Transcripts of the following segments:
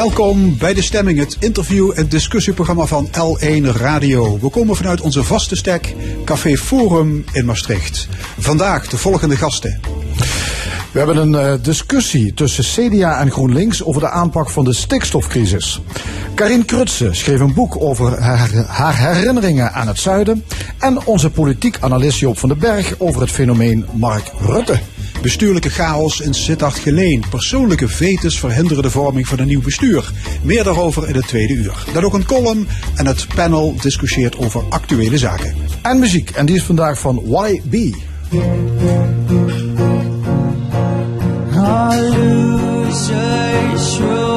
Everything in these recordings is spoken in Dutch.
Welkom bij De Stemming, het interview- en discussieprogramma van L1 Radio. We komen vanuit onze vaste stek Café Forum in Maastricht. Vandaag de volgende gasten. We hebben een uh, discussie tussen CDA en GroenLinks over de aanpak van de stikstofcrisis. Karin Krutse schreef een boek over haar, haar, herinneringen aan het zuiden. En onze politiek analist Joop van den Berg over het fenomeen Mark Rutte. Bestuurlijke chaos in Sittard Geleen. Persoonlijke vetes verhinderen de vorming van een nieuw bestuur. Meer daarover in het tweede uur. Dan ook een column en het panel discussieert over actuele zaken. En muziek, en die is vandaag van YB. losers rule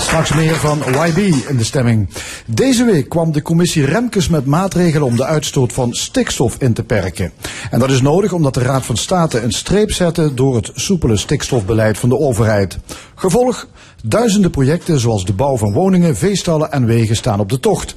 straks meer van YB in de stemming. Deze week kwam de commissie Remkes met maatregelen om de uitstoot van stikstof in te perken. En dat is nodig omdat de Raad van State een streep zette door het soepele stikstofbeleid van de overheid. Gevolg, duizenden projecten zoals de bouw van woningen, veestallen en wegen staan op de tocht.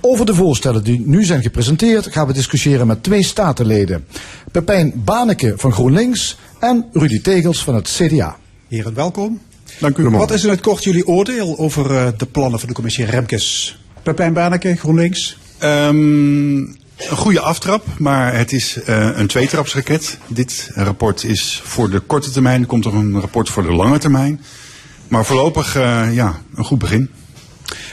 Over de voorstellen die nu zijn gepresenteerd gaan we discussiëren met twee statenleden. Pepijn Baneke van GroenLinks en Rudy Tegels van het CDA. Heren, welkom. Dank u. Wat is in het kort jullie oordeel over uh, de plannen van de commissie Remkes? Pepijn Baneke, GroenLinks. Um, een goede aftrap, maar het is uh, een tweetrapsraket. Dit rapport is voor de korte termijn, er komt er een rapport voor de lange termijn. Maar voorlopig, uh, ja, een goed begin.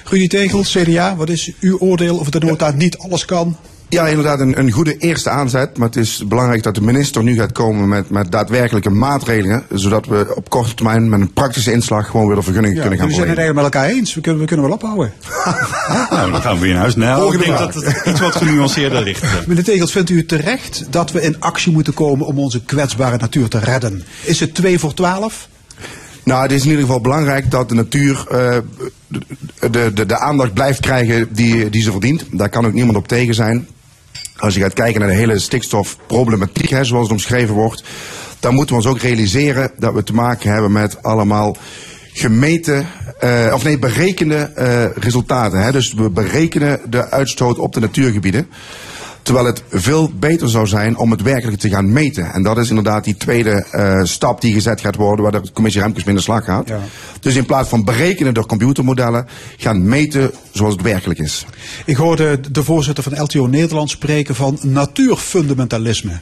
Rudy Tegels, CDA, wat is uw oordeel over de nota niet alles kan? Ja, inderdaad, een, een, goede eerste aanzet. Maar het is belangrijk dat de minister nu gaat komen met, met daadwerkelijke maatregelen. Zodat we op korte termijn met een praktische inslag gewoon weer de vergunningen ja, kunnen gaan We zijn het eigenlijk met elkaar eens. We kunnen, we kunnen wel ophouden. nou, dan gaan we weer naar huis. Nou, ik denk dat het iets wat genuanceerder ligt. Meneer Tegels, vindt u het terecht dat we in actie moeten komen om onze kwetsbare natuur te redden? Is het 2 voor 12? Nou, het is in ieder geval belangrijk dat de natuur uh, de, de, de aandacht blijft krijgen die, die ze verdient. Daar kan ook niemand op tegen zijn. Als je gaat kijken naar de hele stikstofproblematiek, hè, zoals het omschreven wordt, dan moeten we ons ook realiseren dat we te maken hebben met allemaal gemeten, uh, of nee, berekende uh, resultaten. Hè. Dus we berekenen de uitstoot op de natuurgebieden. Terwijl het veel beter zou zijn om het werkelijk te gaan meten. En dat is inderdaad die tweede uh, stap die gezet gaat worden, waar de commissie Remkes mee in de slag gaat. Ja. Dus in plaats van berekenen door computermodellen, gaan meten zoals het werkelijk is. Ik hoorde de voorzitter van LTO Nederland spreken van natuurfundamentalisme.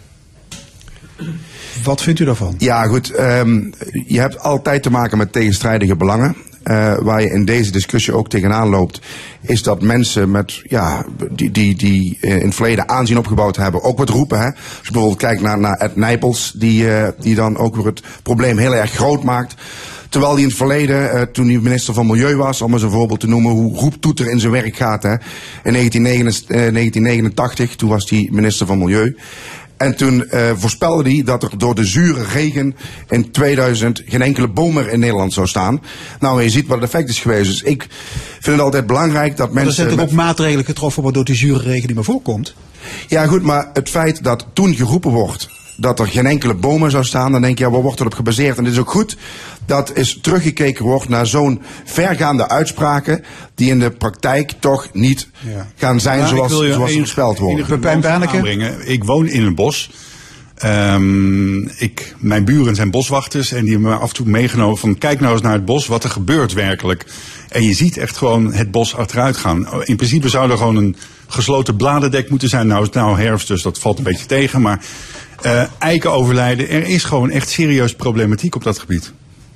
Wat vindt u daarvan? Ja, goed. Um, je hebt altijd te maken met tegenstrijdige belangen. Uh, waar je in deze discussie ook tegenaan loopt, is dat mensen met, ja, die, die, die uh, in het verleden aanzien opgebouwd hebben, ook wat roepen. Hè? Als je bijvoorbeeld kijkt naar, naar Ed Nijpels, die, uh, die dan ook weer het probleem heel erg groot maakt. Terwijl hij in het verleden, toen hij minister van Milieu was, om eens een voorbeeld te noemen hoe roeptoeter in zijn werk gaat. Hè. In 1989, toen was hij minister van Milieu. En toen uh, voorspelde hij dat er door de zure regen in 2000 geen enkele boom meer in Nederland zou staan. Nou, je ziet wat het effect is geweest. Dus ik vind het altijd belangrijk dat mensen... Er zijn toch ook maatregelen getroffen waardoor die zure regen niet meer voorkomt? Ja, goed, maar het feit dat toen geroepen wordt dat er geen enkele bomen zou staan, dan denk je, ja, waar wordt erop gebaseerd? En het is ook goed dat is teruggekeken wordt naar zo'n vergaande uitspraken die in de praktijk toch niet ja. gaan zijn ja, zoals, zoals voorspeld worden. Pepijn Berneke? Ik woon in een bos. Um, ik, mijn buren zijn boswachters en die hebben me af en toe meegenomen van kijk nou eens naar het bos, wat er gebeurt werkelijk. En je ziet echt gewoon het bos achteruit gaan. In principe zou er gewoon een gesloten bladerdek moeten zijn. Nou is het nou herfst, dus dat valt een beetje tegen. Maar uh, eiken overlijden, er is gewoon echt serieus problematiek op dat gebied.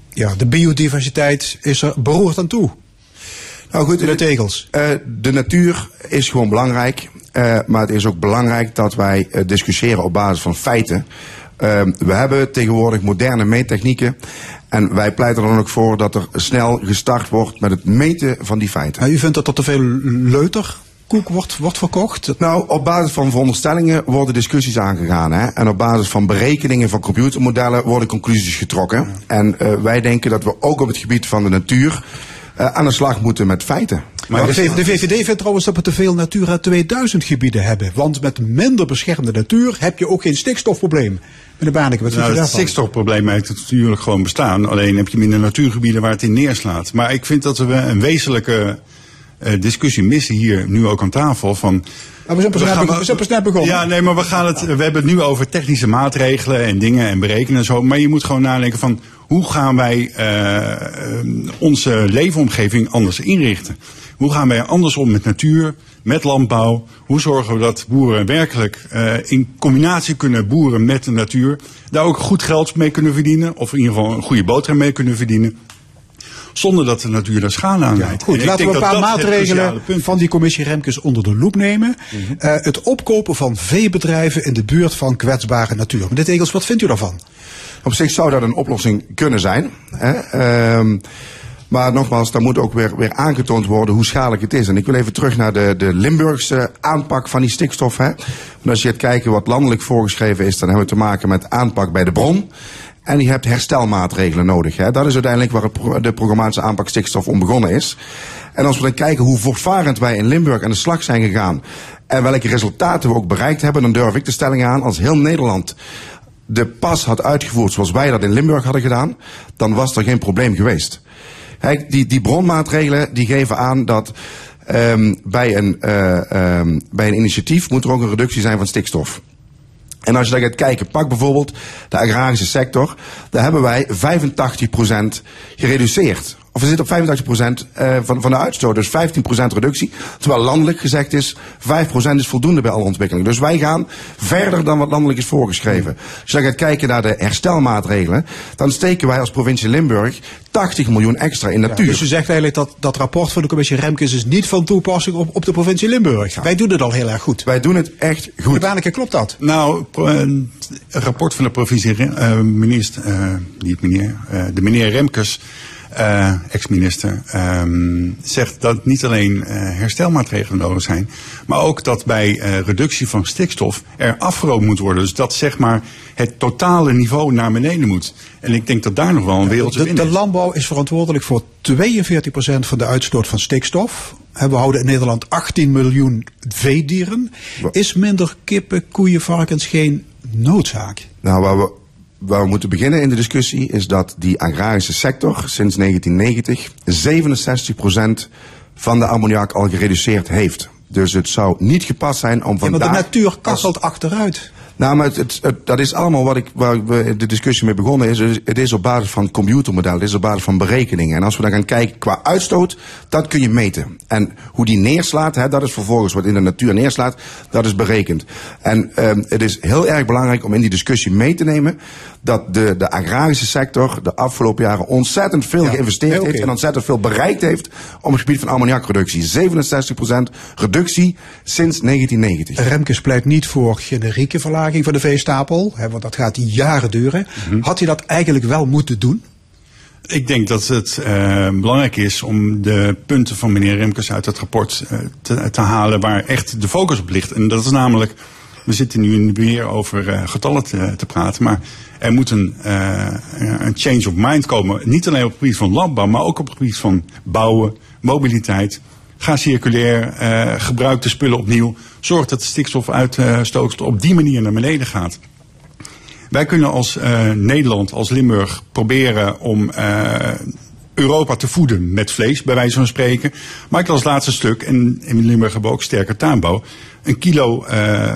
Ja, de biodiversiteit is er beroerd aan toe. Nou goed, de tegels. Uh, de natuur is gewoon belangrijk. Uh, maar het is ook belangrijk dat wij discussiëren op basis van feiten. we hebben tegenwoordig moderne meettechnieken. En wij pleiten er dan ook voor dat er snel gestart wordt met het meten van die feiten. Nou, u vindt dat er te veel leuter koek wordt, wordt verkocht? Nou, op basis van veronderstellingen worden discussies aangegaan. Hè? En op basis van berekeningen van computermodellen worden conclusies getrokken. En uh, wij denken dat we ook op het gebied van de natuur uh, aan de slag moeten met feiten. Maar de, de VVD vindt trouwens dat we te veel Natura 2000 gebieden hebben. Want met minder beschermde natuur heb je ook geen stikstofprobleem. Meneer Baaneke, wat Nou, het stikstofprobleem heeft natuurlijk gewoon bestaan. Alleen heb je minder natuurgebieden waar het in neerslaat. Maar ik vind dat we een wezenlijke eh, discussie missen hier nu ook aan tafel. Van, Maar we zijn pas net gaan bego- we zijn pas begonnen. Ja, nee, maar we, gaan het, we hebben het nu over technische maatregelen en dingen en berekenen en zo. Maar je moet gewoon nadenken van hoe gaan wij eh, eh, onze leefomgeving anders inrichten? Hoe gaan wij anders om met natuur, met landbouw? Hoe zorgen we dat boeren werkelijk eh, in combinatie kunnen boeren met de natuur? Daar ook goed geld mee kunnen verdienen. Of in ieder geval een goede boterham mee kunnen verdienen. Zonder dat de natuur daar schade aan leidt. En Goed, laten we een paar maatregelen van die commissie Remkes onder de loep nemen. Eh, het opkopen van veebedrijven in de buurt van kwetsbare natuur. Meneer Tegels, wat vindt u daarvan? Op zich zou dat een oplossing kunnen zijn. Hè? Ehm, maar nogmaals, daar moet ook weer, weer aangetoond worden hoe schadelijk het is. En ik wil even terug naar de, de Limburgse aanpak van die stikstof. Hè? Want als je gaat kijken wat landelijk voorgeschreven is, dan hebben we te maken met aanpak bij de bron. En je hebt herstelmaatregelen nodig. Hè? Dat is uiteindelijk waar de programmatische aanpak stikstof om begonnen is. En als we dan kijken hoe voortvarend wij in Limburg aan de slag zijn gegaan. En welke resultaten we ook bereikt hebben, dan durf ik de stelling aan als heel Nederland de pas had uitgevoerd zoals wij dat in Limburg hadden gedaan, dan was er geen probleem geweest. Kijk, die, die bronmaatregelen die geven aan dat ehm, bij, een, ehm, bij een initiatief moet er ook een reductie zijn van stikstof. En als je daar gaat kijken, pak bijvoorbeeld de agrarische sector. Daar hebben wij 85% gereduceerd. Of we zitten op 85% eh, van, van de uitstoot, dus 15% reductie. Terwijl landelijk gezegd is, 5% is voldoende bij alle ontwikkelingen. Dus wij gaan verder dan wat landelijk is voorgeschreven. Als je dan gaat kijken naar de herstelmaatregelen, dan steken wij als provincie Limburg 80 miljoen extra in natuur. Dus u zegt eigenlijk dat dat rapport van de commissie Remkes is niet van toepassing op, op de provincie Limburg. Wij doen het al heel erg goed. Wij doen het echt goed. Baaneke, klopt dat? Nou, pro- een rapport van de provincie, eh, minister, eh, niet meneer, eh, de meneer Remkes, eh, ex-minister, ehm, zegt dat niet alleen eh, herstelmaatregelen nodig zijn, maar ook dat bij eh, reductie van stikstof er afgeroomd moet worden. Dus dat zeg maar het totale niveau naar beneden moet. En ik denk dat daar nog wel een wereld te De, vinden de is. landbouw is verantwoordelijk voor 42% van de uitstoot van stikstof. En we houden in Nederland 18 miljoen veedieren. Is minder kippen, koeien, varkens geen noodzaak? Nou, waar we, waar we moeten beginnen in de discussie is dat die agrarische sector sinds 1990 67% van de ammoniak al gereduceerd heeft. Dus het zou niet gepast zijn om Ja, maar vandaag... de natuur kasselt achteruit. Nou, maar het, het, het- dat is allemaal wat ik, waar we de discussie mee begonnen is. Het is op basis van computermodellen, het is op basis van berekeningen. En als we dan gaan kijken qua uitstoot, dat kun je meten. En hoe die neerslaat, hè, dat is vervolgens wat in de natuur neerslaat, dat is berekend. En ehm, het is heel erg belangrijk om in die discussie mee te nemen dat de, de agrarische sector de afgelopen jaren ontzettend veel Ja, geïnvesteerd heeft en ontzettend veel bereikt heeft op het gebied van ammoniakreductie. 67% reductie sinds 1990. Remkes pleit niet voor generieke verlaging van de veestapel, hè, want dat gaat jaren duren. Mhm. Had hij dat eigenlijk wel moeten doen? Ik denk dat het eh, belangrijk is om de punten van meneer Remkes uit het rapport eh, te, te halen waar echt de focus op ligt. En dat is namelijk, we zitten nu weer over eh, getallen te, te praten, maar er moet een, een change of mind komen. Niet alleen op het gebied van landbouw, maar ook op het gebied van bouwen, mobiliteit. Ga circulair, gebruik de spullen opnieuw. Zorg dat de stikstofuitstoot op die manier naar beneden gaat. Wij kunnen als eh, Nederland, als Limburg, proberen om eh, Europa te voeden met vlees, bij wijze van spreken. Maar ik het laatste stuk, en in Limburg hebben we ook sterke tuinbouw. Een kilo eh,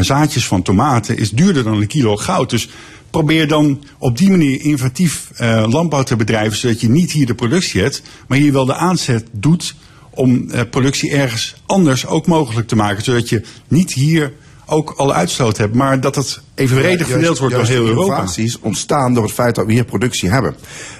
zaadjes van tomaten is duurder dan een kilo goud. Dus probeer dan op die manier innovatief landbouw te bedrijven, zodat je niet hier de productie hebt, maar hier wel de aanzet doet om eh, productie ergens anders ook mogelijk te maken. Zodat je niet hier ook alle uitstoot hebt, maar dat het evenredig Juist- verdeeld wordt door heel Europa. innovaties ontstaan door het feit dat we hier productie hebben.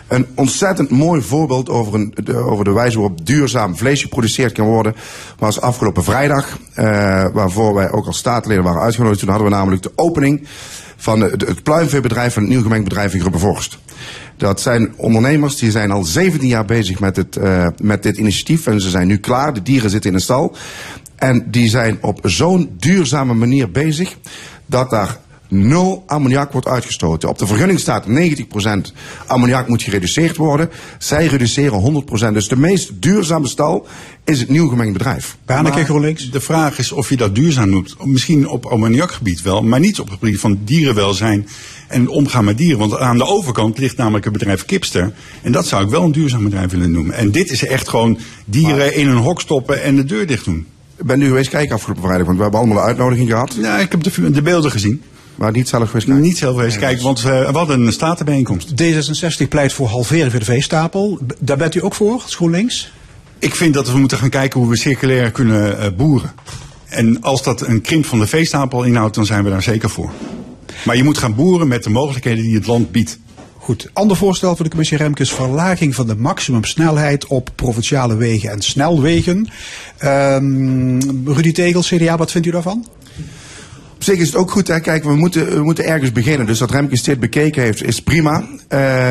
Een ontzettend mooi voorbeeld over, een, de, over de wijze waarop duurzaam vlees geproduceerd kan worden... was afgelopen vrijdag, eh, waarvoor wij ook als staatsleden waren uitgenodigd. Toen hadden we namelijk de opening van het pluimveebedrijf van het nieuw gemengd bedrijf in Grubbevorst. Dat zijn ondernemers die zijn al 17 jaar bezig met, het, eh, met dit initiatief en ze zijn nu klaar. De dieren zitten in de stal. En die zijn op zo'n duurzame manier bezig dat daar nul ammoniak wordt uitgestoten. Op de vergunning staat 90% ammoniak moet gereduceerd worden. Zij reduceren 100%. Dus de meest duurzame stal is het nieuw gemengd bedrijf. Baneke GroenLinks. De vraag is of je dat duurzaam noemt. Misschien op ammoniakgebied wel, maar niet op het gebied van dierenwelzijn en omgaan met dieren. Want aan de overkant ligt namelijk het bedrijf Kipster. En dat zou ik wel een duurzaam bedrijf willen noemen. En dit is echt gewoon dieren in een hok stoppen en de deur dicht doen. Ik ben nu geweest kijken afgelopen vrijdag, want we hebben allemaal een uitnodiging gehad. Ja, ik heb de, de beelden gezien. Maar niet zelf geweest kijken. Niet zelf geweest kijken, want uh, we hadden een statenbijeenkomst. D66 pleit voor halveren voor de veestapel. Daar bent u ook voor, GroenLinks? Ik vind dat we moeten gaan kijken hoe we circulair kunnen uh, boeren. En als dat een krimp van de veestapel inhoudt, dan zijn we daar zeker voor. Maar je moet gaan boeren met de mogelijkheden die het land biedt. Goed. Ander voorstel voor de commissie Remkes: verlaging van de maximumsnelheid op provinciale wegen en snelwegen. Um, Rudy Tegel, CDA, wat vindt u daarvan? Op zich is het ook goed, hè? kijk, we moeten, we moeten ergens beginnen. Dus dat Remkes dit bekeken heeft, is prima.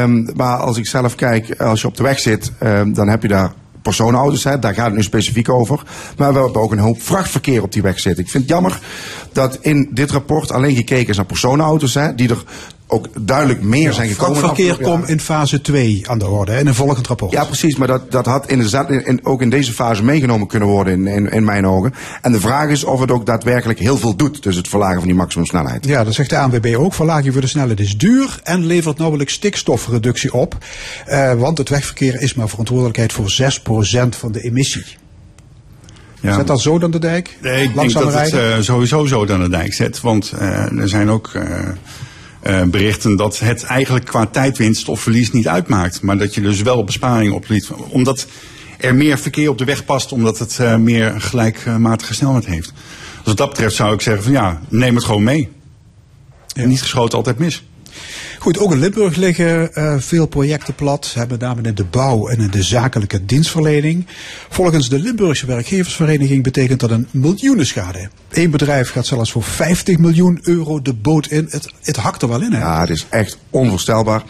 Um, maar als ik zelf kijk, als je op de weg zit, um, dan heb je daar personenauto's, hè, daar gaat het nu specifiek over. Maar we hebben ook een hoop vrachtverkeer op die weg zitten. Ik vind het jammer dat in dit rapport alleen gekeken is naar personenauto's, hè, die er ook duidelijk meer ja, zijn gekomen. Vrachtverkeer komt in fase 2 aan de orde, in een volgend rapport. Ja, precies, maar dat, dat had inderdaad in, in, ook in deze fase meegenomen kunnen worden in, in, in, mijn ogen. En de vraag is of het ook daadwerkelijk heel veel doet, dus het verlagen van die maximumsnelheid. Ja, dat zegt de ANWB ook. Verlaging voor de snelheid is duur en levert nauwelijks stikstofreductie op. Uh, want het wegverkeer is maar verantwoordelijkheid voor 6% van de emissie. Ja. Zet dat zo dan de dijk? Nee, ik denk dat rijden? het uh, sowieso zo dan de dijk zet. Want uh, er zijn ook uh, berichten dat het eigenlijk qua tijdwinst of verlies niet uitmaakt. Maar dat je dus wel besparing opliet. Omdat er meer verkeer op de weg past, omdat het uh, meer gelijkmatige snelheid heeft. Dus wat dat betreft zou ik zeggen van ja, neem het gewoon mee. En niet geschoten altijd mis. Goed, ook in Limburg liggen uh, veel projecten plat, hebben name in de bouw en in de zakelijke dienstverlening. Volgens de Limburgse werkgeversvereniging betekent dat een miljoenenschade. Eén bedrijf gaat zelfs voor 50 miljoen euro de boot in. Het, het hakt er wel in, hè? Ja, het is echt onvoorstelbaar.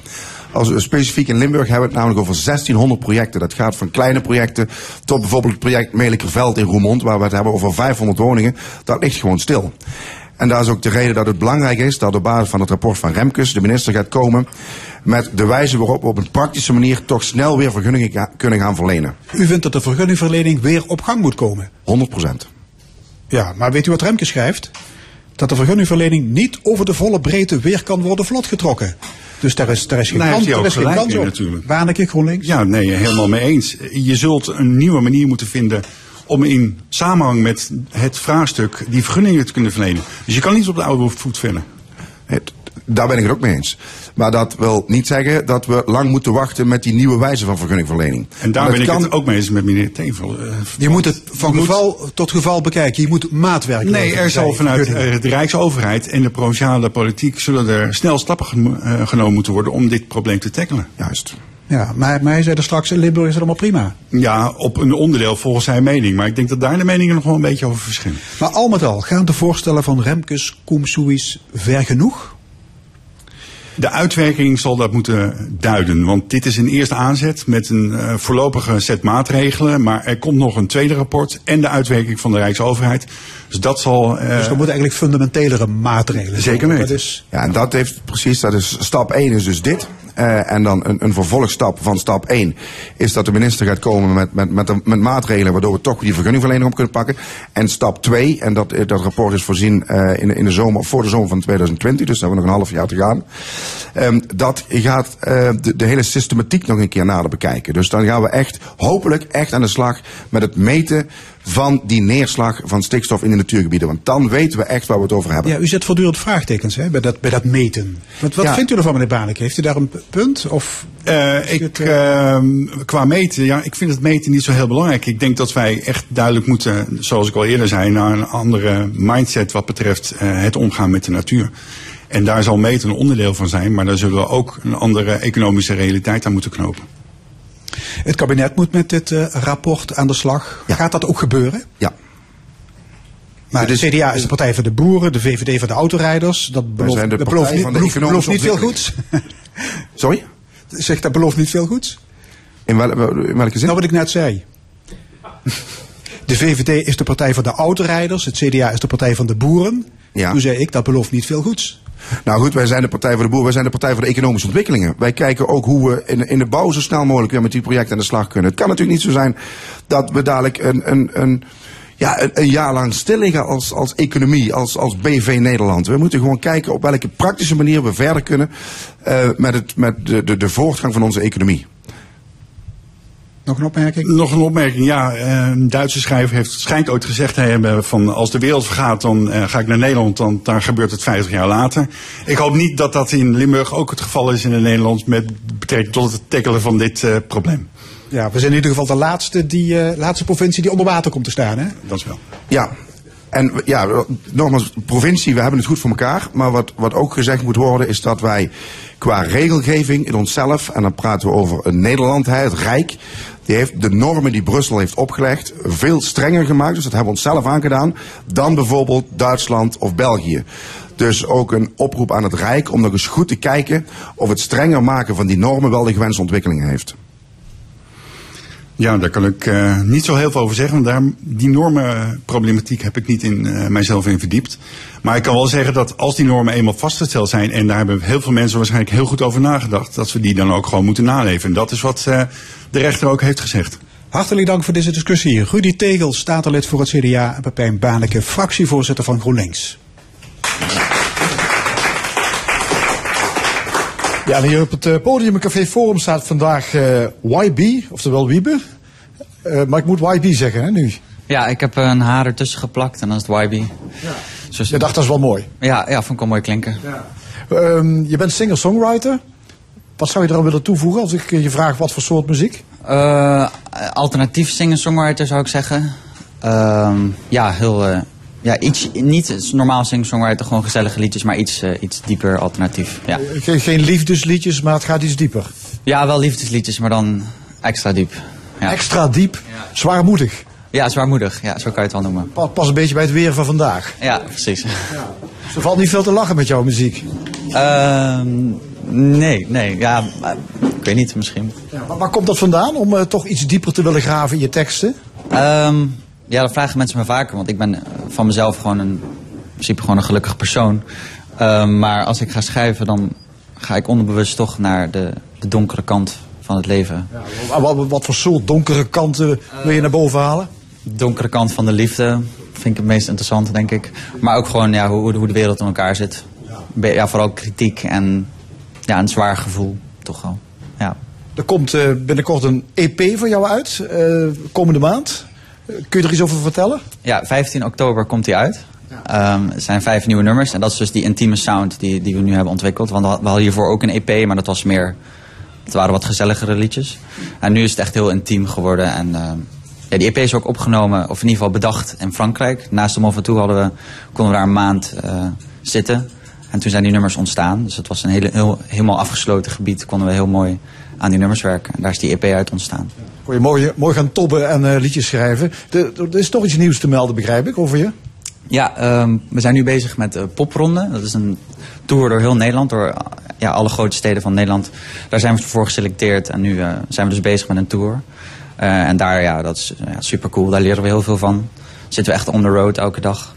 Als we specifiek in Limburg hebben we het namelijk over 1600 projecten. Dat gaat van kleine projecten tot bijvoorbeeld het project Melikerveld in Roermond, waar we het hebben over 500 woningen. Dat ligt gewoon stil. En daar is ook de reden dat het belangrijk is dat op basis van het rapport van Remkes de minister gaat komen met de wijze waarop we op een praktische manier toch snel weer vergunningen kunnen gaan verlenen. U vindt dat de vergunningverlening weer op gang moet komen? 100 procent. Ja, maar weet u wat Remkes schrijft? Dat de vergunningverlening niet over de volle breedte weer kan worden vlotgetrokken. Dus daar is, daar is geen, kans, daar is geen kans op. Natuurlijk. Waarneke GroenLinks? Ja, nee, helemaal mee eens. Je zult een nieuwe manier moeten vinden om in samenhang met het vraagstuk die vergunningen te kunnen verlenen. Dus je kan niet op de oude voet verder. Het, daar ben ik het ook mee eens. Maar dat wil niet zeggen dat we lang moeten wachten met die nieuwe wijze van vergunningverlening. En daar ben ik het ook mee eens met meneer Tevel. Uh, je moet het van geval tot geval bekijken. Je moet maatwerk Nee, er zal vanuit uh, de Rijksoverheid en de provinciale politiek zullen er snel stappen uh, genomen moeten worden om dit probleem te tackelen. Juist. Ja, maar mij zei er straks, in Limburg is het allemaal prima. Ja, op een onderdeel volgens zijn mening. Maar ik denk dat daar de meningen nog wel een beetje over verschillen. Maar al met al, gaan de voorstellen van Remkes, Koemsoeis ver genoeg? De uitwerking zal dat moeten duiden. Want dit is een eerste aanzet met een uh, voorlopige set maatregelen. Maar er komt nog een tweede rapport en de uitwerking van de Rijksoverheid. Dus dat zal. Uh, dus er moeten eigenlijk fundamentelere maatregelen Zeker weten. Dat is... Ja, en dat heeft precies, dat is stap 1 is dus dit. Uh, en dan een, een vervolgstap van stap 1 is dat de minister gaat komen met, met, met, met maatregelen waardoor we toch die vergunningverlening op kunnen pakken. En stap 2, en dat, dat rapport is voorzien uh, in, in de zomer, voor de zomer van 2020, dus daar hebben we nog een half jaar te gaan. Um, dat gaat de, de hele systematiek nog een keer nader bekijken. Dus dan gaan we echt, hopelijk echt aan de slag met het meten van die neerslag van stikstof in de natuurgebieden. Want dan weten we echt waar we het over hebben. Ja, u zet voortdurend vraagtekens hè, bij, dat, bij dat meten. Wat, wat ja. vindt u ervan, meneer Banek? Heeft u daar een punt? Of uh, ik, het, uh... uh, qua meten, ja, ik vind het meten niet zo heel belangrijk. Ik denk dat wij echt duidelijk moeten, zoals ik al eerder zei, naar een andere mindset wat betreft het omgaan met de natuur. En daar zal meten een onderdeel van zijn, maar daar zullen we ook een andere economische realiteit aan moeten knopen. Het kabinet moet met dit uh, rapport aan de slag. Ja. Gaat dat ook gebeuren? Ja. Maar de CDA is de partij van de boeren, de VVD van de autorijders. Dat belooft, de dat belooft, niet, belooft, belooft niet veel goeds. Sorry? Zegt dat belooft niet veel goeds? In, wel, in welke zin? Nou wat ik net zei. De VVD is de partij van de autorijders, het CDA is de partij van de boeren. Ja. Toen zei ik, dat belooft niet veel goeds. Nou goed, wij zijn de Partij voor de Boer, wij zijn de Partij voor de Economische Ontwikkelingen. Wij kijken ook hoe we in, in de bouw zo snel mogelijk weer met die projecten aan de slag kunnen. Het kan natuurlijk niet zo zijn dat we dadelijk een, een, een, ja, een, een jaar lang stil liggen als, als economie, als, als BV Nederland. We moeten gewoon kijken op welke praktische manier we verder kunnen uh, met, het, met de, de, de voortgang van onze economie. Nog een opmerking? Nog een opmerking, ja. Een Duitse schrijver heeft, schijnt ooit gezegd te hebben van als de wereld vergaat, dan uh, ga ik naar Nederland, dan, dan gebeurt het 50 jaar later. Ik hoop niet dat dat in Limburg ook het geval is in het Nederlands met betrekking tot het tackelen van dit uh, probleem. Ja, we zijn in ieder geval de laatste, die, uh, laatste provincie die onder water komt te staan, hè? Dat is wel. Ja, en ja, nogmaals, provincie, we hebben het goed voor elkaar. Maar wat, wat ook gezegd moet worden, is dat wij qua regelgeving in onszelf, en dan praten we over Nederland, het Rijk, die heeft de normen die Brussel heeft opgelegd veel strenger gemaakt. Dus dat hebben we onszelf aangedaan. Dan bijvoorbeeld Duitsland of België. Dus ook een oproep aan het Rijk om nog eens goed te kijken of het strenger maken van die normen wel de gewenste ontwikkeling heeft. Ja, daar kan ik uh, niet zo heel veel over zeggen. Want daar, die normenproblematiek heb ik niet in uh, mijzelf in verdiept. Maar ik kan wel zeggen dat als die normen eenmaal vastgesteld zijn, en daar hebben heel veel mensen waarschijnlijk heel goed over nagedacht, dat we die dan ook gewoon moeten naleven. En dat is wat de rechter ook heeft gezegd. Hartelijk dank voor deze discussie. Rudy Tegel, statenlid voor het CDA en Pepijn Baneke, fractievoorzitter van GroenLinks. Ja, en hier op het podium in Café Forum staat vandaag uh, YB, oftewel Wiebe. Uh, maar ik moet YB zeggen, hè, nu. Ja, ik heb een haar ertussen geplakt en dan is het YB. Ja. Dus, je dacht, dat is wel mooi. Ja, ja vond ik wel mooi klinken. Ja. Um, je bent singer-songwriter. Wat zou je eraan willen toevoegen als ik je vraag wat voor soort muziek? Uh, alternatief singer-songwriter zou ik zeggen. Uh, ja, heel... Ja, iets, niet normaal singer-songwriter, gewoon gezellige liedjes, maar iets, uh, iets dieper alternatief. Ja. Geen, geen liefdesliedjes, maar het gaat iets dieper. Ja, wel liefdesliedjes, maar dan extra diep. Ja. Extra diep, zwaarmoedig. Ja, zwaarmoedig. Ja, zo kan je het wel noemen. Pas een beetje bij het weer van vandaag. Ja, precies. Ja. Dus er valt niet veel te lachen met jouw muziek. Uh, nee, nee. Ja, ik weet niet, misschien. Ja, maar waar komt dat vandaan, om uh, toch iets dieper te willen graven in je teksten? Um, ja, dat vragen mensen me vaker. Want ik ben van mezelf gewoon een, in principe gewoon een gelukkig persoon. Uh, maar als ik ga schrijven, dan ga ik onderbewust toch naar de, de donkere kant van het leven. Ja, wat, wat, voor soort donkere kanten wil je naar boven halen? De donkere kant van de liefde vind ik het meest interessant, denk ik. Maar ook gewoon ja, hoe, hoe de wereld in elkaar zit. Ja, vooral kritiek en ja, een zwaar gevoel, toch wel. Ja. Er komt uh, binnenkort een EP van jou uit, komende maand. Kun je er iets over vertellen? Ja, 15 oktober komt hij uit. Ja. Um, het zijn vijf nieuwe nummers. En dat is dus die intieme sound die, die we nu hebben ontwikkeld. Want we hadden hiervoor ook een EP, maar dat was meer... Het waren wat gezelligere liedjes. En nu is het echt heel intiem geworden. En uh, ja, die EP is ook opgenomen, of in ieder geval bedacht in Frankrijk. Naast de Mont toe hadden we, konden we daar een maand uh, zitten. En toen zijn die nummers ontstaan. Dus het was een hele, heel, helemaal afgesloten gebied. Konden we heel mooi aan die nummers werken. En daar is die EP uit ontstaan. Kon je mooi, mooi gaan tobben en uh, liedjes schrijven. Er is toch iets nieuws te melden, begrijp ik, over je? Ja, um, we zijn nu bezig met de Popronde. Dat is een tour door heel Nederland, door ja, alle grote steden van Nederland. Daar zijn we voor geselecteerd en nu uh, zijn we dus bezig met een tour. Uh, en daar, ja, dat is ja, super cool. Daar leren we heel veel van. Zitten we echt on the road elke dag.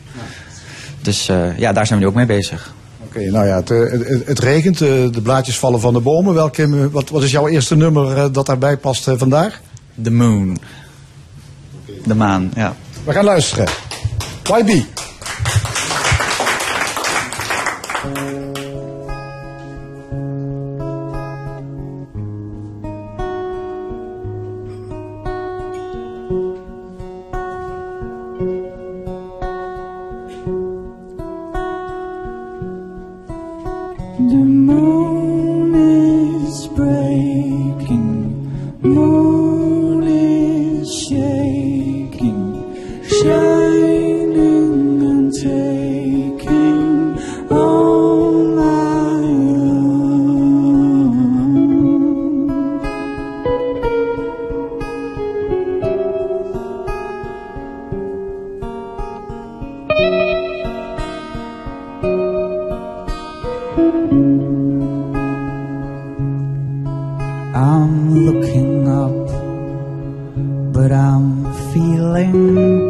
Dus uh, ja, daar zijn we nu ook mee bezig. Oké, okay, nou ja, het, het, het regent, de blaadjes vallen van de bomen. Welke, wat, wat is jouw eerste nummer dat daarbij past vandaag? The Moon. De maan, ja. We gaan luisteren. YB.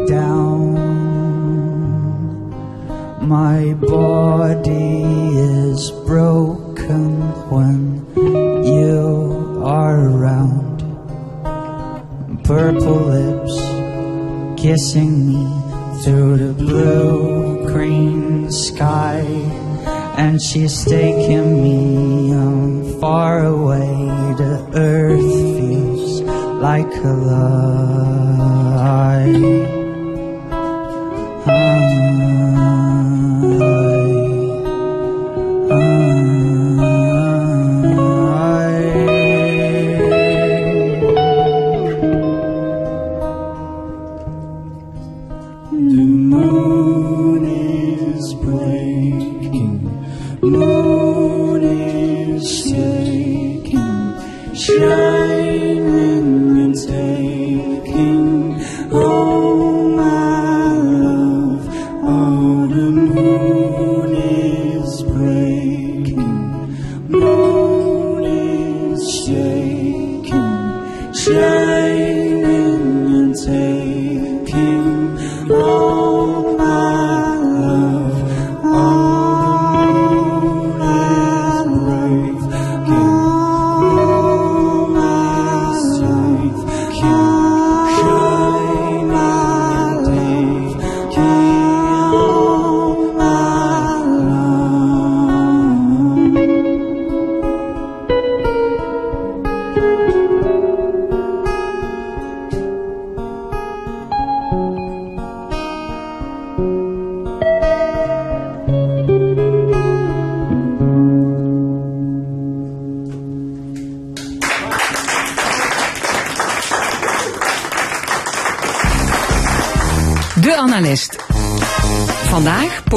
down. My body is broken when you are around. Purple lips kissing me through the blue green sky. And she's taking me, I'm far away, the earth feels like a love. The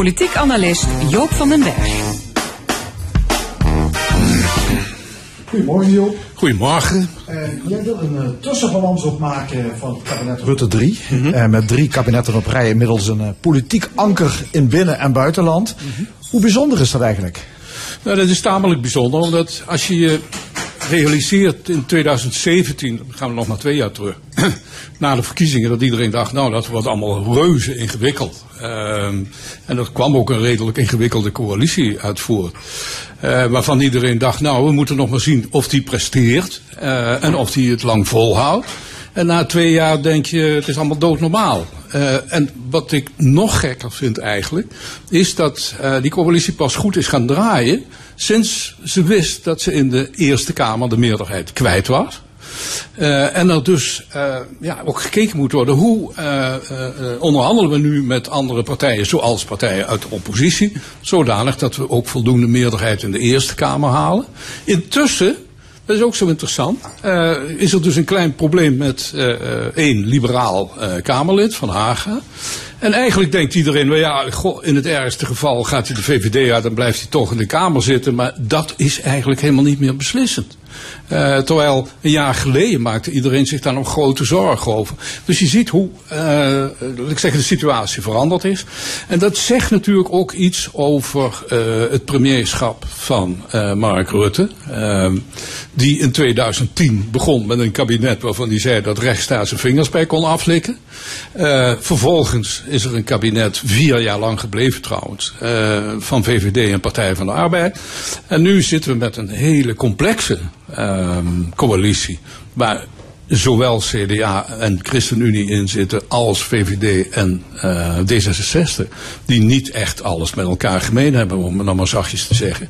politiek analist Joop van den Berg. Goedemorgen Joop. Goedemorgen. Eh, jij wil een eh, tussenbalans opmaken van het kabinet Rutte 3. Eh, met drie kabinetten op rij inmiddels een eh, politiek anker in binnen- en buitenland. Hoe bijzonder is dat eigenlijk? Nou, dat is tamelijk bijzonder, omdat als je je realiseert in 2017, dan gaan we nog maar twee jaar terug, na de verkiezingen, dat iedereen dacht, nou dat wordt allemaal reuze ingewikkeld. Ehm, en er kwam ook een redelijk ingewikkelde coalitie uit voort. Eh, waarvan iedereen dacht, nou we moeten nog maar zien of die presteert eh, en of die het lang volhoudt. En na twee jaar denk je, het is allemaal doodnormaal. Eh, en wat ik nog gekker vind eigenlijk, is dat eh, die coalitie pas goed is gaan draaien sinds ze wist dat ze in de Eerste Kamer de meerderheid kwijt was. Eh, en er dus ja, ook gekeken moet worden hoe onderhandelen we nu met andere partijen, zoals partijen uit de oppositie, zodanig dat we ook voldoende meerderheid in de Eerste Kamer halen. Intussen dat is ook zo interessant. Eh, is er dus een klein probleem met eh, eh, één liberaal Kamerlid van Haga. En eigenlijk denkt iedereen, well ja, in het ergste geval gaat hij de VVD uit en blijft hij toch in de Kamer zitten. Maar dat is eigenlijk helemaal niet meer beslissend. Eh, terwijl een jaar geleden maakte iedereen zich daar nog grote zorgen over. Dus je ziet hoe, laat ik zeggen, de situatie veranderd is. En dat zegt natuurlijk ook iets over eh, het premierschap van Mark Rutte. Ehm, die in 2010 begon met een kabinet waarvan hij zei dat rechts daar zijn vingers bij kon aflikken. Vervolgens is er een kabinet, vier jaar lang gebleven trouwens, eh, van VVD en Partij van de Arbeid. En nu zitten we met een hele complexe ehm, coalitie. Waar zowel CDA en ChristenUnie in zitten als VVD en eh, D66. Die niet echt alles met elkaar gemeen hebben, om het nou maar zachtjes te zeggen.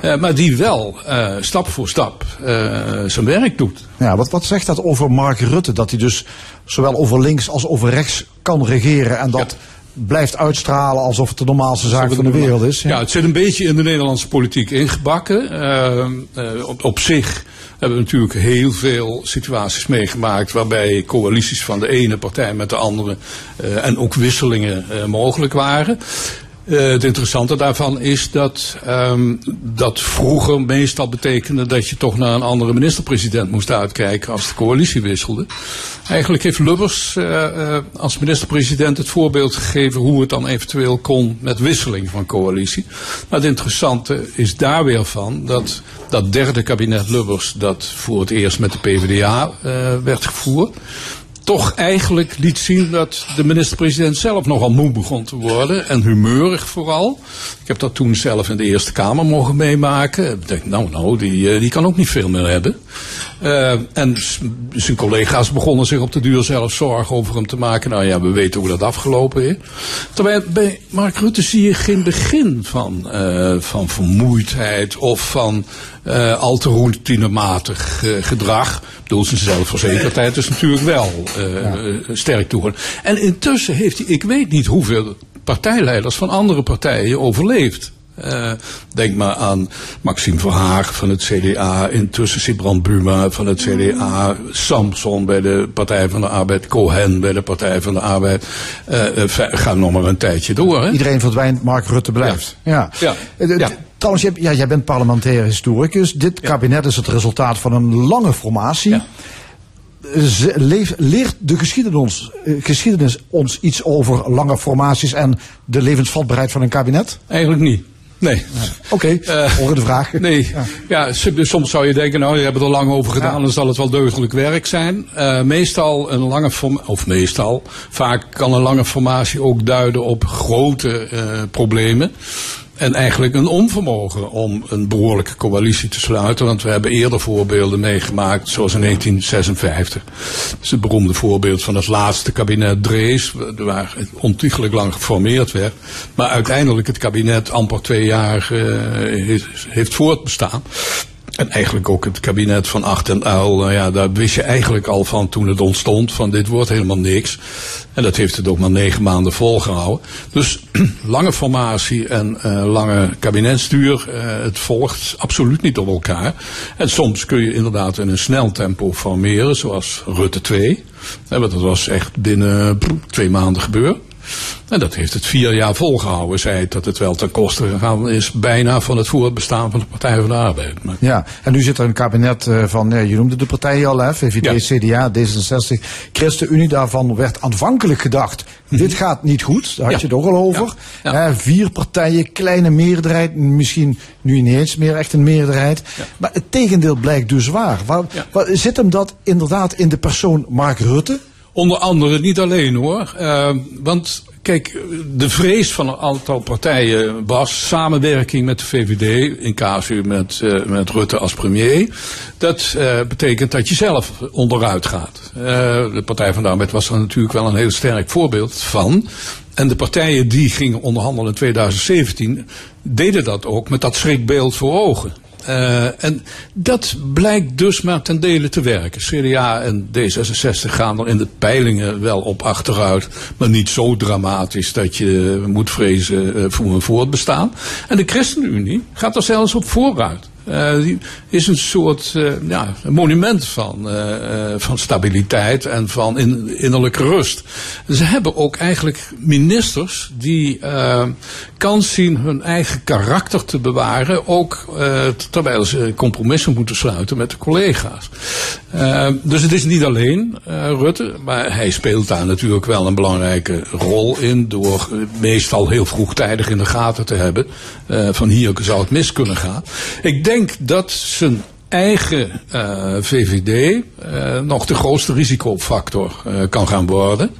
Eh, maar die wel eh, stap voor stap zijn werk doet. Ja, wat, wat zegt dat over Mark Rutte? Dat hij dus zowel over links als over rechts kan regeren en dat blijft uitstralen alsof het de normaalste zaak van de wereld is. Ja, het zit een beetje in de Nederlandse politiek ingebakken. Ehm, eh, op, op zich hebben we natuurlijk heel veel situaties meegemaakt waarbij coalities van de ene partij met de andere eh, en ook wisselingen eh, mogelijk waren. Eh, het interessante daarvan is dat dat dat vroeger meestal betekende dat je toch naar een andere minister-president moest uitkijken als de coalitie wisselde. Eigenlijk heeft Lubbers eh, eh, als minister-president het voorbeeld gegeven hoe het dan eventueel kon met wisseling van coalitie. Maar het interessante is daar weer van dat dat derde kabinet Lubbers dat voor het eerst met de PvdA werd gevoerd. Toch eigenlijk liet zien dat de minister-president zelf nogal moe begon te worden. En humeurig vooral. Ik heb dat toen zelf in de Eerste Kamer mogen meemaken. Ik denk, nou, nou, die, eh, die kan ook niet veel meer hebben. Eh, en zijn collega's begonnen zich op de duur zelf zorgen over hem te maken. Nou ja, we weten hoe dat afgelopen is. Terwijl bij Mark Rutte zie je geen begin van, eh, van vermoeidheid of van eh, al te routinematig eh, gedrag. Ik bedoel, zijn zelfverzekerdheid is natuurlijk wel eh, sterk toegenomen. En intussen heeft hij, ik weet niet hoeveel partijleiders van andere partijen overleefd. Denk maar aan Maxime Verhaag van het CDA, intussen Sibrand Buma van het CDA, Samson bij de Partij van de Arbeid, Cohen bij de Partij van de Arbeid. Ver- ga nog maar een tijdje door. Hè? Iedereen verdwijnt, Mark Rutte blijft. Ja. Ja. Ja. Trouwens, jij, ja, jij bent parlementair historicus. Dit kabinet is het resultaat van een lange formatie. Ja. Leef- leert de geschiedenis ons, eh, geschiedenis ons iets over lange formaties en de levensvatbaarheid van een kabinet? Eigenlijk niet. Nee. Oké, Eh, volgende vraag. Nee, ja. s- soms zou je denken, nou, je hebt er lang over gedaan, dan zal het wel deugdelijk werk zijn. Eh, meestal een lange formatie, of meestal, vaak kan een lange formatie ook duiden op grote eh, problemen. En eigenlijk een onvermogen om een behoorlijke coalitie te sluiten. Want we hebben eerder voorbeelden meegemaakt, zoals in 1956. Dat is het beroemde voorbeeld van het laatste kabinet Drees, waar ontiegelijk lang geformeerd werd. Maar uiteindelijk het kabinet amper twee jaar eh, heeft voortbestaan. En eigenlijk ook het kabinet van Acht en Uil, nou ja, daar wist je eigenlijk al van toen het ontstond, van dit wordt helemaal niks. En dat heeft het ook maar negen maanden volgehouden. Dus lange formatie en eh, lange kabinetstuur, eh, het volgt absoluut niet op elkaar. En soms kun je inderdaad in een snel tempo formeren, zoals Rutte 2. Eh, want dat was echt binnen twee maanden gebeurd. En dat heeft het vier jaar volgehouden. Zei het dat het wel ten koste gegaan is bijna van het voortbestaan van de Partij van de Arbeid. Maar Ja, en nu zit er een kabinet eh, van, je noemde de partijen al, hè, VVD, CDA, D66, ChristenUnie. Daarvan werd aanvankelijk gedacht, dit gaat niet goed. Daar had je het ook al over. Hè, vier partijen, kleine meerderheid, misschien nu niet eens meer echt een meerderheid. Maar het tegendeel blijkt dus waar. Waar- zit hem dat inderdaad in de persoon Mark Rutte? Onder andere niet alleen hoor. Eh, want kijk, de vrees van een aantal partijen was samenwerking met de VVD, in casu met, eh, met Rutte als premier. Dat eh, betekent dat je zelf onderuit gaat. De Partij van de Arbeid was er natuurlijk wel een heel sterk voorbeeld van. En de partijen die gingen onderhandelen in 2017 deden dat ook met dat schrikbeeld voor ogen. Eh, en dat blijkt dus maar ten dele te werken. CDA en D66 gaan er in de peilingen wel op achteruit, maar niet zo dramatisch dat je moet vrezen eh, voor een voortbestaan. En de ChristenUnie gaat er zelfs op vooruit. Eh, die is een soort eh, ja, een monument van, eh, van stabiliteit en van in, innerlijke rust. Ze hebben ook eigenlijk ministers die kans zien hun eigen karakter te bewaren, ook terwijl ze compromissen moeten sluiten met de collega's. Dus het is niet alleen Rutte, maar hij speelt daar natuurlijk wel een belangrijke rol in door meestal heel vroegtijdig in de gaten te hebben van hier zou het mis kunnen gaan. Ik denk dat zijn eigen eh, VVD eh, nog de grootste risicofactor eh, kan gaan worden.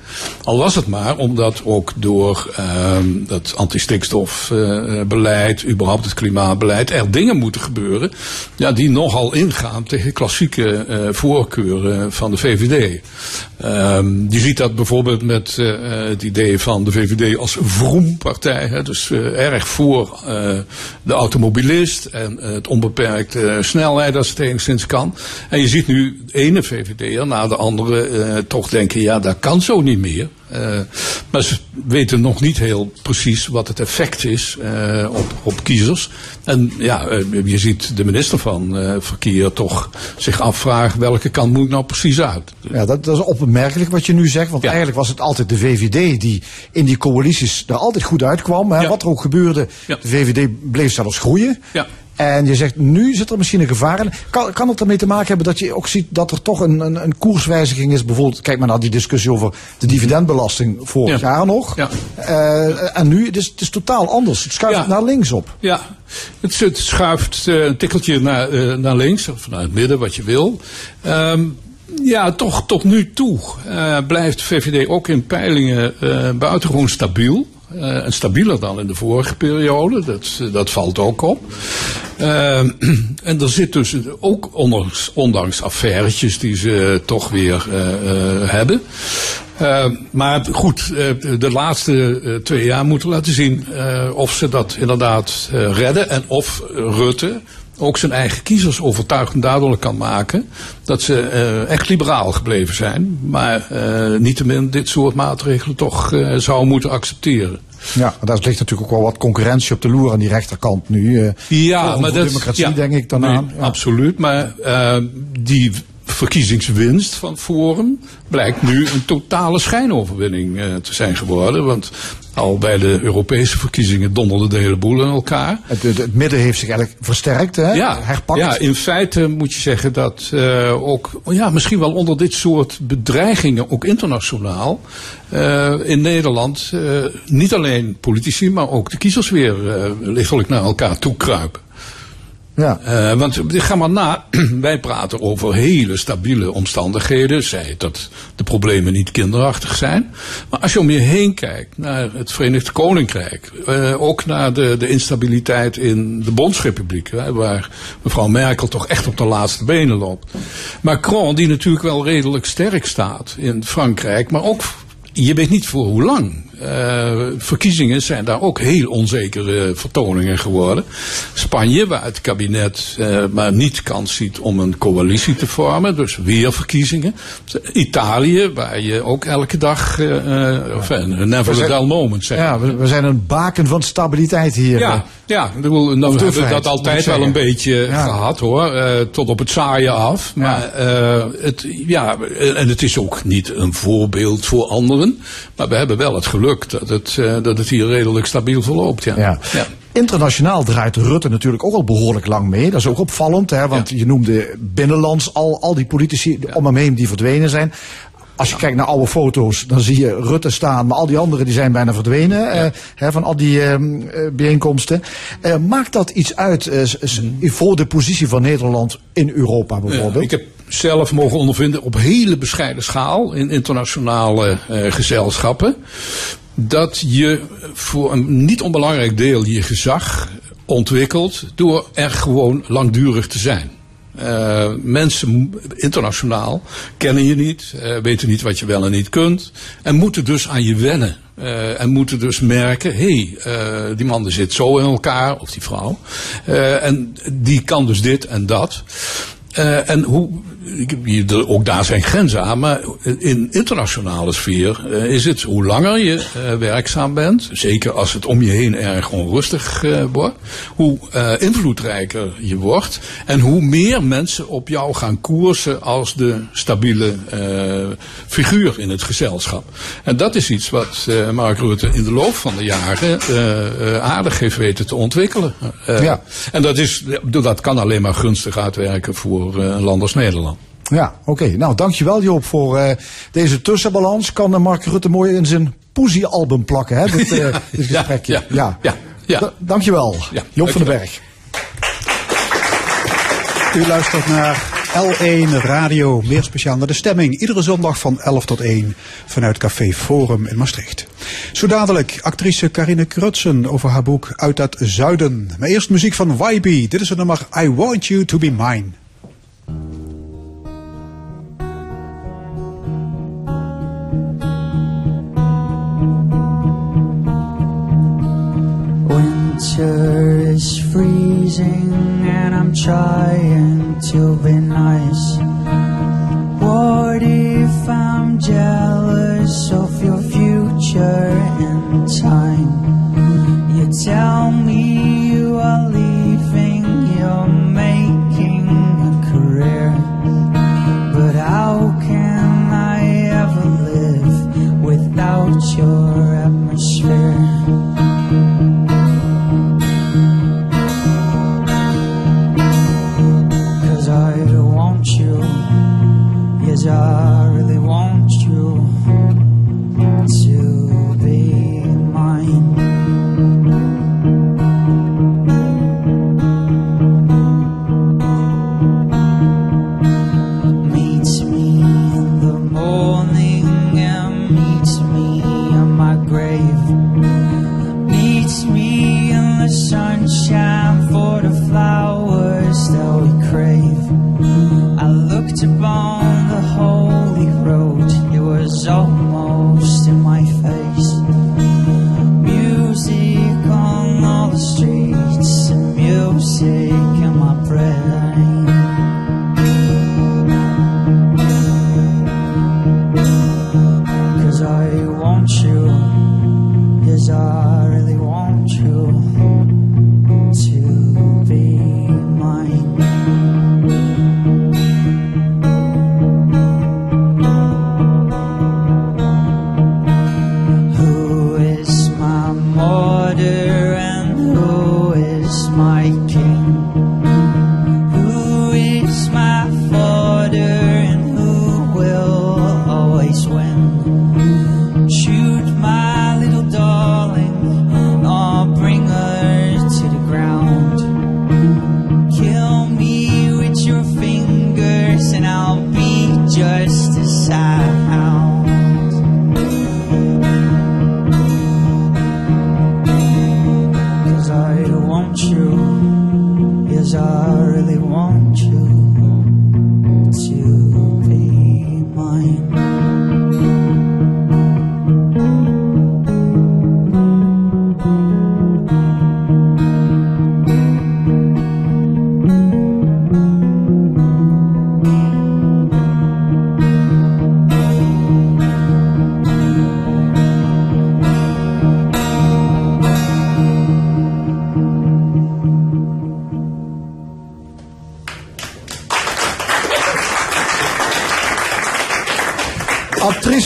Al was het maar omdat ook door ehm, dat antistikstofbeleid, überhaupt het klimaatbeleid, er dingen moeten gebeuren ja, die nogal ingaan tegen klassieke voorkeuren van de VVD. Ehm, je ziet dat bijvoorbeeld met het idee van de VVD als vroempartij. Dus erg voor de automobilist en het onbeperkte snelheid als het enigszins kan. En je ziet nu de ene VVD'er na de andere eh, toch denken, ja dat kan zo niet meer. Eh, maar ze weten nog niet heel precies wat het effect is eh, op, op kiezers. En ja, je ziet de minister van Verkeer toch zich afvragen welke kant moet ik nou precies uit. Ja, dat, dat is opmerkelijk wat je nu zegt. Want Ja. eigenlijk was het altijd de VVD die in die coalities er altijd goed uitkwam. Hè. Ja. Wat er ook gebeurde, Ja. de VVD bleef zelfs groeien. Ja. En je zegt, nu zit er misschien een gevaar in. Kan, kan het ermee te maken hebben dat je ook ziet dat er toch een, een, een koerswijziging is? Bijvoorbeeld, kijk maar naar die discussie over de dividendbelasting vorig Ja. jaar nog. Ja. Eh, en nu, het is, het is totaal anders. Het schuift Ja. naar links op. Ja, het, het schuift eh, een tikkeltje naar, eh, naar links, of naar het midden, wat je wil. Ehm, Ja, toch tot nu toe blijft VVD ook in peilingen buitengewoon stabiel. Eh, en stabieler dan in de vorige periode, dat, dat valt ook op. Eh, en er zit dus ook ondanks, ondanks die ze toch weer eh, eh, hebben. Eh, maar goed, de laatste twee jaar moeten laten zien of ze dat inderdaad redden. En of Rutte ook zijn eigen kiezers overtuigend duidelijk kan maken dat ze eh, echt liberaal gebleven zijn. Maar eh niettemin dit soort maatregelen toch eh, zou moeten accepteren. Ja, daar ligt natuurlijk ook wel wat concurrentie op de loer aan die rechterkant nu. Ja, maar dat democratie ja, denk ik dan nee, aan. Ja. Absoluut, maar die verkiezingswinst van Forum blijkt nu een totale schijnoverwinning eh, te zijn geworden. Want al bij de Europese verkiezingen donderde de hele boel in elkaar. Het, het, het midden heeft zich eigenlijk versterkt, hè? Ja, herpakt. ja, in feite moet je zeggen dat eh, ook, ja, misschien wel onder dit soort bedreigingen, ook internationaal, eh, in Nederland niet alleen politici, maar ook de kiezers weer lichtelijk naar elkaar toe kruipen. Ja. Eh, want ga maar na, wij praten over hele stabiele omstandigheden. Zij dat de problemen niet kinderachtig zijn. Maar als je om je heen kijkt naar het Verenigd Koninkrijk. eh, ook naar de, de instabiliteit in de Bondsrepubliek. Waar mevrouw Merkel toch echt op de laatste benen loopt. Macron, die natuurlijk wel redelijk sterk staat in Frankrijk. Maar ook, je weet niet voor hoe lang. Eh, verkiezingen zijn daar ook heel onzekere vertoningen geworden. Spanje, waar het kabinet eh, maar niet kans ziet om een coalitie te vormen, dus weer verkiezingen. Italië, waar je ook elke dag, eh, of een never a dull moment zegt. Ja, we, we zijn een baken van stabiliteit hier. Ja, ja ik bedoel, nou, we hebben dat altijd wel een beetje Ja. gehad hoor. eh, tot op het saaien af. Maar eh, het, ja, en het is ook niet een voorbeeld voor anderen. Maar we hebben wel het geluk dat het, eh, dat het hier redelijk stabiel verloopt. Ja. Ja. Internationaal draait Rutte natuurlijk ook al behoorlijk lang mee. Dat is ook opvallend, hè, want je noemde binnenlands al, al die politici om hem heen die verdwenen zijn. Als je kijkt naar oude foto's, dan zie je Rutte staan, maar al die anderen die zijn bijna verdwenen eh, hè, van al die ehm, eh, bijeenkomsten. Eh, maakt dat iets uit s- voor de positie van Nederland in Europa bijvoorbeeld? Ja, ik heb zelf mogen ondervinden op hele bescheiden schaal in internationale gezelschappen. Dat je voor een niet onbelangrijk deel je gezag ontwikkelt door er gewoon langdurig te zijn. Eh, mensen internationaal kennen je niet, eh, weten niet wat je wel en niet kunt. En moeten dus aan je wennen. Eh, en moeten dus merken, hé, hey, die man zit zo in elkaar, of die vrouw. En die kan dus dit en dat. En hoe, ook daar zijn grenzen aan, maar in internationale sfeer eh, is het hoe langer je eh, werkzaam bent, zeker als het om je heen erg onrustig eh, wordt, hoe eh, invloedrijker je wordt en hoe meer mensen op jou gaan koersen als de stabiele eh, figuur in het gezelschap. En dat is iets wat eh, Mark Rutte in de loop van de jaren aardig heeft weten te ontwikkelen. Ja. En dat, is, dat kan alleen maar gunstig uitwerken voor eh, een land als Nederland. Ja, oké. Nou, dankjewel Joop voor eh, deze tussenbalans. Kan eh, Mark Rutte mooi in zijn poesie-album plakken, hè? Dit, eh, dit gesprekje. ja, ja, ja. Da- dankjewel. Joop van den. Berg. U luistert naar L1 Radio, meer speciaal naar de stemming. Iedere zondag van 11 tot 1 vanuit Café Forum in Maastricht. Zo dadelijk actrice Carine Krutsen over haar boek Uit het Zuiden. Maar eerst muziek van YB. Dit is het nummer I Want You To Be Mine. Winter is freezing and I'm trying to be nice. What if I'm jealous of your future in time? You tell me you are leaving, you're making a career. But how can I ever live without your yes, I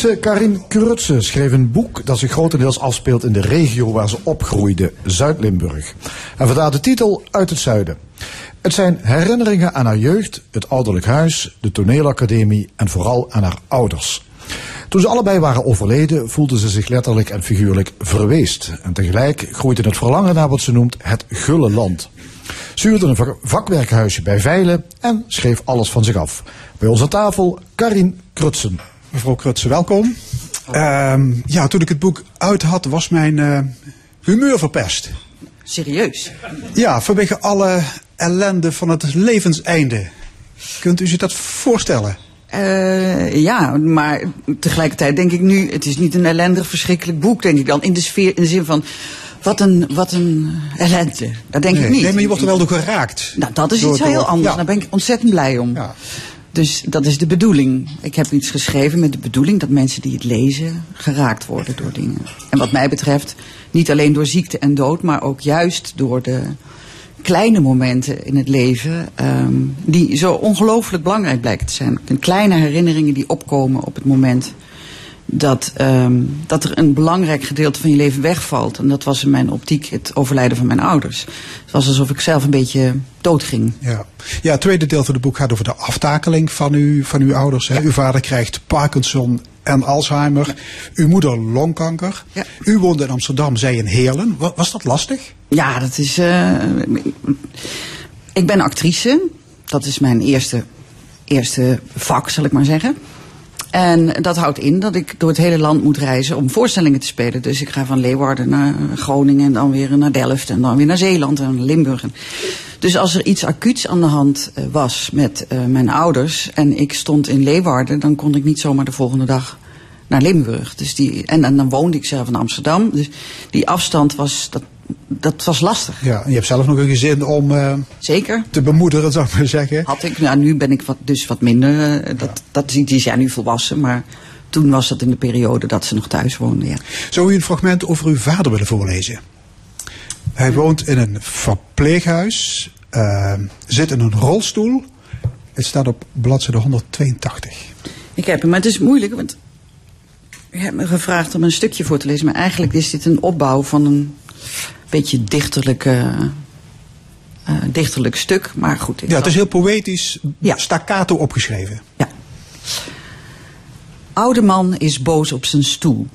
Actrice Karin schreef een boek dat zich grotendeels afspeelt in de regio waar ze opgroeide, Zuid-Limburg. En vandaar de titel Uit het Zuiden. Het zijn herinneringen aan haar jeugd, het ouderlijk huis, de toneelacademie en vooral aan haar ouders. Toen ze allebei waren overleden, voelde ze zich letterlijk en figuurlijk verweest. En tegelijk groeide het verlangen naar wat ze noemt het gulle land. Ze huurde een vak- vakwerkhuisje bij Veilen en schreef alles van zich af. Bij aan tafel Karin Krutsen. Mevrouw Krutse, welkom. Ehm, ja, toen ik het boek uit had, was mijn eh, humeur verpest. Serieus? Ja, vanwege alle ellende van het levenseinde. Kunt u zich dat voorstellen? Eh, ja, maar tegelijkertijd denk ik nu, het is niet een ellendig, verschrikkelijk boek, denk ik dan. In de sfeer, in de zin van, wat een, wat een ellende. Dat denk ik niet. nee, maar je wordt er wel door geraakt. Nou, dat is Door- iets heel door- anders. ja. Daar ben ik ontzettend blij om. Ja. Dus dat is de bedoeling. Ik heb iets geschreven met de bedoeling dat mensen die het lezen geraakt worden door dingen. En wat mij betreft niet alleen door ziekte en dood, maar ook juist door de kleine momenten in het leven ehm, die zo ongelooflijk belangrijk blijken te zijn. En kleine herinneringen die opkomen op het moment dat, ehm, dat er een belangrijk gedeelte van je leven wegvalt. En dat was in mijn optiek het overlijden van mijn ouders. Het was alsof ik zelf een beetje doodging. Ja. ja, het tweede deel van het boek gaat over de aftakeling van, u, van uw ouders. Hè. Uw vader krijgt Parkinson en Alzheimer. Uw moeder longkanker. Ja. U woonde in Amsterdam, zij in Heerlen. Wa- Was dat lastig? Ja, dat is. eh, ik ben actrice. Dat is mijn eerste, eerste vak, zal ik maar zeggen. En dat houdt in dat ik door het hele land moet reizen om voorstellingen te spelen. Dus ik ga van Leeuwarden naar Groningen en dan weer naar Delft en dan weer naar Zeeland en Limburg. Dus als er iets acuuts aan de hand eh, was met eh, mijn ouders en ik stond in Leeuwarden, dan kon ik niet zomaar de volgende dag naar Limburg. Dus die, en, en dan woonde ik zelf in Amsterdam. Dus die afstand was, dat, dat was lastig. Ja, en je hebt zelf nog een gezin om eh, Zeker. te bemoederen, zou ik maar zeggen. Had ik, nou, nu ben ik wat, dus wat minder. eh, dat, dat, die die zijn nu volwassen, maar toen was dat in de periode dat ze nog thuis woonden. Ja. Zou u een fragment over uw vader willen voorlezen? Hij woont in een verpleeghuis, eh, zit in een rolstoel. Het staat op bladzijde 182. Ik heb hem, maar het is moeilijk, want je hebt me gevraagd om een stukje voor te lezen. Maar eigenlijk is dit een opbouw van een beetje dichterlijk, eh, eh, dichterlijk stuk. Maar goed, Ja, het is heel poëtisch, Ja. staccato opgeschreven. Ja. Oude man is boos op zijn stoel.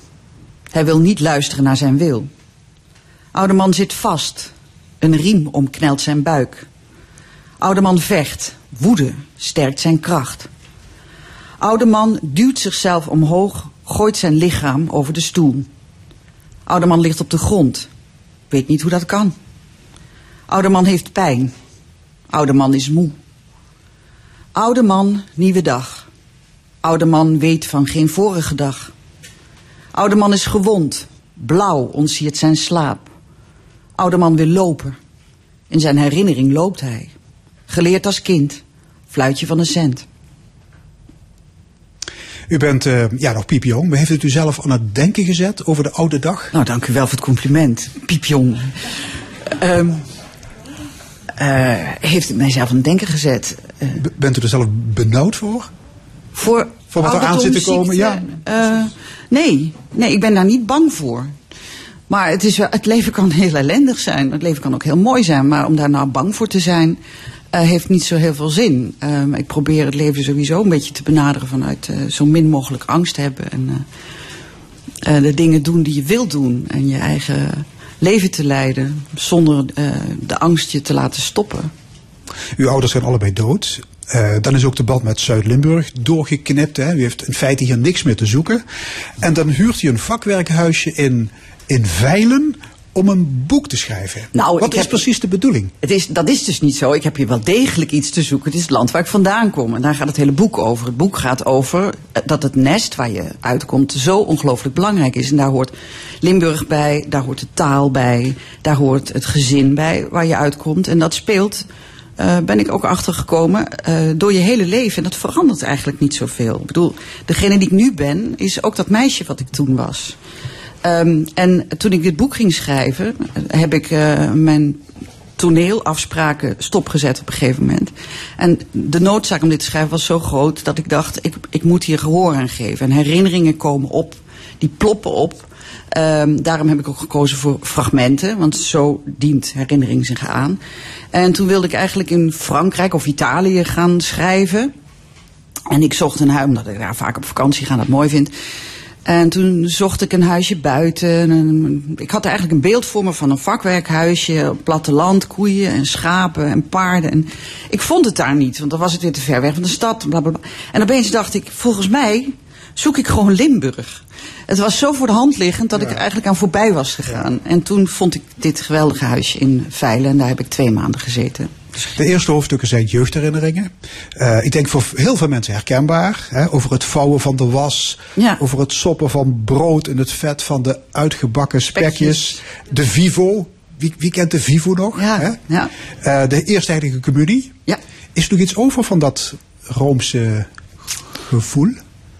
Hij wil niet luisteren naar zijn wil. Oude man zit vast. Een riem omknelt zijn buik. Oude man vecht. Woede sterkt zijn kracht. Oude man duwt zichzelf omhoog, gooit zijn lichaam over de stoel. Oude man ligt op de grond. Weet niet hoe dat kan. Oude man heeft pijn. Oude man is moe. Oude man, nieuwe dag. Oude man weet van geen vorige dag. Oude man is gewond. Blauw ontsiert zijn slaap. Oude man wil lopen. In zijn herinnering loopt hij. Geleerd als kind. Fluitje van een cent. U bent eh, ja, nog piepjong, maar heeft het u zelf aan het denken gezet over de oude dag? Nou, dank u wel voor het compliment. Piepjong. Ehm eh, heeft het mijzelf aan het denken gezet. Eh, bent u er zelf benauwd voor? voor Voor wat er aan zit te komen, ja. nee, nee, ik ben daar niet bang voor. Maar het, is het leven kan heel ellendig zijn. Het leven kan ook heel mooi zijn. Maar om daar nou bang voor te zijn, eh, heeft niet zo heel veel zin. Ehm, ik probeer het leven sowieso een beetje te benaderen vanuit eh, zo min mogelijk angst hebben. En eh, de dingen doen die je wilt doen. En je eigen leven te leiden. Zonder de angst je te laten stoppen. Uw ouders zijn allebei dood. Dan is ook de band met Zuid-Limburg doorgeknipt. Hè. U heeft in feite hier niks meer te zoeken. En dan huurt u een vakwerkhuisje in, in Veilen om een boek te schrijven. Nou, Wat is heb- precies de bedoeling? Het is, dat is dus niet zo. Ik heb hier wel degelijk iets te zoeken. Het is het land waar ik vandaan kom. En daar gaat het hele boek over. Het boek gaat over eh, dat het nest waar je uitkomt zo ongelooflijk belangrijk is. En daar hoort Limburg bij, daar hoort de taal bij, daar hoort het gezin bij waar je uitkomt. En dat speelt, eh, ben ik ook achtergekomen, eh door je hele leven. En dat verandert eigenlijk niet zoveel. Ik bedoel, degene die ik nu ben, is ook dat meisje wat ik toen was. Ehm, en toen ik dit boek ging schrijven, heb ik eh, mijn toneelafspraken stopgezet op een gegeven moment. En de noodzaak om dit te schrijven was zo groot dat ik dacht, ik, ik moet hier gehoor aan geven. En herinneringen komen op, die ploppen op. Ehm, daarom heb ik ook gekozen voor fragmenten, want zo dient herinnering zich aan. En toen wilde ik eigenlijk in Frankrijk of Italië gaan schrijven. En ik zocht een huis, omdat ik daar vaak op vakantie ga, dat mooi vind. En toen zocht ik een huisje buiten. En ik had eigenlijk een beeld voor me van een vakwerkhuisje, op platteland, koeien en schapen en paarden. En ik vond het daar niet, want dan was het weer te ver weg van de stad. Bla bla bla. En opeens dacht ik, volgens mij zoek ik gewoon Limburg. Het was zo voor de hand liggend dat ik er eigenlijk aan voorbij was gegaan. En toen vond ik dit geweldige huisje in Veilen en daar heb ik twee maanden gezeten. De eerste hoofdstukken zijn jeugdherinneringen. Eh, ik denk voor heel veel mensen herkenbaar. Hè, over het vouwen van de was. Ja. Over het soppen van brood in het vet van de uitgebakken spekjes. Spekjes. De Vivo. Wie, wie kent de Vivo nog? Ja, hè? ja. Eh, de eerste heilige communie. Ja. Is er nog iets over van dat Roomse gevoel?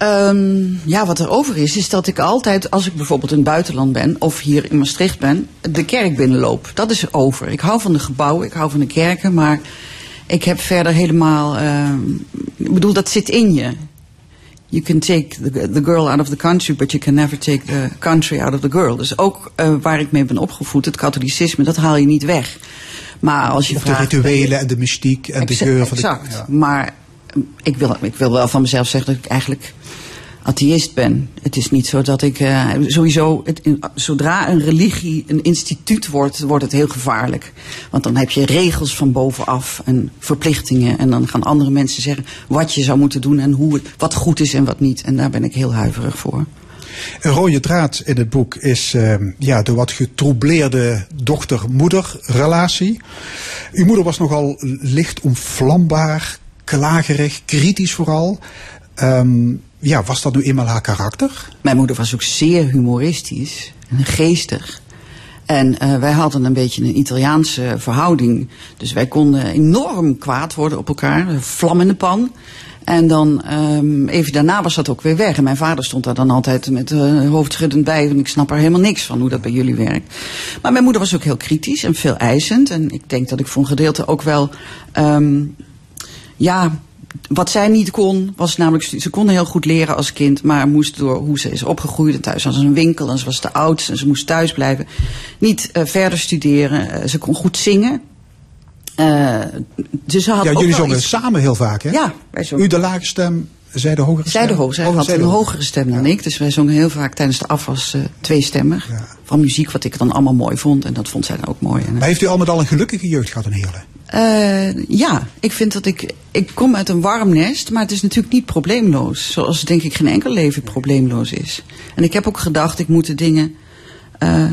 Ehm, ja, wat er over is, is dat ik altijd, als ik bijvoorbeeld in het buitenland ben of hier in Maastricht ben, de kerk binnenloop. Dat is over. Ik hou van de gebouwen, ik hou van de kerken, maar ik heb verder helemaal. ehm, ik bedoel, dat zit in je. You can take the, the girl out of the country, but you can never take the country out of the girl. Dus ook eh, waar ik mee ben opgevoed, het katholicisme, dat haal je niet weg. Maar als je Of de vraagt, rituelen en de mystiek en de geur van de... exact. Ja. Maar ik wil, ik wil wel van mezelf zeggen dat ik eigenlijk atheïst ben. Het is niet zo dat ik eh, sowieso, zodra een religie een instituut wordt, wordt het heel gevaarlijk. Want dan heb je regels van bovenaf en verplichtingen. En dan gaan andere mensen zeggen wat je zou moeten doen en hoe wat goed is en wat niet. En daar ben ik heel huiverig voor. Een rode draad in het boek is eh, ja, de wat getroubleerde dochter-moeder relatie. Uw moeder was nogal licht omvlambaar, klagerig, kritisch vooral. Ehm, ja, was dat nu eenmaal haar karakter? Mijn moeder was ook zeer humoristisch en geestig. En eh, wij hadden een beetje een Italiaanse verhouding. Dus wij konden enorm kwaad worden op elkaar, vlam in de pan. En dan ehm, even daarna was dat ook weer weg. En mijn vader stond daar dan altijd met uh, hoofdschuddend bij. En ik snap er helemaal niks van hoe dat bij jullie werkt. Maar mijn moeder was ook heel kritisch en veel eisend. En ik denk dat ik voor een gedeelte ook wel. ehm, ja, wat zij niet kon, was namelijk, ze kon heel goed leren als kind, maar moest door hoe ze is opgegroeid. En thuis was ze een winkel en ze was de oudste en ze moest thuis blijven. Niet eh, verder studeren. Eh, ze kon goed zingen. Dus ze had Ja, jullie zongen iets- samen heel vaak, hè? Ja, wij zongen. U de lage stem, zij de hogere Zij stem? de hoog, zij Oh, had zij een hogere stem dan ik. Dus wij zongen heel vaak tijdens de afwas eh tweestemmig. Ja. Van muziek wat ik dan allemaal mooi vond. En dat vond zij dan ook mooi. En, Maar heeft u al met al een gelukkige jeugd gehad in Heerlen? Eh, ja, ik vind dat ik. Ik kom uit een warm nest, maar het is natuurlijk niet probleemloos. Zoals denk ik geen enkel leven probleemloos is. En ik heb ook gedacht, ik moet de dingen. eh,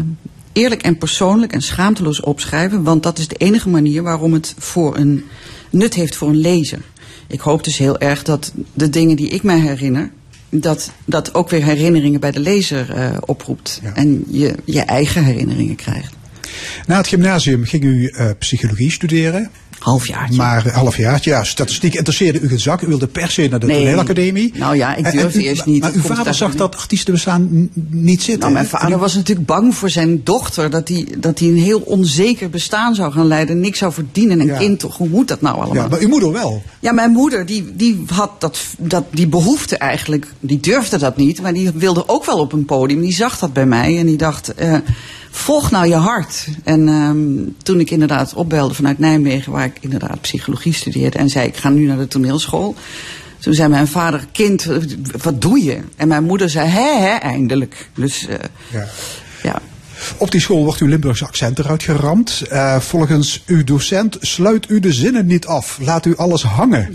eerlijk en persoonlijk en schaamteloos opschrijven, want dat is de enige manier waarom het voor een nut heeft voor een lezer. Ik hoop dus heel erg dat de dingen die ik mij herinner, dat dat ook weer herinneringen bij de lezer eh, oproept. Ja. En je je eigen herinneringen krijgt. Na het gymnasium ging u eh, psychologie studeren. Halfjaartje. Maar een halfjaartje, ja, statistiek interesseerde u geen zak. U wilde per se naar de Nee. toneelacademie. Nou ja, ik En- en durfde u- eerst niet. Maar Het uw vader zag dat artiestenbestaan niet zitten. Nou, mijn En- vader was natuurlijk bang voor zijn dochter dat hij dat hij een heel onzeker bestaan zou gaan leiden, niks zou verdienen. Een Ja. kind toch, hoe moet dat nou allemaal? Ja, maar uw moeder wel. Ja, mijn moeder, die, die had dat, dat, die behoefte eigenlijk, die durfde dat niet, maar die wilde ook wel op een podium. Die zag dat bij mij en die dacht, eh, volg nou je hart. En ehm, toen ik inderdaad opbelde vanuit Nijmegen, waar ik inderdaad psychologie studeerde, en zei ik ga nu naar de toneelschool. Toen zei mijn vader, kind, wat doe je? En mijn moeder zei, hè, hè, eindelijk. Dus eh, Ja. Op die school wordt uw Limburgse accent eruit geramd. Eh, volgens uw docent sluit u de zinnen niet af. Laat u alles hangen.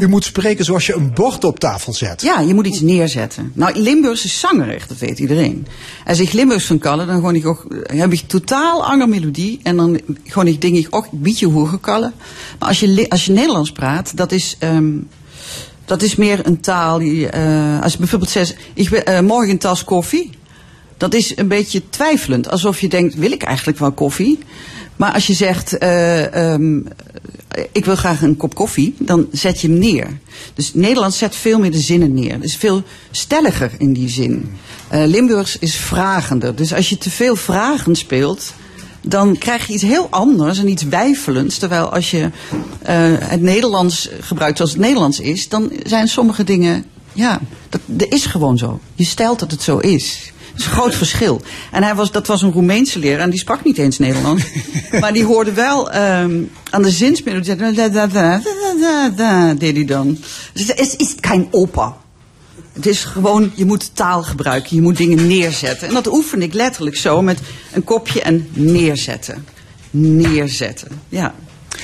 U moet spreken zoals je een bord op tafel zet. Ja, je moet iets neerzetten. Nou, Limburgs is zangerig, dat weet iedereen. Als ik Limburgs van kallen, dan gewoon ik ook, heb ik totaal andere melodie. En dan gewoon ik denk ik ook een beetje hoger kallen. Maar als je, als je Nederlands praat, dat is, ehm, dat is meer een taal die, eh, als je bijvoorbeeld zegt, ik wil, eh, morgen een tas koffie. Dat is een beetje twijfelend. Alsof je denkt, wil ik eigenlijk wel koffie? Maar als je zegt, eh, ehm, ik wil graag een kop koffie, dan zet je hem neer. Dus Nederlands zet veel meer de zinnen neer. Het is veel stelliger in die zin. Eh, Limburgs is vragender. Dus als je te veel vragen speelt, dan krijg je iets heel anders en iets wijfelends. Terwijl als je eh, het Nederlands gebruikt zoals het Nederlands is, dan zijn sommige dingen, ja, dat, dat is gewoon zo. Je stelt dat het zo is. Dat is een groot verschil. En hij was, dat was een Roemeense leraar en die sprak niet eens Nederlands. maar die hoorde wel ehm, aan de zinsmelodie. Da, da, da, da, da, da, deed hij dan. Dus het is, is geen opa. Het is gewoon, je moet taal gebruiken, je moet dingen neerzetten. En dat oefen ik letterlijk zo met een kopje en neerzetten. Neerzetten, ja.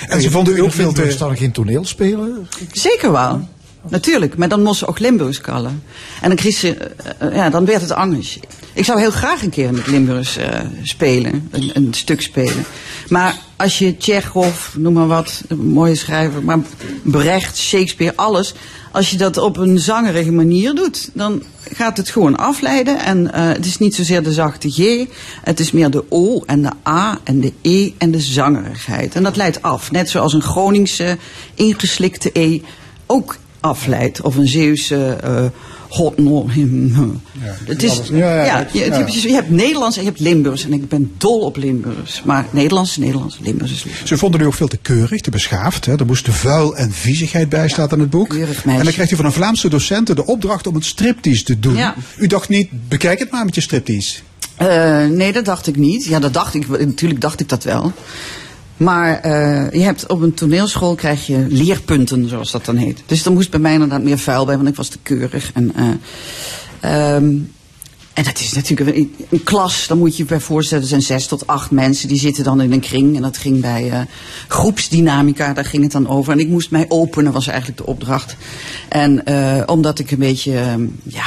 En ze vonden u ook veel te... dan geen toneel spelen? Zeker wel. Natuurlijk, maar dan moest ze ook Limburgs kallen. En dan, kreeg ze, eh, eh, ja, dan werd het anders. Ik zou heel graag een keer met Limburgs eh, spelen, een, een stuk spelen. Maar als je Tsjechov, noem maar wat, een mooie schrijver, maar Brecht, Shakespeare, alles. Als je dat op een zangerige manier doet, dan gaat het gewoon afleiden. En eh, het is niet zozeer de zachte G, het is meer de O en de A en de E en de zangerigheid. En dat leidt af. Net zoals een Groningse ingeslikte E ook afleidt. Of een Zeeuwse eh God no him. het is, alles- ja, ja, ja, je, ja. hebt Nederlands en je hebt Limburgs. En ik ben dol op Limburgs. Maar Nederlands is Nederlands, Limburgs is Limburgs. Ze vonden u ook veel te keurig, te beschaafd. Hè? Er moest te vuil en viezigheid bij, staat in het boek. keurig En dan krijgt u van een Vlaamse docenten de opdracht om een striptease te doen. Ja. U dacht niet, bekijk het maar met je striptease. Eh, nee, dat dacht ik niet. Ja, dat dacht ik. Natuurlijk dacht ik dat wel. Maar eh, je hebt op een toneelschool krijg je leerpunten, zoals dat dan heet. Dus er moest bij mij inderdaad meer vuil bij, want ik was te keurig. En, eh, ehm, en dat is natuurlijk een, een klas, dan moet je je bij voorstellen, er zijn zes tot acht mensen, die zitten dan in een kring. En dat ging bij eh, groepsdynamica, daar ging het dan over. En ik moest mij openen, was eigenlijk de opdracht. En omdat ik een beetje, ehm, ja,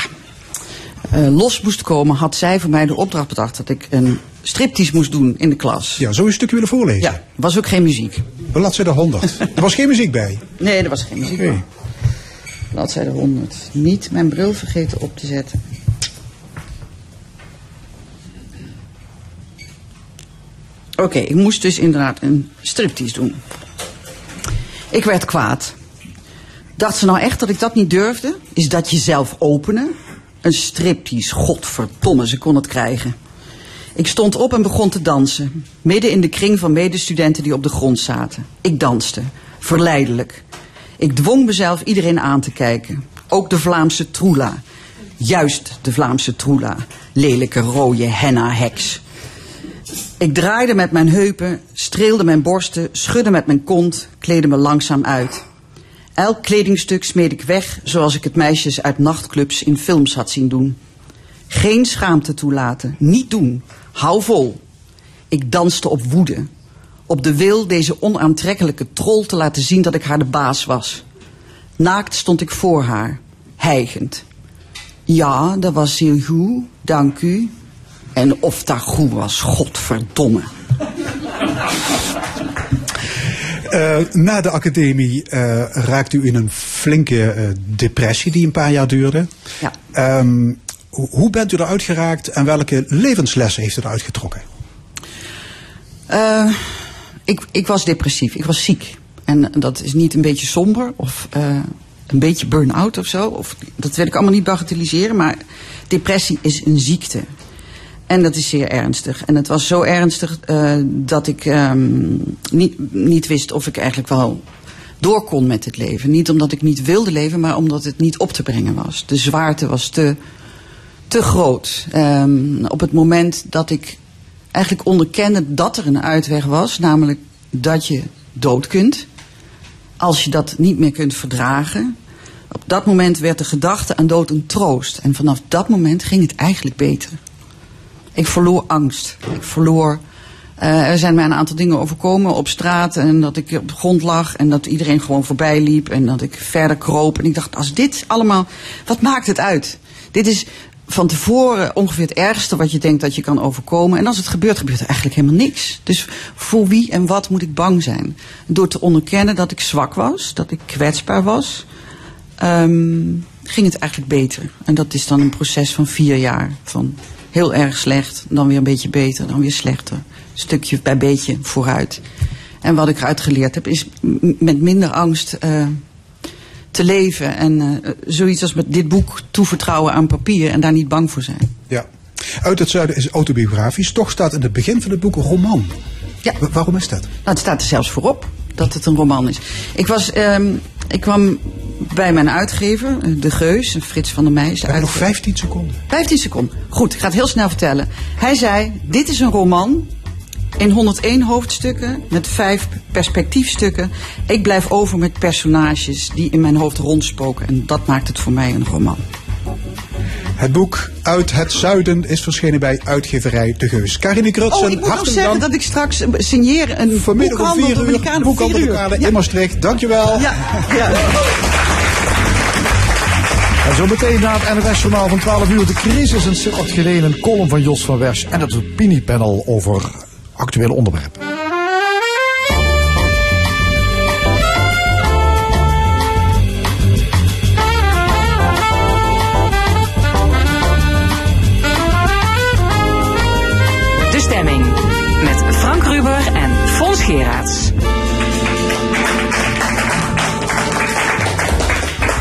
los moest komen, had zij voor mij de opdracht bedacht dat ik een striptease moest doen in de klas. Ja, je een stukje willen voorlezen? Ja, was ook geen muziek. Bladzijde 100. er was geen muziek bij. Nee, er was geen muziek. Oké. Bladzijde 100. Niet mijn bril vergeten op te zetten. Oké, ik moest dus inderdaad een striptease doen. Ik werd kwaad. Dacht ze nou echt dat ik dat niet durfde? Is dat jezelf openen? Een striptease, godverdomme, ze kon het krijgen. Ik stond op en begon te dansen. Midden in de kring van medestudenten die op de grond zaten. Ik danste. Verleidelijk. Ik dwong mezelf iedereen aan te kijken. Ook de Vlaamse troela. Juist de Vlaamse troela. Lelijke rode henna-heks. Ik draaide met mijn heupen, streelde mijn borsten, schudde met mijn kont, kleedde me langzaam uit. Elk kledingstuk smeed ik weg, zoals ik het meisjes uit nachtclubs in films had zien doen. Geen schaamte toelaten, niet doen, hou vol. Ik danste op woede, op de wil deze onaantrekkelijke troll te laten zien dat ik haar de baas was. Naakt stond ik voor haar, hijgend. Ja, dat was heel goed, dank u. En of dat goed was, godverdomme. Eh, na de academie eh, raakte u in een flinke eh, depressie die een paar jaar duurde. Ja. Ehm, hoe bent u eruit geraakt en welke levenslessen heeft u eruit getrokken? Eh, ik, ik was depressief, ik was ziek. En dat is niet een beetje somber of eh, een beetje burn-out of zo. Of, dat wil ik allemaal niet bagatelliseren, maar depressie is een ziekte. En dat is zeer ernstig. En het was zo ernstig eh, dat ik ehm, niet, niet wist of ik eigenlijk wel door kon met het leven. Niet omdat ik niet wilde leven, maar omdat het niet op te brengen was. De zwaarte was te, te groot. Ehm, op het moment dat ik eigenlijk onderkende dat er een uitweg was, namelijk dat je dood kunt, als je dat niet meer kunt verdragen. Op dat moment werd de gedachte aan dood een troost. En vanaf dat moment ging het eigenlijk beter. Ik verloor angst. Ik verloor. eh, er zijn mij een aantal dingen overkomen op straat. En dat ik op de grond lag. En dat iedereen gewoon voorbij liep. En dat ik verder kroop. En ik dacht, als dit allemaal. Wat maakt het uit? Dit is van tevoren ongeveer het ergste wat je denkt dat je kan overkomen. En als het gebeurt, gebeurt er eigenlijk helemaal niks. Dus voor wie en wat moet ik bang zijn? Door te onderkennen dat ik zwak was. Dat ik kwetsbaar was. ehm, ging het eigenlijk beter. En dat is dan een proces van vier jaar. Van heel erg slecht, dan weer een beetje beter, dan weer slechter. Stukje bij beetje vooruit. En wat ik eruit geleerd heb, is met minder angst eh, te leven. En eh, zoiets als met dit boek toevertrouwen aan papier en daar niet bang voor zijn. Ja. Uit het zuiden is autobiografisch. Toch staat in het begin van het boek een roman. Ja. Wa- waarom is dat? Nou, het staat er zelfs voorop dat het een roman is. Ik, was, ehm, ik kwam bij mijn uitgever, eh, De Geus, Frits van der Meij. is de nog uitgever. 15 seconden. 15 seconden. Goed, ik ga het heel snel vertellen. Hij zei, dit is een roman in 101 hoofdstukken met vijf perspectiefstukken. Ik blijf over met personages die in mijn hoofd rondspoken. En dat maakt het voor mij een roman. Het boek Uit het Zuiden is verschenen bij uitgeverij De Geus. Karine Krutsen, Oh, ik moet nog zeggen dank. dat ik straks eh, signeer een Vanmiddag om boekhandel 4 uur, Dominicaan om boekhandel 4 de uur. Ja. in Maastricht. Dankjewel. Ja, ja. En zo meteen na het NOS Journaal van 12 uur de crisis in Sittard Geleen, een column van Jos van Wersch en het opiniepanel over actuele onderwerpen. De stemming. Met Frank Ruber en Fons Geraerts.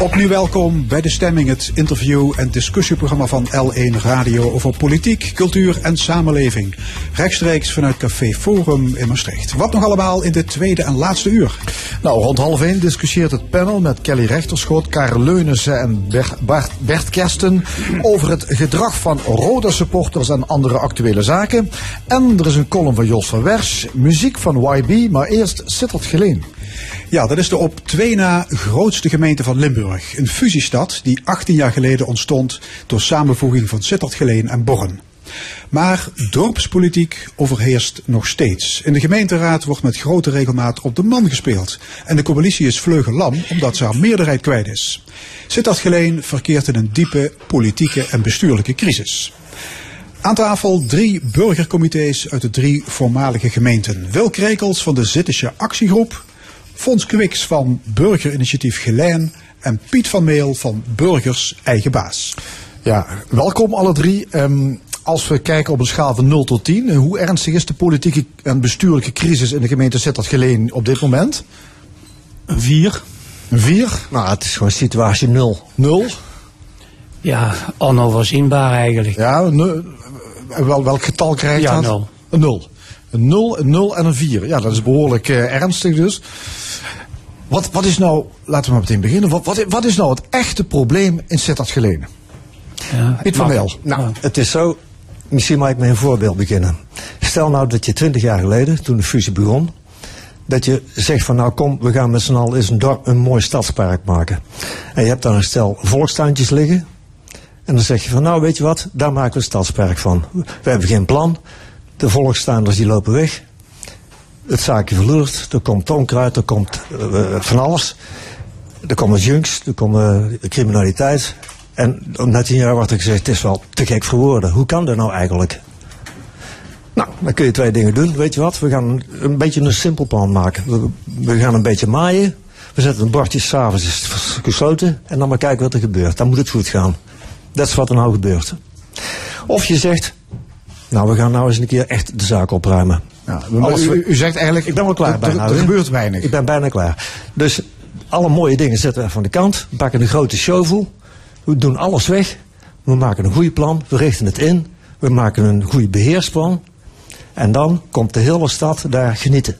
Opnieuw welkom bij De Stemming, het interview- en discussieprogramma van L1 Radio over politiek, cultuur en samenleving. Rechtstreeks vanuit Café Forum in Maastricht. Wat nog allemaal in de tweede en laatste uur. Nou, rond half één discussieert het panel met Kelly Rechterschot, Karel Leunissen en Ber- Bart, Bert Kersten over het gedrag van rode supporters en andere actuele zaken. En er is een column van Jos van Wersch, muziek van YB, maar eerst Sittard Geleen. Ja, dat is de op twee na grootste gemeente van Limburg. Een fusiestad die 18 jaar geleden ontstond door samenvoeging van Sittard-Geleen en Borren. Maar dorpspolitiek overheerst nog steeds. In de gemeenteraad wordt met grote regelmaat op de man gespeeld. En de coalitie is vleugellam omdat ze haar meerderheid kwijt is. Sittard-Geleen verkeert in een diepe politieke en bestuurlijke crisis. Aan tafel drie burgercomité's uit de drie voormalige gemeenten. Wil Krekels van de Zittische Actiegroep, Fons Kwiks van Burgerinitiatief Gelijn en Piet van Meel van Burgers Eigen Baas. Ja, welkom alle drie. Ehm, als we kijken op een schaal van 0 tot 10, hoe ernstig is de politieke en bestuurlijke crisis in de gemeente Sittard Geleen op dit moment? Een vier. Een 4, Nou, het is gewoon situatie nul. 0. Ja, onoverzienbaar eigenlijk. Ja, nul. wel, welk getal krijgt Ja, dat? nul. Een 0. Een 0, een 0 en een 4. Ja, dat is behoorlijk eh, ernstig dus. Wat, wat is nou, laten we maar meteen beginnen. Wat, wat, wat is nou het echte probleem in Sittard Geleen? Ja, Piet van Meel. Nou, het is zo. Misschien mag ik met een voorbeeld beginnen. Stel nou dat je twintig jaar geleden, toen de fusie begon, dat je zegt van nou kom, we gaan met z'n allen eens een, dorp, een mooi stadspark maken. En je hebt daar een stel volkstuintjes liggen. En dan zeg je van nou weet je wat, daar maken we een stadspark van. We hebben geen plan. De volkstuinders die lopen weg. Het zaakje verloert. Er komt onkruid, er komt eh, van alles. Er komen junks, er komen eh, criminaliteit. En na tien jaar wordt er gezegd, het is wel te gek voor woorden. Hoe kan dat nou eigenlijk? Nou, dan kun je twee dingen doen. Weet je wat? We gaan een, beetje een simpel plan maken. We, gaan een beetje maaien. We zetten een bordje, s'avonds is gesloten. En dan maar kijken wat er gebeurt. Dan moet het goed gaan. Dat is wat er nou gebeurt. Of je zegt, nou we gaan nou eens een keer echt de zaak opruimen. Ja, Alles u, zegt eigenlijk, Ik ben wel klaar bijna. er, er gebeurt weinig. Ik ben bijna klaar. Dus alle mooie dingen zetten we aan de kant. We pakken een grote shovel. We doen alles weg. We maken een goede plan. We richten het in. We maken een goede beheersplan. En dan komt de hele stad daar genieten.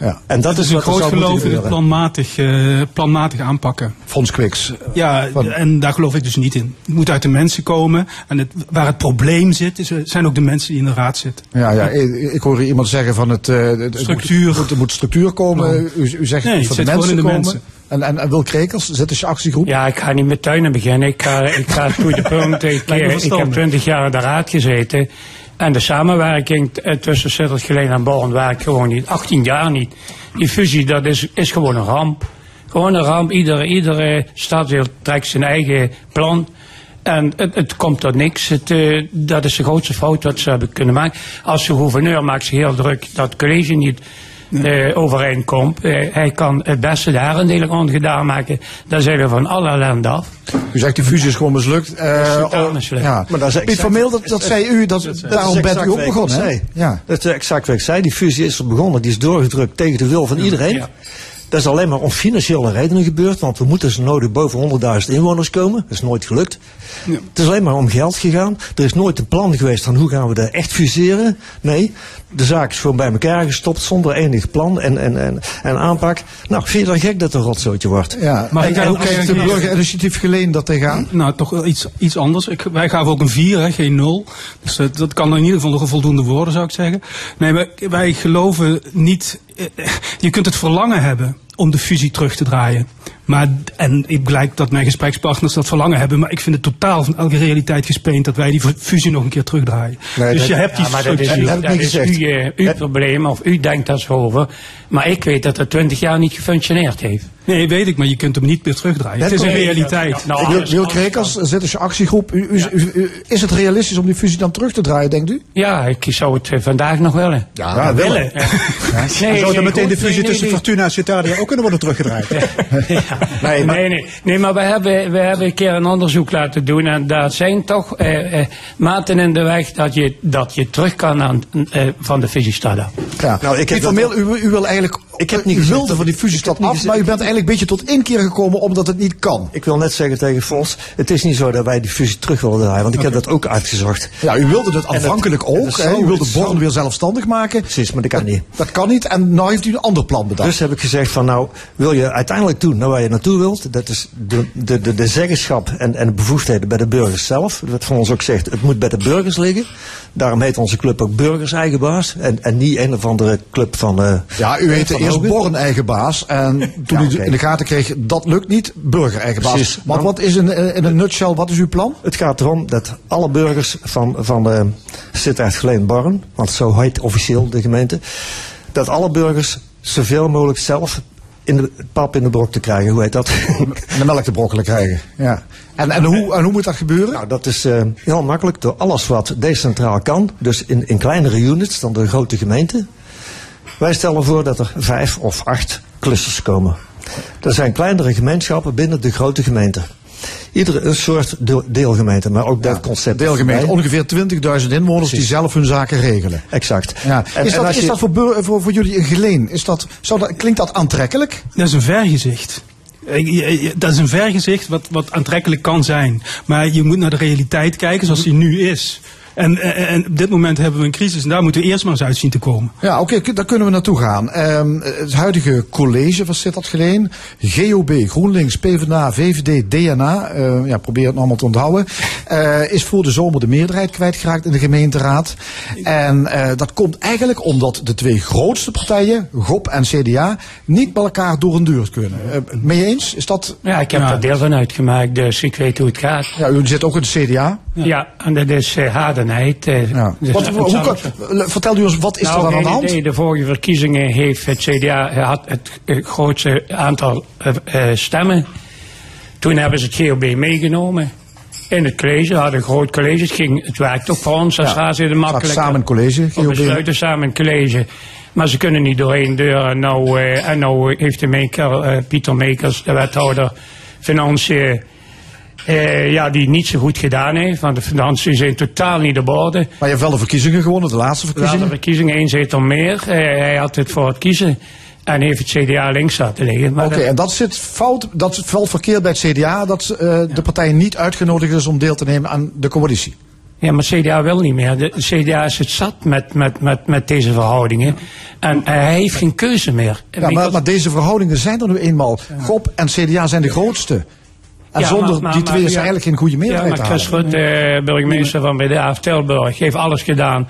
Ja. En dat Dat is is een wat groot geloof in het planmatig, eh, planmatig aanpakken. Fons Quiks. Ja, en daar geloof ik dus niet in. Het moet uit de mensen komen. En het, waar het probleem zit, is, eh, zijn ook de mensen die in de raad zitten. Ja, ja, ik, ik hoor iemand zeggen van het, eh, het- het Structuur. Moet, er moet structuur komen. U, u zegt Nee, het het van de mensen in de komen. mensen. En, en, en Wil Krekels, zit dus je actiegroep? Ja, ik ga niet met tuinen beginnen. Ik ga, ik ga to the point. Ik, ik heb twintig jaar in de raad gezeten. En de samenwerking eh, tussen Sittard Geleen en Born werkt gewoon niet. 18 jaar niet. Die fusie, dat is, is gewoon een ramp. Gewoon een ramp. Iedere, iedere stadsdeel trekt zijn eigen plan. En het, het komt tot niks. Het, eh, dat is de grootste fout wat ze hebben kunnen maken. Als de gouverneur maakt zich heel druk dat college niet eh, overeenkomt. Eh, hij kan het beste de herendelen ongedaan maken. Daar zijn we van alle ellende af. U zegt die fusie is gewoon mislukt. Eh, is totaal oh, mislukt. Ja. Maar dat is Piet exact- van Meel, dat, dat zei u, dat, Dat is daarom bent u ook begonnen. Ja. Dat is exact wat ik zei. Die fusie is er begonnen. Die is doorgedrukt tegen de wil van iedereen. Ja. Dat is alleen maar om financiële redenen gebeurd. Want we moeten zo nodig boven 100.000 inwoners komen. Dat is nooit gelukt. Het is alleen maar om geld gegaan. Er is nooit een plan geweest van hoe gaan we daar echt fuseren. Nee, de zaak is gewoon bij elkaar gestopt zonder enig plan en, en, en, en aanpak. Nou, vind je dan gek dat het een rotzootje wordt? Ja. En, en hoe ook kijkt de reageren? burgerinitiatief Geleen dat tegenaan? Nou, toch wel iets, iets anders. Ik, wij gaven ook een 4, hè, geen 0. Dus dat, dat kan in ieder geval nog een voldoende worden, zou ik zeggen. Nee, wij, wij geloven niet. Je kunt het verlangen hebben om de fusie terug te draaien. Maar, en ik blijkt dat mijn gesprekspartners dat verlangen hebben. Maar ik vind het totaal van elke realiteit gespeend dat wij die fusie nog een keer terugdraaien. Nee, dus dat- je hebt die Ja, maar dat is, dat uw, eh, uw probleem, of u denkt daar zo over. Maar ik weet dat het 20 jaar niet gefunctioneerd heeft. Nee, weet ik, maar je kunt hem niet meer terugdraaien. Dat het is een realiteit. Nou, Wil, dus je actiegroep. U, u, u- u- is het realistisch om die fusie dan terug te draaien, denkt u? Ja, ik zou het eh, vandaag nog willen. Ja, willen. Nee, Zou dan meteen goed, de fusie nee, tussen nee, Fortuna en Citadia ook kunnen worden teruggedraaid? Ja. Nee, nee, nee, maar we hebben, we hebben een keer een onderzoek laten doen en daar zijn toch eh, eh, maten in de weg dat je, dat je terug kan aan, eh, van de fusiestad af. Ja. Nou, ik heb u, u wil eigenlijk. Ik heb niet u wilde dat- van die heb af, maar u bent eigenlijk een beetje tot inkeer gekomen omdat het niet kan. Ik wil net zeggen tegen Fons, het is niet zo dat wij die fusie terug willen draaien, want ik heb dat ook uitgezocht. Ja, u wilde dat- aanvankelijk dat ook. hè. U wilde Born weer zelfstandig maken. Precies, maar dat kan niet. Dat kan niet. En nu heeft u een ander plan bedacht. Dus heb ik gezegd van nou, wil je uiteindelijk doen naar waar je naartoe wilt, dat is de, de, de, de zeggenschap en, en de bevoegdheden bij de burgers zelf. Wat van ons ook zegt, het moet bij de burgers liggen. Daarom heet onze club ook Burgers Eigen Baas en, en niet een of andere club van... eh, ja, u heette eerst Hogen. Born eigen baas. En toen Ja, u in de gaten kreeg, dat lukt niet, burger eigen baas. Precies. Maar wat is in, in een nutshell, wat is uw plan? Het gaat erom dat alle burgers van, van de Sittard Geleen Barren, want zo heet officieel de gemeente, dat alle burgers zoveel mogelijk zelf in de pap in de brok te krijgen. Hoe heet dat? De melk te brokkelen krijgen. Ja. En, en, hoe, en hoe moet dat gebeuren? nou, dat is eh, heel makkelijk door alles wat decentraal kan, dus in, in kleinere units dan de grote gemeente. Wij stellen voor dat er vijf of acht clusters komen. Er zijn kleinere gemeenschappen binnen de grote gemeente. Iedere een soort deel- deelgemeente, maar ook dat concept. Deelgemeente, erbij. ongeveer 20.000 inwoners die zelf hun zaken regelen. Exact. Ja. En- is en dat, is je- dat voor, beur- voor, voor jullie een geleen? Is dat, zou dat, klinkt dat aantrekkelijk? Dat is een vergezicht. Eh, Dat is een vergezicht wat, wat aantrekkelijk kan zijn. Maar je moet naar de realiteit kijken zoals die nu is. En, en, en op dit moment hebben we een crisis en daar moeten we eerst maar eens uit zien te komen. Ja, oké, daar kunnen we naartoe gaan. Ehm, het huidige college van Sittard Geleen, GOB, GroenLinks, PvdA, VVD, DNA, eh, ja, probeer het allemaal te onthouden, eh, is voor de zomer de meerderheid kwijtgeraakt in de gemeenteraad. En eh, dat komt eigenlijk omdat de twee grootste partijen, GOP en CDA, niet bij elkaar door een deur kunnen. Eh, mee eens? Is dat... Ja, ik heb Ja. er deel van uitgemaakt, dus ik weet hoe het gaat. Ja, u zit ook in de CDA. Ja, en dat is uh, hadenheid. eh, Ja. dus Wat, hoe kan, vertel u ons, wat is nou, er dan aan de hand? idee. De vorige verkiezingen heeft het CDA had het eh, grootste aantal eh, eh, stemmen. Toen hebben ze het GOB meegenomen. in het college. We hadden een groot college. Het, ging, het werkt ook voor ons als Ja. raadsleden makkelijk. samen in college, We GOB. besluiten samen in college. Maar ze kunnen niet door één deur. En nou, eh, en nou heeft de maker, eh, Pieter Mekers, de wethouder Financiën, eh, ja, die niet zo goed gedaan heeft. Want de financiën zijn totaal niet op orde. Maar je hebt wel de verkiezingen gewonnen, de laatste We hadden verkiezingen. verkiezingen, één zetel meer. Eh, hij had het voor het kiezen. En heeft het CDA links laten liggen. Oké, en dat zit fout, dat valt verkeerd bij het CDA, dat eh, de partij niet uitgenodigd is om deel te nemen aan de coalitie. Ja, maar CDA wil niet meer. De CDA is het zat met, met, met, met deze verhoudingen. En hij heeft geen keuze meer. Ja, maar, maar deze verhoudingen zijn er nu eenmaal. GOP en CDA zijn de grootste. En Ja, zonder maar- maar- die twee maar- is ja. eigenlijk geen goede Ja, meerderheid maar te Chris. Rutte, eh, burgemeester van BDA of Tilburg, heeft alles gedaan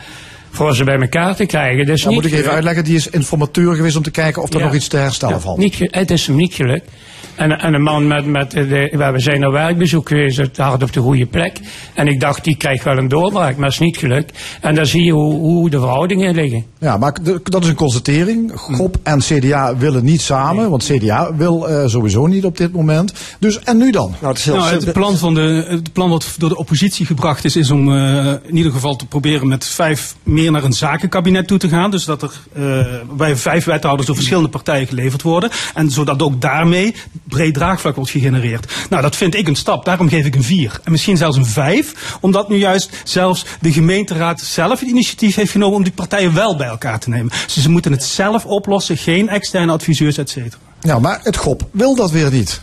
voor ze bij elkaar te krijgen. Dus Dan niet moet ik even gelukt. uitleggen, die is informateur geweest om te kijken of er Ja. nog iets te herstellen Ja, valt. niet het is hem niet gelukt. En, en een man met, met de, waar we zijn naar werkbezoek geweest, het hard op de goede plek. En ik dacht, die krijgt wel een doorbraak, maar is niet gelukt. En dan zie je hoe, hoe de verhoudingen liggen. Ja, maar de- dat is een constatering. GOP en CDA willen niet samen, want CDA wil eh, sowieso niet op dit moment. Dus en nu dan? Nou, het is heel Nou, het plan, van de, het plan wat door de oppositie gebracht is, is om eh, in ieder geval te proberen met vijf meer naar een zakenkabinet toe te gaan. Dus dat er eh, bij vijf wethouders door verschillende partijen geleverd worden. En zodat ook daarmee breed draagvlak wordt gegenereerd. Nou, dat vind ik een stap. Daarom geef ik een vier. En misschien zelfs een vijf. Omdat nu juist zelfs de gemeenteraad zelf het initiatief heeft genomen om die partijen wel bij elkaar te nemen. Dus ze moeten het zelf oplossen. Geen externe adviseurs, et cetera. Ja, maar het GOP wil dat weer niet.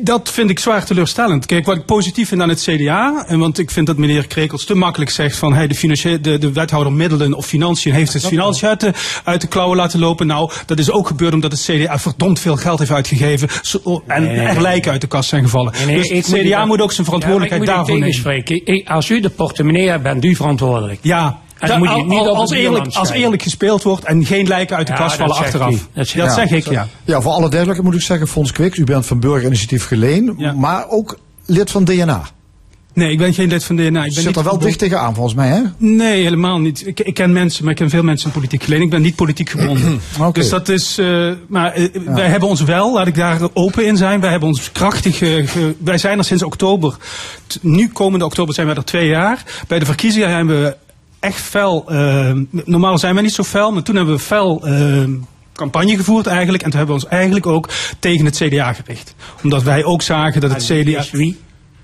Dat vind ik zwaar teleurstellend. Kijk, wat ik positief vind aan het CDA, en want ik vind dat meneer Krekels te makkelijk zegt van hey, de, de, de wethouder middelen of financiën heeft het financiën uit de, uit de klauwen laten lopen. Nou, dat is ook gebeurd omdat het CDA verdomd veel geld heeft uitgegeven zo- en Nee, er lijken uit de kast zijn gevallen. Nee, dus het CDA moet ook zijn verantwoordelijkheid Ja, daarvoor ik moet u nemen. Als u de portemonnee hebt, bent u verantwoordelijk. Ja, En dan da- moet je niet als, eerlijk, als eerlijk gespeeld wordt en geen lijken uit de Ja, kast vallen achteraf. Dat zeg ik, ja. Ja, voor alle duidelijkheid moet ik zeggen, Fons Kwik, u bent van Burgerinitiatief Geleen, Ja. maar ook lid van DNA. Nee, ik ben geen lid van DNA. Ik ben Zit niet er wel dicht tegenaan volgens mij, hè? Nee, helemaal niet. Ik, ik ken mensen, maar ik ken veel mensen in politiek geleden. Ik ben niet politiek gebonden. Dus dat is. eh, maar eh, wij hebben ons wel, laat ik daar open in zijn. Wij hebben ons krachtig. eh, ge- wij zijn er sinds oktober. T- Nu komende oktober zijn wij er twee jaar. Bij de verkiezingen hebben we echt fel. eh, normaal zijn wij niet zo fel, maar toen hebben we fel. eh, campagne gevoerd eigenlijk en toen hebben we ons eigenlijk ook tegen het CDA gericht. Omdat wij ook zagen dat het CDA...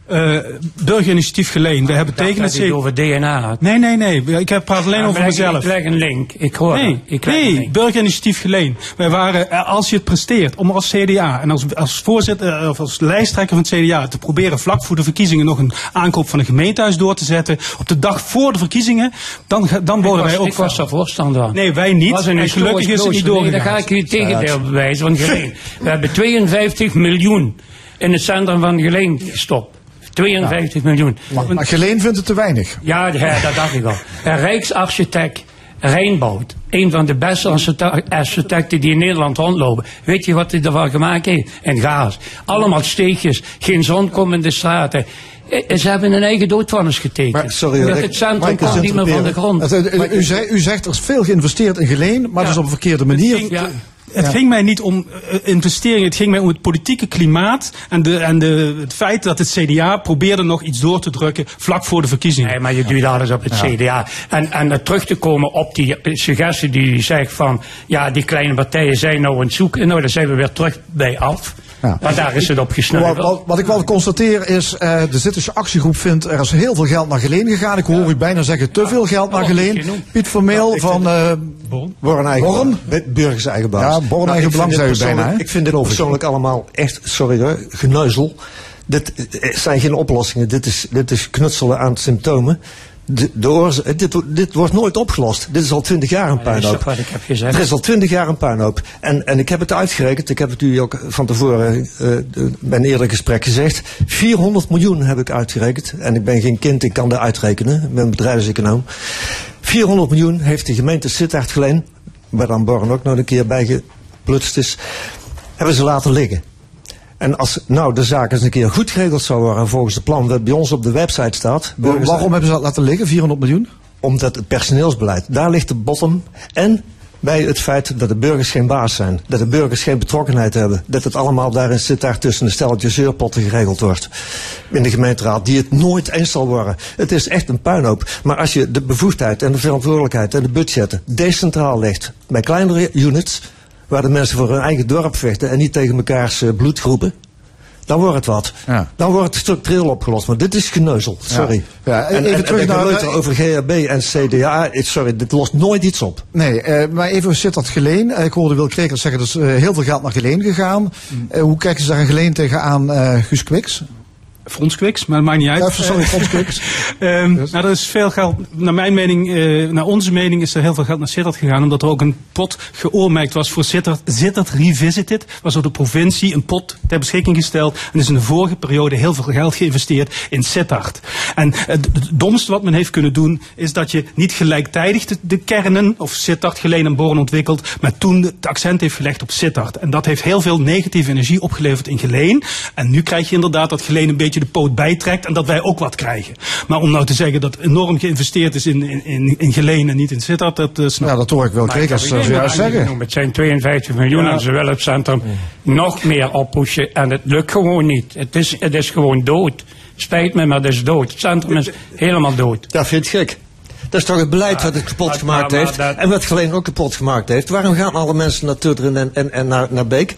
Wie? eh burgerinitiatief Geleen. We hebben tegen het CDA... over DNA had. Nee, nee, nee. Ik heb praat alleen Ja, over mezelf. Ik leg een link. Ik hoor Nee. Ik nee, burgerinitiatief geleen. Wij waren, eh, als je het presteert om als CDA en als, als voorzitter eh, of als lijsttrekker van het CDA te proberen vlak voor de verkiezingen nog een aankoop van een gemeentehuis door te zetten, op de dag voor de verkiezingen, dan, dan worden was, wij ook. ik was daar voorstander. Nee, wij niet. En gelukkig is het niet. Nee, doorgegaan. dan ga ik u het tegendeel bewijzen. Want Geleen, we hebben 52 miljoen in het centrum van Geleen gestopt. 52 miljoen. Maar, maar Geleen vindt het te weinig. Ja, ja, dat dacht ik al. Een rijksarchitect Rijnboud. Een van de beste archite- architecten die in Nederland rondlopen. Weet je wat hij ervan gemaakt heeft? En gaas. Allemaal steegjes. Geen zon komt in de straten. Eh, Ze hebben een eigen doodvonnis getekend. Maar, sorry, Rick, het centrum komt niet meer van de grond. Het, eh, u, u zegt er is veel geïnvesteerd in Geleen, maar dat is op een verkeerde manier. Ja. Het ging mij niet om eh, investeringen, het ging mij om het politieke klimaat en, de, en de, het feit dat het CDA probeerde nog iets door te drukken vlak voor de verkiezingen. Nee, maar je duwt alles op het CDA. En, en er terug te komen op die suggestie die u zegt van... ja, die kleine partijen zijn nou aan het zoeken. Nou, daar zijn we weer terug bij af. Ja. Maar daar is het op Wat, gesneuveld. wat, wat ik wel constateer is, eh, de Zittische actiegroep vindt er is heel veel geld naar Geleen gegaan. Ik hoor u bijna zeggen te veel geld naar Oh, Geleen. Piet Vermeel van eh Born eigen Born? Met burgers eigen baas. Nou, Ja, Born eigen ik belang bijna, hè? Ik vind dit persoonlijk allemaal echt, sorry hoor, geneuzel. Dit eh, zijn geen oplossingen. Dit is, dit is knutselen aan symptomen. De, de oorza- dit, dit wordt nooit opgelost. Dit is al twintig jaar een Dat is puinhoop. toch wat ik heb gezegd. Er is al twintig jaar een puinhoop. En, en ik heb het uitgerekend. Ik heb het u ook van tevoren eh, de- bij een eerder gesprek gezegd. 400 miljoen heb ik uitgerekend. En ik ben geen kind, ik kan dat uitrekenen. Ik ben bedrijfseconoom. 400 miljoen heeft de gemeente Sittard Geleen, waar dan Born ook nog een keer bij geplutst is, hebben ze laten liggen. En als nou de zaak eens een keer goed geregeld zou worden volgens het plan dat bij ons op de website staat. Wa- Waarom hebben ze dat laten liggen, 400 miljoen? Omdat het personeelsbeleid, daar ligt de bottom. En bij het feit dat de burgers geen baas zijn. Dat de burgers geen betrokkenheid hebben. Dat het allemaal daarin zit daar tussen de stelletje zeurpotten geregeld wordt. In de gemeenteraad, die het nooit eens zal worden. Het is echt een puinhoop. Maar als je de bevoegdheid en de verantwoordelijkheid en de budgetten decentraal legt bij kleinere units, waar de mensen voor hun eigen dorp vechten en niet tegen mekaars eh, bloedgroepen. Dan wordt het wat. Ja. Dan wordt het structureel opgelost. Maar dit is geneuzel. Sorry. Ja, en, even en, terug en naar- geleuter over GHB en CDA. Sorry, dit lost nooit iets op. Nee, eh, maar even zit dat Geleen. Eh, ik hoorde Wil Krekels zeggen, er is eh, heel veel geld naar Geleen gegaan. Eh, hoe kijken ze daar een Geleen tegenaan, Guus Kwiks? Kwiks, maar dat maakt niet uit. Ja, sorry, Frans Kwiks. Ehm, nou, er is veel geld, naar mijn mening, eh, naar onze mening is er heel veel geld naar Sittard gegaan, omdat er ook een pot geoormerkt was voor Sittard. Sittard Revisited was door de provincie een pot ter beschikking gesteld en is in de vorige periode heel veel geld geïnvesteerd in Sittard. En het, het domste wat men heeft kunnen doen, is dat je niet gelijktijdig de, de kernen, of Sittard, Geleen en Born ontwikkelt, maar toen het accent heeft gelegd op Sittard. En dat heeft heel veel negatieve energie opgeleverd in Geleen. En nu krijg je inderdaad dat Geleen een beetje de poot bijtrekt en dat wij ook wat krijgen. Maar om nou te zeggen dat enorm geïnvesteerd is in, in, in, in Geleen en niet in Sittard, dat uh, snap Ja, dat hoor ik ik eh, geen zojuist belangen zeggen. Het zijn 52 miljoen en ze willen het centrum nog meer oppushen. En het lukt gewoon niet. Het is, het is gewoon dood. Spijt me, maar het is dood. Het centrum is helemaal dood. Ja, vind het gek? Dat is toch het beleid wat het kapot maar- gemaakt maar heeft. dat- En wat Geleen ook kapot gemaakt heeft. Waarom gaan alle mensen naar Tutteren en, en, en naar, naar Beek?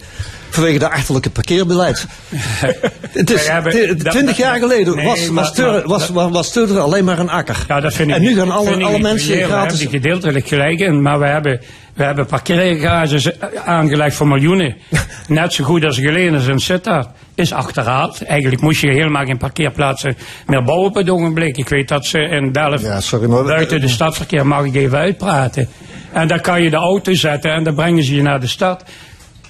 Vanwege de achterlijke parkeerbeleid. het is, twintig jaar geleden Nee, was, was, maar- was, was, was Tutteren alleen maar een akker. Ja, dat vind ik en nu gaan alle, alle mensen gratis... hebben die gedeeltelijk gelijk in, maar we hebben, we hebben parkeergarages aangelegd voor miljoenen. Net zo goed als geleden is in Sittard. Is achterhaald. Eigenlijk moest je helemaal geen parkeerplaatsen meer bouwen op het ogenblik. Ik weet dat ze in Delft Ja, sorry, maar- buiten de stadverkeer mag ik even uitpraten. En dan kan je de auto zetten en dan brengen ze je naar de stad.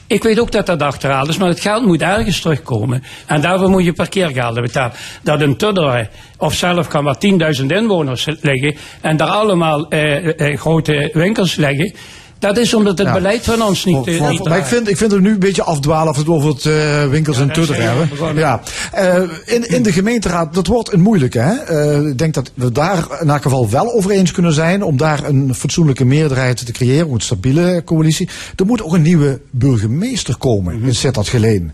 Ik weet ook dat dat achterhaald is, maar het geld moet ergens terugkomen. En daarvoor moet je parkeergelden betalen. Dat een Tudderen of zelf kan wat 10.000 inwoners liggen en daar allemaal eh, eh, grote winkels liggen. Dat is omdat het Ja. beleid van ons niet, eh, niet maar ik vind, ik vind het nu een beetje afdwalen of het over het eh, winkels en tutter hebben. begonnen. Ja. Eh, in, in de gemeenteraad, dat wordt een moeilijke. Hè? Eh, ik denk dat we daar in elk geval wel over eens kunnen zijn. Om daar een fatsoenlijke meerderheid te creëren. Een stabiele coalitie. Er moet ook een nieuwe burgemeester komen in Sittard Geleen.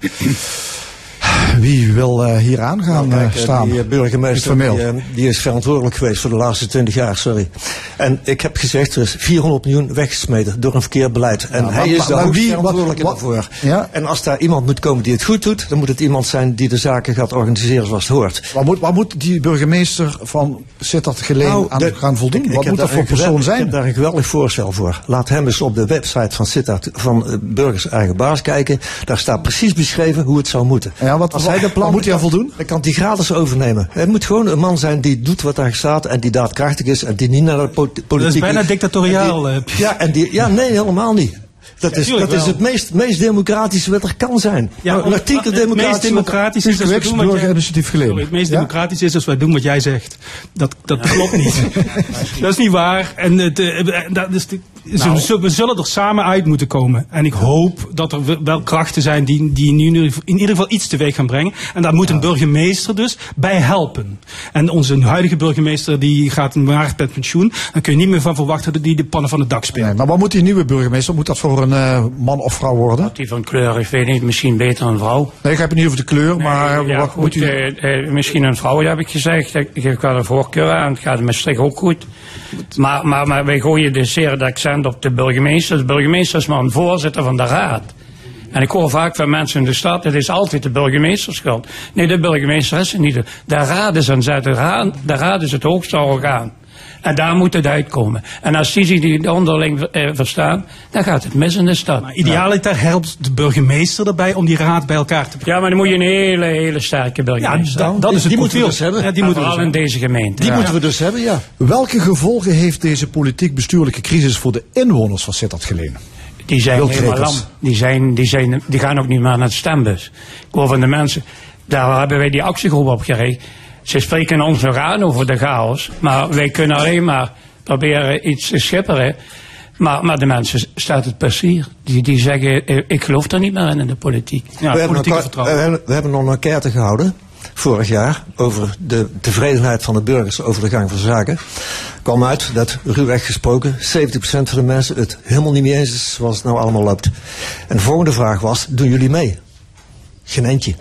Wie wil eh, hier aan gaan Nou, kijk, eh, eh, staan? Die burgemeester die, die is verantwoordelijk geweest voor de laatste 20 jaar, sorry. En ik heb gezegd, er is 400 miljoen weggesmeten door een verkeerd beleid. En Ja, hij maar- is wat- wat- daarvoor. Ja? En als daar iemand moet komen die het goed doet, dan moet het iemand zijn die de zaken gaat organiseren zoals het hoort. Waar moet, waar moet die burgemeester van Sittard Geleen Nou, aan de- gaan voldoen? ik- ik Wat moet dat daar voor persoon Ik zijn? heb daar een geweldig voorstel voor. Laat hem eens op de website van Sittard van Burgers Eigen Baas kijken. Daar staat precies beschreven hoe het zou moeten. Ja, wat- Als hij de plan moet hij aan voldoen? Dan kan hij gratis overnemen. Het moet gewoon een man zijn die doet wat daar staat en die daadkrachtig is en die niet naar de po- politiek... Dat is bijna dictatoriaal. en eh, die- ja, en die, ja, nee, helemaal niet. Dat is, dat is het meest, meest democratische wat er kan zijn. Ja, nog tien keer het meest democratisch. democratisch is als we Kwiks, doen wat jij... Sorry, het meest democratisch is als wij doen wat jij zegt. Dat, dat klopt niet. dat is niet waar. En het, eh, dat is de- Nou. we zullen er samen uit moeten komen. En ik hoop dat er wel krachten zijn die, die nu in ieder geval iets teweeg gaan brengen. En daar moet een burgemeester dus bij helpen. En onze huidige burgemeester die gaat in maart met pensioen. Dan kun je niet meer van verwachten dat die de pannen van het dak speelt. Nee, maar wat moet die nieuwe burgemeester? Moet dat voor een eh, man of vrouw worden? Die van kleur, ik weet niet, misschien beter een vrouw. Nee, ik heb het niet over de kleur, maar ja, wat goed, moet u... eh, eh, misschien een vrouw, heb ik gezegd. Ik geef wel een voorkeur aan. Het gaat in Maastricht ook goed. Maar, maar, maar wij gooien dus zeer het accent op de burgemeester. De burgemeester is maar een voorzitter van de raad. En ik hoor vaak van mensen in de stad, het is altijd de burgemeester schuld. Nee, de burgemeester is het niet. De raad is aan zet. De raad, de raad is het hoogste orgaan. En daar moet het uitkomen. En als die zich niet onderling eh, verstaan, dan gaat het mis in de stad. Maar idealiter helpt de burgemeester erbij om die raad bij elkaar te brengen. Ja, maar dan moet je een hele, hele sterke Ja, burgemeester. dat is het die moeten we dus hebben. Ja, die moeten we vooral dus in deze gemeente. Die moeten we dus hebben, ja. Welke gevolgen heeft deze politiek-bestuurlijke crisis voor de inwoners van Sittard Geleen? Die zijn helemaal lam. Die, zijn, die, zijn, die gaan ook niet meer naar de stembus. Ik hoor van de mensen, daar hebben wij die actiegroep op gericht. Ze spreken ons nog aan over de chaos. Maar wij kunnen alleen maar proberen iets te schipperen. Maar, maar de mensen staat het plezier. Die, die zeggen, eh, ik geloof er niet meer in, in de politiek. Ja, we, hebben we hebben nog een enquête gehouden. vorig jaar over de tevredenheid van de burgers over de gang van zaken. kwam uit dat, ruwweg gesproken, 70% van de mensen het helemaal niet mee eens is zoals het nou allemaal loopt. En de volgende vraag was, doen jullie mee? Geen eentje.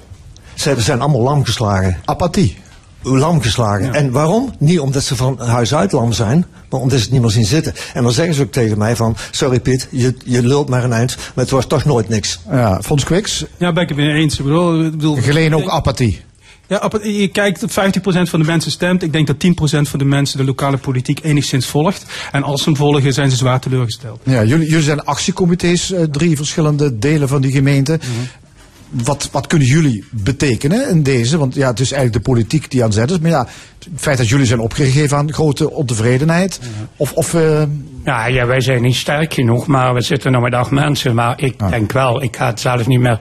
Ze zijn allemaal lam geslagen. Apathie. Lam geslagen. En waarom? Niet omdat ze van huis uit lam zijn, maar omdat ze het niet meer zien zitten. En dan zeggen ze ook tegen mij van, sorry Piet, je, je lult maar een eind, maar het wordt toch nooit niks. Ja, Fons Kwiks. Ja, ben ik het mee eens. Ik bedoel, ik bedoel, Geleen ook apathie. Ja, op- je kijkt dat 50% van de mensen stemt. Ik denk dat 10% van de mensen de lokale politiek enigszins volgt. En als ze hem volgen, zijn ze zwaar teleurgesteld. Ja, jullie, jullie zijn actiecomité's, eh, drie verschillende delen van die gemeente. Wat, wat kunnen jullie betekenen in deze? Want ja, het is eigenlijk de politiek die aan zet is. Maar ja, het feit dat jullie zijn opgegeven aan grote ontevredenheid. Of, of eh, Ja, ja, wij zijn niet sterk genoeg, maar we zitten nog met acht mensen. Maar ik denk wel, ik ga het zelf niet meer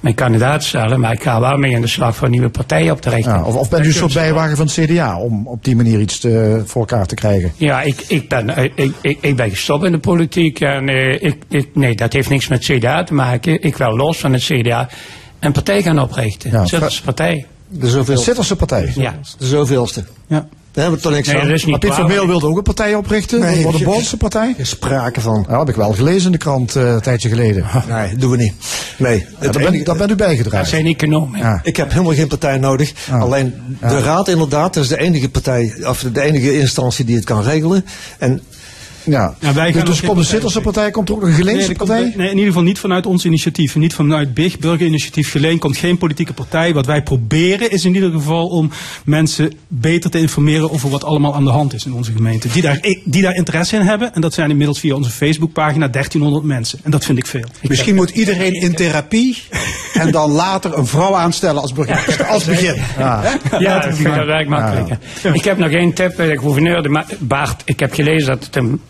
mijn kandidaat stellen, maar ik ga wel mee in de slag voor een nieuwe partij op te richten. ja, of, of bent u een soort bijwagen van het CDA om op die manier iets te, voor elkaar te krijgen? Ja, ik, ik, ben, eh, ik, ik, ik ben gestopt in de politiek en eh, ik, ik, nee, dat heeft niks met CDA te maken. Ik wil los van het CDA een partij gaan oprichten. Ja, partij. De zoveelste. Zitterse partij. Ja. De zoveelste. Ja. Daar hebben we toch niks Nee, aan. dat Maar Piet van. Meel wilde ook een partij oprichten. Nee, voor de je- Boonse partij. Geen sprake van. Ja, dat heb ik wel gelezen in de krant eh, een tijdje geleden. Nee, doen we niet. Nee, Ja, het daar, ben, daar bent u Dat bijgedragen. zijn economen. Ja. Ik heb helemaal geen partij nodig. Ah. Alleen de raad inderdaad, dat is de enige partij, of de enige instantie die het kan regelen. En Ja. Ja, wij gaan dus dus komt de Zitterse partij, komt er ook een Nee, Geleense komt- partij? nee, in ieder geval niet vanuit ons initiatief. Niet vanuit BIG, Burgerinitiatief Geleen, komt geen politieke partij. Wat wij proberen is in ieder geval om mensen beter te informeren over wat allemaal aan de hand is in onze gemeente. Die daar, die daar interesse in hebben. En dat zijn inmiddels via onze Facebookpagina 1300 mensen. En dat vind ik veel. Misschien moet iedereen in therapie en dan later een vrouw aanstellen als burgemeester. Als begin. Ja, ik vind dat werkt makkelijker. Ik heb nog één tip. eh, De gouverneur de Baart, ik heb gelezen dat het een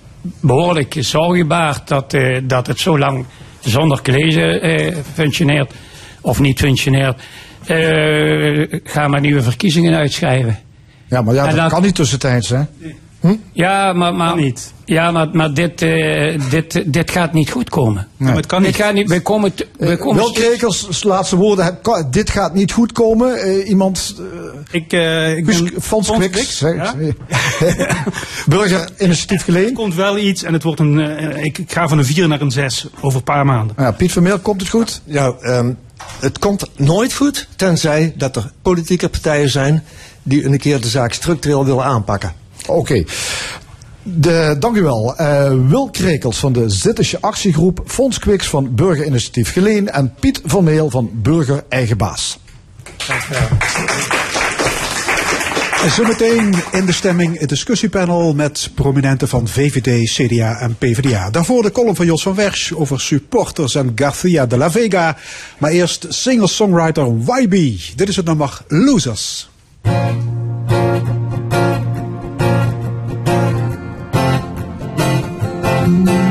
behoorlijk zorgen baart dat, eh, dat het zo lang zonder college eh, functioneert. Of niet functioneert. Eh, ga maar nieuwe verkiezingen uitschrijven. Ja, maar ja, dat kan niet tussentijds, hè? Ja, maar, maar, niet. Ja, maar, maar dit, eh, dit, dit gaat niet goed komen. Maar het kan Dit niet. gaat niet. We komen, te- we komen Wel Krekels, laatste woorden. Kan- dit gaat niet goed komen. Eh, iemand, uh, Ik, eh ik Guus- ben Fons Kwiks, zeg- ja? burgerinitiatief Er geleen. komt wel iets en het wordt een, eh, ik, ik ga van een 4 naar een 6 over een paar maanden. Ja, Piet Vermeel, komt het goed? ja, ehm, het komt nooit goed, tenzij dat er politieke partijen zijn die een keer de zaak structureel willen aanpakken. Oké. Dank u wel. Eh, Wil Krekels van de Zittische actiegroep, Fons Kwiks van Burgerinitiatief Geleen en Piet van Meel van Burger Eigen Baas. En zometeen in de stemming het discussiepanel met prominenten van VVD, CDA en PvdA. Daarvoor de column van Jos van Wersch over supporters en Garcia de la Vega. Maar eerst singer-songwriter YB. Dit is het nummer Losers. you.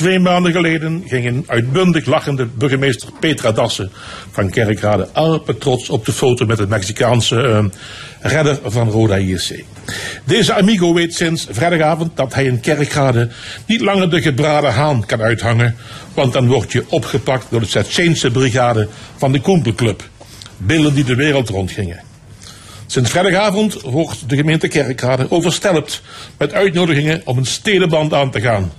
Twee maanden geleden ging een uitbundig lachende burgemeester Petra Dassen van Kerkrade trots op de foto met de Mexicaanse eh, redder van Roda JC. Deze amigo weet sinds vrijdagavond dat hij in Kerkrade niet langer de gebraden haan kan uithangen, want dan word je opgepakt door de Tsjetsjeense brigade van de Koempelclub. Beelden die de wereld rondgingen. Sinds vrijdagavond wordt de gemeente Kerkrade overstelpt met uitnodigingen om een stedenband aan te gaan.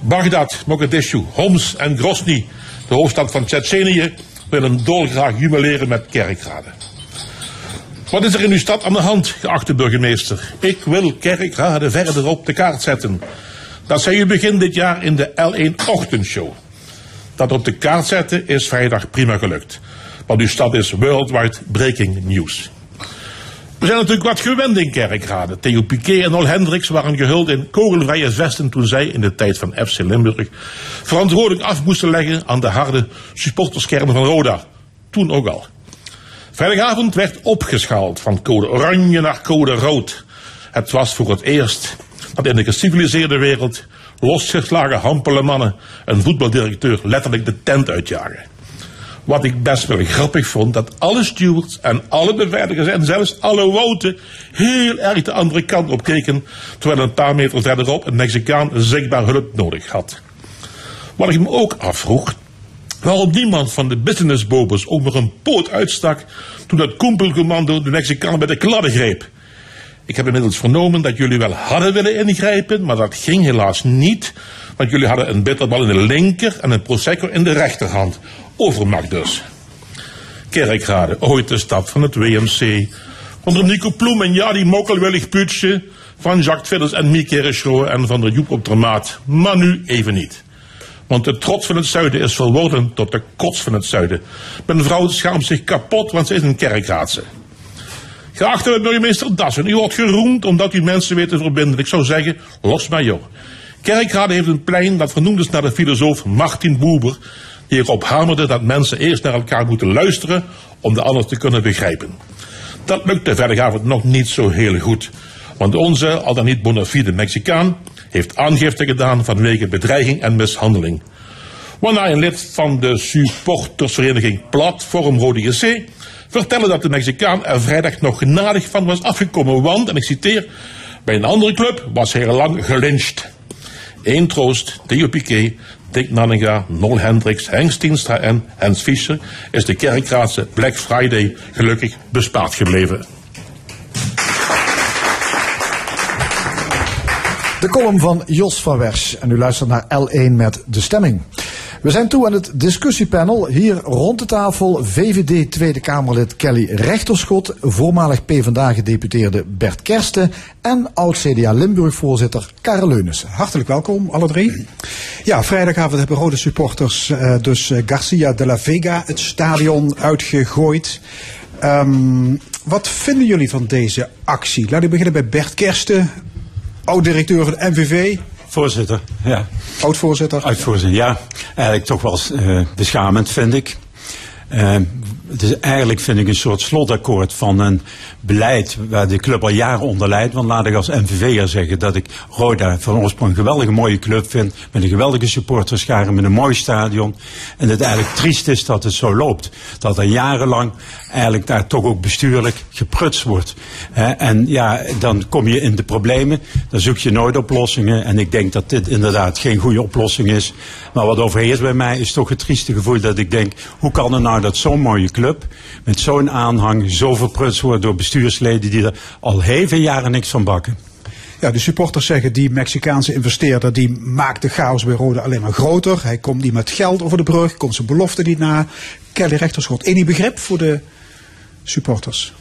Bagdad, Mogadishu, Homs en Grozny, de hoofdstad van Tsjetsjenië, willen dolgraag jubileren met Kerkrade. Wat is er in uw stad aan de hand, geachte burgemeester? Ik wil Kerkrade verder op de kaart zetten. Dat zei u begin dit jaar in de L1 Ochtendshow. Dat op de kaart zetten is vrijdag prima gelukt. Want uw stad is worldwide breaking news. We zijn natuurlijk wat gewend in Kerkrade. Theo Piquet en Ol Hendricks waren gehuld in kogelvrije vesten toen zij in de tijd van FC Limburg verantwoordelijk af moesten leggen aan de harde supporterskern van Roda. Toen ook al. Vrijdagavond werd opgeschaald van code oranje naar code rood. Het was voor het eerst dat in de geciviliseerde wereld losgeslagen hampele mannen een voetbaldirecteur letterlijk de tent uitjagen. Wat ik best wel grappig vond, dat alle stewards en alle beveiligers en zelfs alle woten heel erg de andere kant op keken, terwijl een paar meter verderop een Mexicaan zichtbaar hulp nodig had. Wat ik me ook afvroeg, waarom niemand van de businessbobers ook nog een poot uitstak toen het koempelcommando de Mexicaan bij de kladden greep. Ik heb inmiddels vernomen dat jullie wel hadden willen ingrijpen, maar dat ging helaas niet, want jullie hadden een bitterbal in de linker en een prosecco in de rechterhand. Overmacht dus. Kerkrade, ooit de stad van het WMC. Onder Nico Ploem en Jadi Mokkelwillig Putje. Van Jacques Vidders en Mieke Reschro en van de Joep op de Maat. Maar nu even niet. Want de trots van het zuiden is verworden tot de kots van het zuiden. Mijn vrouw schaamt zich kapot, want ze is een kerkraadse. Geachte burgemeester Dassen, u wordt geroemd omdat u mensen weet te verbinden. Ik zou zeggen, los maar joh. Kerkrade heeft een plein dat vernoemd is naar de filosoof Martin Buber die erop hamerde dat mensen eerst naar elkaar moeten luisteren om de ander te kunnen begrijpen. Dat lukte vrijdagavond nog niet zo heel goed, want onze, al dan niet bona fide Mexicaan, heeft aangifte gedaan vanwege bedreiging en mishandeling. Waarna een lid van de supportersvereniging Platform Rode JC vertelde dat de Mexicaan er vrijdag nog genadig van was afgekomen, want, en ik citeer, bij een andere club was hij lang gelyncht. Eén troost, Theo Piquet, Dick Nanninga, Nol Hendricks, Henk Stienstra en Hans Fischer is de Kerkraadse Black Friday gelukkig bespaard gebleven. De column van Jos van Wers. En u luistert naar L1 met de stemming. We zijn toe aan het discussiepanel. Hier rond de tafel VVD Tweede Kamerlid Kelly Rechterschot, voormalig PvdA-gedeputeerde Bert Kersten en oud-CDA Limburg-voorzitter Karel Leunissen. Hartelijk welkom, alle drie. Ja, vrijdagavond hebben rode supporters uh, dus uh, Garcia de la Vega het stadion uitgegooid. Um, wat vinden jullie van deze actie? Laat ik beginnen bij Bert Kersten, oud-directeur van de MVV. Voorzitter, ja. Oud-voorzitter? Oud-voorzitter, ja. Eigenlijk toch wel uh, beschamend, vind ik. Het is eigenlijk, vind ik, een soort slotakkoord van een beleid waar de club al jaren onder leidt. Want laat ik als MVV'er zeggen dat ik Roda van oorsprong een geweldige mooie club vind. Met een geweldige supporterschare, met een mooi stadion. En het eigenlijk triest is dat het zo loopt. Dat er jarenlang eigenlijk daar toch ook bestuurlijk geprutst wordt. en ja, dan kom je in de problemen. Dan zoek je nooit oplossingen. En ik denk dat dit inderdaad geen goede oplossing is. Maar wat overheerst bij mij is toch het trieste gevoel dat ik denk, hoe kan het nou dat zo'n mooie met zo'n aanhang zo verprutst wordt door bestuursleden die er al heel veel jaren niks van bakken. Ja, de supporters zeggen die Mexicaanse investeerder die maakt de chaos bij Rode alleen maar groter. Hij komt niet met geld over de brug, komt zijn belofte niet na. Kelly Rechterschot, enig begrip voor de supporters?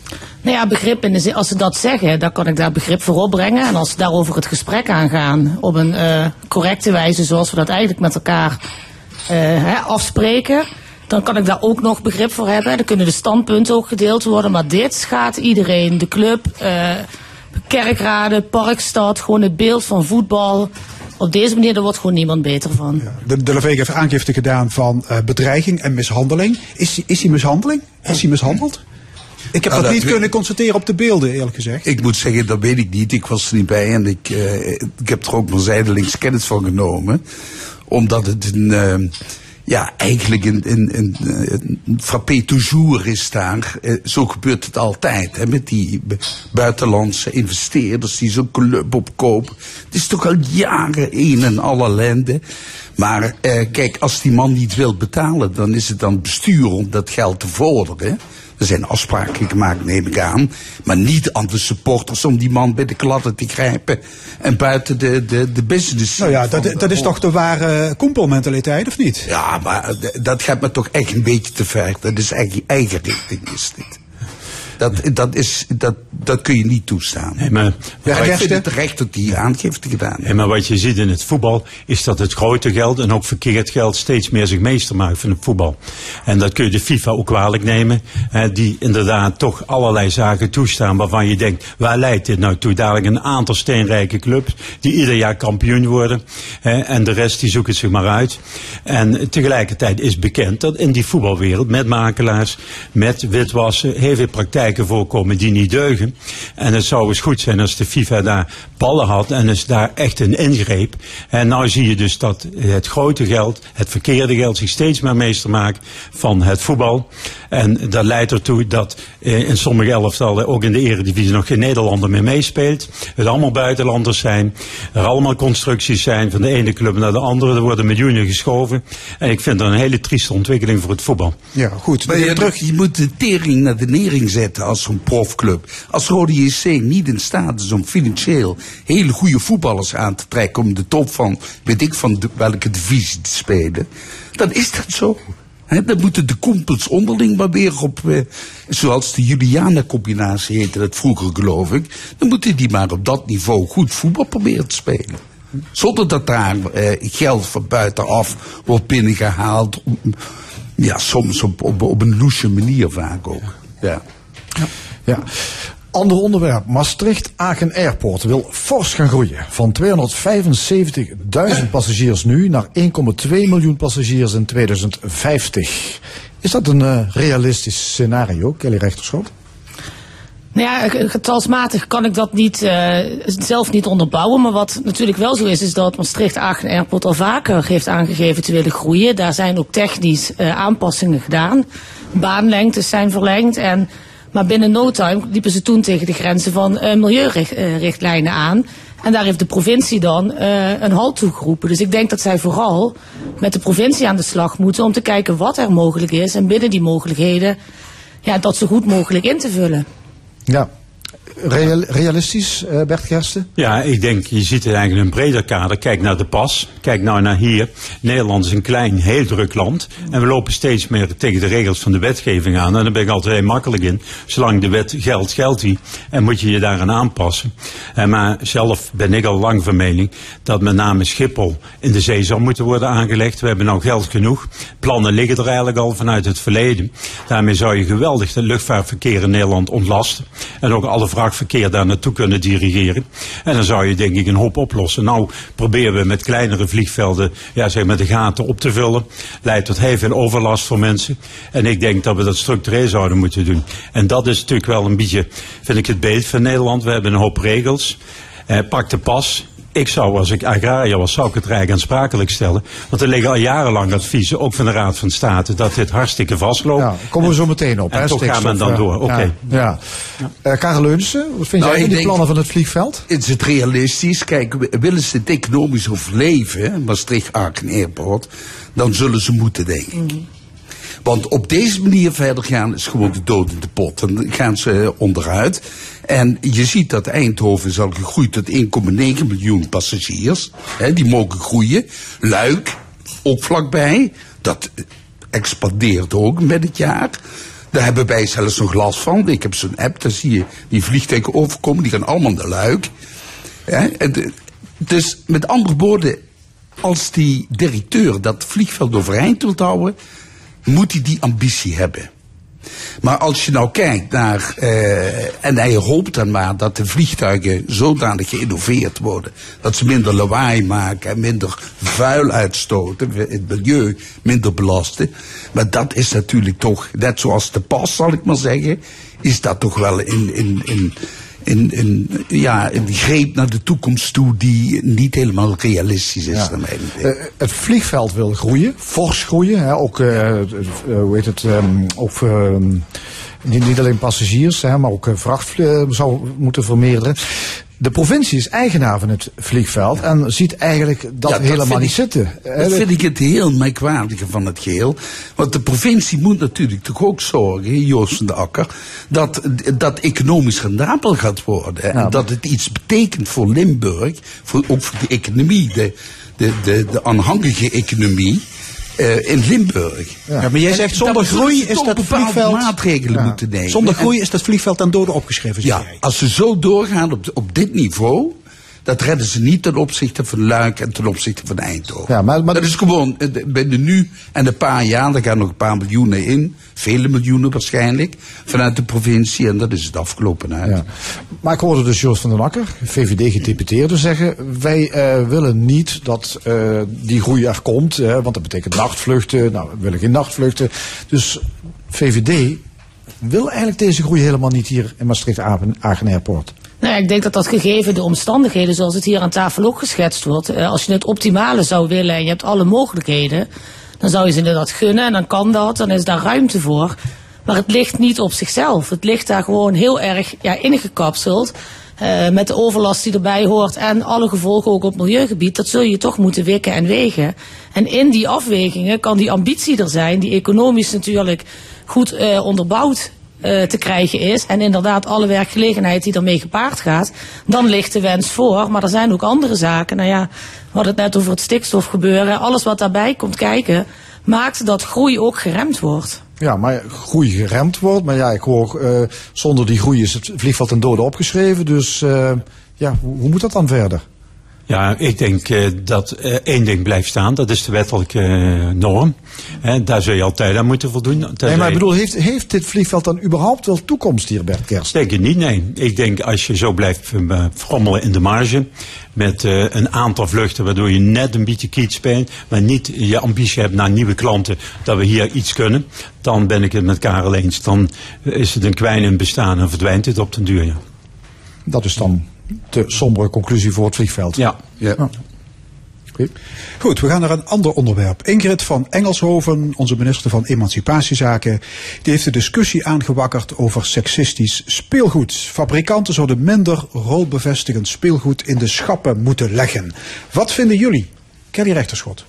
Nou ja, begrip in de zin, als ze dat zeggen, dan kan ik daar begrip voor opbrengen. En als ze daarover het gesprek aangaan op een uh, correcte wijze, zoals we dat eigenlijk met elkaar uh, hè, afspreken, dan kan ik daar ook nog begrip voor hebben. Dan kunnen de standpunten ook gedeeld worden. Maar dit gaat iedereen, de club, uh, kerkraden, parkstad, gewoon het beeld van voetbal. Op deze manier daar wordt gewoon niemand beter van. Ja, de, de Levege heeft aangifte gedaan van uh, bedreiging en mishandeling. Is, is hij mishandeling? Is hij mishandeld? Ik heb Nou, dat niet kunnen constateren op de beelden, eerlijk gezegd. Ik moet zeggen, dat weet ik niet. Ik was er niet bij en ik, eh, ik heb er ook maar zijdelings kennis van genomen. Omdat het een, eh, ja, eigenlijk een, een, een, frappé toujours is daar. Eh, zo gebeurt het altijd, hè, met die bu- buitenlandse investeerders die zo'n club opkopen. Het is toch al jaren een en al ellende. Maar eh, kijk, als die man niet wil betalen, dan is het aan het bestuur om dat geld te vorderen. Er zijn afspraken gemaakt, neem ik aan. Maar niet aan de supporters om die man bij de kladden te grijpen. En buiten de, de, de business. Nou ja, dat, dat is toch de ware koempelmentaliteit, of niet? Ja, maar dat gaat me toch echt een beetje te ver. Dat is eigen, eigen richting, is dit. Dat, dat, is, dat, dat kun je niet toestaan. Nee, maar, Ja, ik vind het terecht dat die aangifte gedaan heeft. Nee, maar wat je ziet in het voetbal is dat het grote geld en ook verkeerd geld steeds meer zich meester maakt van het voetbal. En dat kun je de FIFA ook kwalijk nemen. Hè, die inderdaad toch allerlei zaken toestaan waarvan je denkt, waar leidt dit nou toe? Dadelijk een aantal steenrijke clubs die ieder jaar kampioen worden. Hè, en de rest die zoeken het zich maar uit. En tegelijkertijd is bekend dat in die voetbalwereld met makelaars, met witwassen, heel veel praktijken voorkomen die niet deugen. En het zou eens goed zijn als de FIFA daar ballen had en is daar echt een ingreep. En nou zie je dus dat het grote geld, het verkeerde geld, zich steeds meer meester maakt van het voetbal. En dat leidt ertoe dat eh, in sommige elftallen, ook in de eredivisie, nog geen Nederlander meer meespeelt. Het allemaal buitenlanders zijn. Er allemaal constructies zijn van de ene club naar de andere. Er worden miljoenen geschoven. En ik vind dat een hele trieste ontwikkeling voor het voetbal. Ja, goed. Maar je, terug, je moet de tering naar de nering zetten als zo'n profclub. Als Rode JC niet in staat is om financieel hele goede voetballers aan te trekken om de top van, weet ik van de- welke divisie te spelen, dan is dat zo. Dan moeten de kompels onderling maar weer op, eh, zoals de Juliana-combinatie heette dat vroeger geloof ik, dan moeten die maar op dat niveau goed voetbal proberen te spelen. Zonder dat daar eh, geld van buitenaf wordt binnengehaald. Ja, soms op, op, op een loesje manier vaak ook. Ja. Ja. Ander onderwerp. Maastricht-Agen Airport wil fors gaan groeien. Van 275.000 passagiers nu naar 1,2 miljoen passagiers in 2050. Is dat een eh, realistisch scenario, Kelly Rechterschot? Nou ja, getalsmatig kan ik dat niet, eh, zelf niet onderbouwen. Maar wat natuurlijk wel zo is, is dat Maastricht Aachen Airport al vaker heeft aangegeven te willen groeien. Daar zijn ook technisch eh, aanpassingen gedaan. Baanlengtes zijn verlengd. En, maar binnen no time liepen ze toen tegen de grenzen van eh, milieurichtlijnen aan. En daar heeft de provincie dan eh, een halt toe geroepen. Dus ik denk dat zij vooral met de provincie aan de slag moeten om te kijken wat er mogelijk is. En binnen die mogelijkheden ja, dat zo goed mogelijk in te vullen. Ja. Real- realistisch, eh, Bert Gersten? Ja, ik denk, je ziet het eigenlijk in een breder kader. Kijk naar de pas. Kijk nou naar hier. Nederland is een klein, heel druk land. En we lopen steeds meer tegen de regels van de wetgeving aan. En daar ben ik altijd heel makkelijk in. Zolang de wet geldt, geldt die. En moet je je daaraan aanpassen. En maar zelf ben ik al lang van mening dat met name Schiphol in de zee zou moeten worden aangelegd. We hebben nou geld genoeg. Plannen liggen er eigenlijk al vanuit het verleden. Daarmee zou je geweldig het luchtvaartverkeer in Nederland ontlasten. En ook alle vrachtverkeer daar naartoe kunnen dirigeren. En dan zou je denk ik een hoop oplossen. Nou proberen we met kleinere vliegvelden ja, zeg maar de gaten op te vullen. Leidt tot heel veel overlast voor mensen. En ik denk dat we dat structureel zouden moeten doen. En dat is natuurlijk wel een beetje, vind ik het beeld van Nederland. We hebben een hoop regels. Eh, pak de pas. Ik zou, als ik agrariër was, zou ik het rijk aansprakelijk stellen. Want er liggen al jarenlang adviezen, ook van de Raad van State, dat dit hartstikke vastloopt. Ja, komen we zo meteen op. En hè, toch gaan we dan ja. door. Oké. Ja. ja. Eh, Karel Leunissen, wat vind Nou, jij van die plannen van het vliegveld? Is het realistisch? Kijk, willen ze het economisch overleven, Maastricht-Aken Airport, dan zullen ze moeten, denk ik. Want op deze manier verder gaan is gewoon de dood in de pot. Dan gaan ze onderuit. En je ziet dat Eindhoven is al gegroeid tot 1,9 miljoen passagiers. Hè, die mogen groeien. Luik, ook vlakbij. Dat eh, expandeert ook met het jaar. Daar hebben wij zelfs nog last van. Ik heb zo'n app, daar zie je die vliegtuigen overkomen. Die gaan allemaal naar Luik. Hè, en dus met andere woorden, als die directeur dat vliegveld overeind wilt houden, moet hij die ambitie hebben. Maar als je nou kijkt naar, eh, en hij hoopt dan maar dat de vliegtuigen zodanig geïnnoveerd worden, dat ze minder lawaai maken en minder vuil uitstoten, het milieu minder belasten. Maar dat is natuurlijk toch, net zoals de pas zal ik maar zeggen, is dat toch wel in, in, in, in, in, ja, een greep naar de toekomst toe die niet helemaal realistisch is. Ja. naar mijn idee. Eh, het vliegveld wil groeien, fors groeien. Hè, ook, eh, hoe heet het, ook ehm, niet, niet alleen passagiers, hè, maar ook vracht zou moeten vermeerderen. De provincie is eigenaar van het vliegveld en ziet eigenlijk dat, Ja, dat helemaal niet ik- zitten. Eh, Dat vind ik het heel merkwaardige van het geheel. Want de provincie moet natuurlijk toch ook zorgen, Joost van de Akker, dat dat economisch rendabel gaat worden. En dat het iets betekent voor Limburg, voor, ook voor de economie, de, de, de, de aanhangige economie. Eh, in Limburg. Ja, maar jij zegt zonder groei is dat vliegveld... maatregelen Ja. moeten nemen. Zonder groei is dat vliegveld ten dode opgeschreven, ja, jij. als ze zo doorgaan op, op dit niveau, dat redden ze niet ten opzichte van Luik en ten opzichte van Eindhoven. Ja, maar, maar dat is gewoon, eh, de- bij de nu en een paar jaar, er gaan nog een paar miljoenen in, vele miljoenen waarschijnlijk, vanuit de provincie en dat is het afgelopen uit. Ja. Maar ik hoorde dus Joost van den Akker, VVD-gedeputeerde, zeggen... wij eh, willen niet dat eh, die groei er komt, hè, want dat betekent nachtvluchten. Nou, we willen geen nachtvluchten. Dus VVD wil eigenlijk deze groei helemaal niet hier in Maastricht-Agen Airport. Nou, ik denk dat dat gegeven de omstandigheden zoals het hier aan tafel ook geschetst wordt. eh, als je het optimale zou willen en je hebt alle mogelijkheden, dan zou je ze inderdaad gunnen en dan kan dat, dan is daar ruimte voor. Maar het ligt niet op zichzelf. Het ligt daar gewoon heel erg ja, ingekapseld. eh, met de overlast die erbij hoort en alle gevolgen ook op milieugebied. Dat zul je toch moeten wikken en wegen. En in die afwegingen kan die ambitie er zijn, die economisch natuurlijk goed eh, onderbouwd eh, te krijgen is. En inderdaad alle werkgelegenheid die ermee gepaard gaat. Dan ligt de wens voor. Maar er zijn ook andere zaken. Nou ja, we hadden het net over het stikstofgebeuren. Alles wat daarbij komt kijken, maakt dat groei ook geremd wordt. Ja, maar groei geremd wordt. Maar ja, ik hoor, eh, zonder die groei is het vliegveld ten dode opgeschreven. Dus eh, ja, hoe moet dat dan verder? Ja, ik denk eh, dat eh, één ding blijft staan. Dat is de wettelijke eh, norm. Daar zul je altijd aan moeten voldoen. Nee, maar ik bedoel, heeft, heeft dit vliegveld dan überhaupt wel toekomst hier, Bert Kerst? Denk ik niet, nee. Ik denk als je zo blijft frommelen in de marge. Met een aantal vluchten waardoor je net een beetje kiets bent. Maar niet je ambitie hebt naar nieuwe klanten. Dat we hier iets kunnen. Dan ben ik het met Karel eens. Dan is het een kwijnend bestaan en verdwijnt het op den duur. Ja. Dat is dan de sombere conclusie voor het vliegveld. Ja. Ja. Goed, we gaan naar een ander onderwerp. Ingrid van Engelshoven, onze minister van Emancipatiezaken, die heeft de discussie aangewakkerd over seksistisch speelgoed. Fabrikanten zouden minder rolbevestigend speelgoed in de schappen moeten leggen. Wat vinden jullie? Kelly Rechterschot.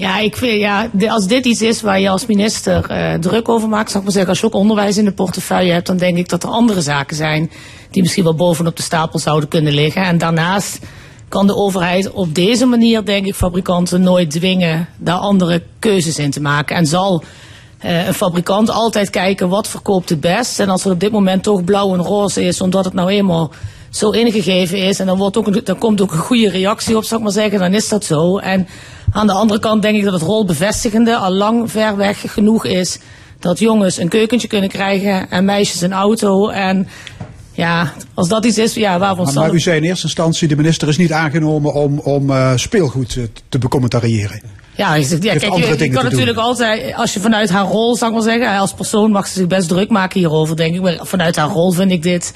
Ja, ik vind, ja, als dit iets is waar je als minister eh, druk over maakt, zou ik maar zeggen, als je ook onderwijs in de portefeuille hebt, dan denk ik dat er andere zaken zijn die misschien wel bovenop de stapel zouden kunnen liggen. En daarnaast kan de overheid op deze manier, denk ik, fabrikanten nooit dwingen daar andere keuzes in te maken. En zal eh, een fabrikant altijd kijken wat verkoopt het best. En als het op dit moment toch blauw en roze is, omdat het nou eenmaal zo ingegeven is. En dan, wordt ook een, dan komt ook een goede reactie op, zou ik maar zeggen. Dan is dat zo. En aan de andere kant denk ik dat het rolbevestigende al lang ver weg genoeg is. Dat jongens een keukentje kunnen krijgen en meisjes een auto. En ja, als dat iets is, ja, waarvan Maar, zal maar u zei in eerste instantie, de minister is niet aangenomen om, om eh, speelgoed te becommentariëren. Ja, ik zeg, ja kijk, je, kan doen. natuurlijk altijd, als je vanuit haar rol, zou ik maar zeggen, als persoon mag ze zich best druk maken hierover, denk ik. Maar vanuit haar rol vind ik dit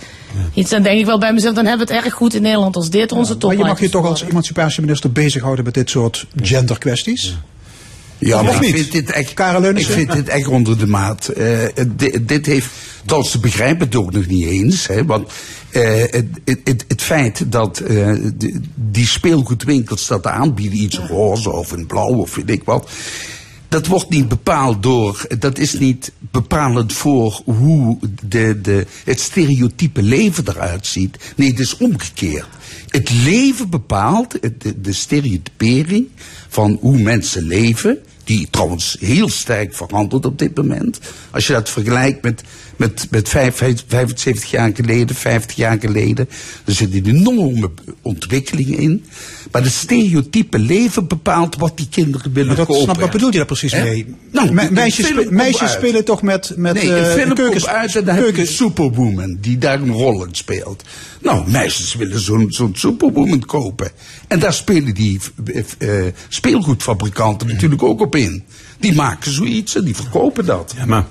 iets. Dan denk ik wel bij mezelf, dan hebben we het erg goed in Nederland als dit onze top Maar je mag je toch als emancipatieminister bezighouden met dit soort genderkwesties? Ja, Of maar ik vind dit echt, Karel ik vind dit echt onder de maat. Eh, dit, dit heeft, tot ze begrijpen het ook nog niet eens. Hè, want het, het, het, het feit dat eh, de- die speelgoedwinkels dat aanbieden, iets roze of in blauw of weet ik wat. Dat wordt niet bepaald door, dat is niet bepalend voor hoe de, de, het stereotype leven eruit ziet. Nee, het is omgekeerd. Het leven bepaalt, de, de stereotypering van hoe mensen leven, die trouwens heel sterk verandert op dit moment. Als je dat vergelijkt met, met, met vijf- vijf- 75 jaar geleden, 50 jaar geleden, er zit een enorme ontwikkeling in. Maar de stereotype leven bepaalt wat die kinderen willen dat, kopen. snap, wat bedoel je daar precies mee? Nou, Me- meisjes spe- meisjes spelen toch met, met nee, eh, een film komt uit en daar heb je Superwoman, die daar een rol in speelt. Nou, meisjes willen zo'n zo'n Superwoman kopen. En daar spelen die eh, eh, speelgoedfabrikanten natuurlijk ook op in. Die maken zoiets en die verkopen dat. Ja, maar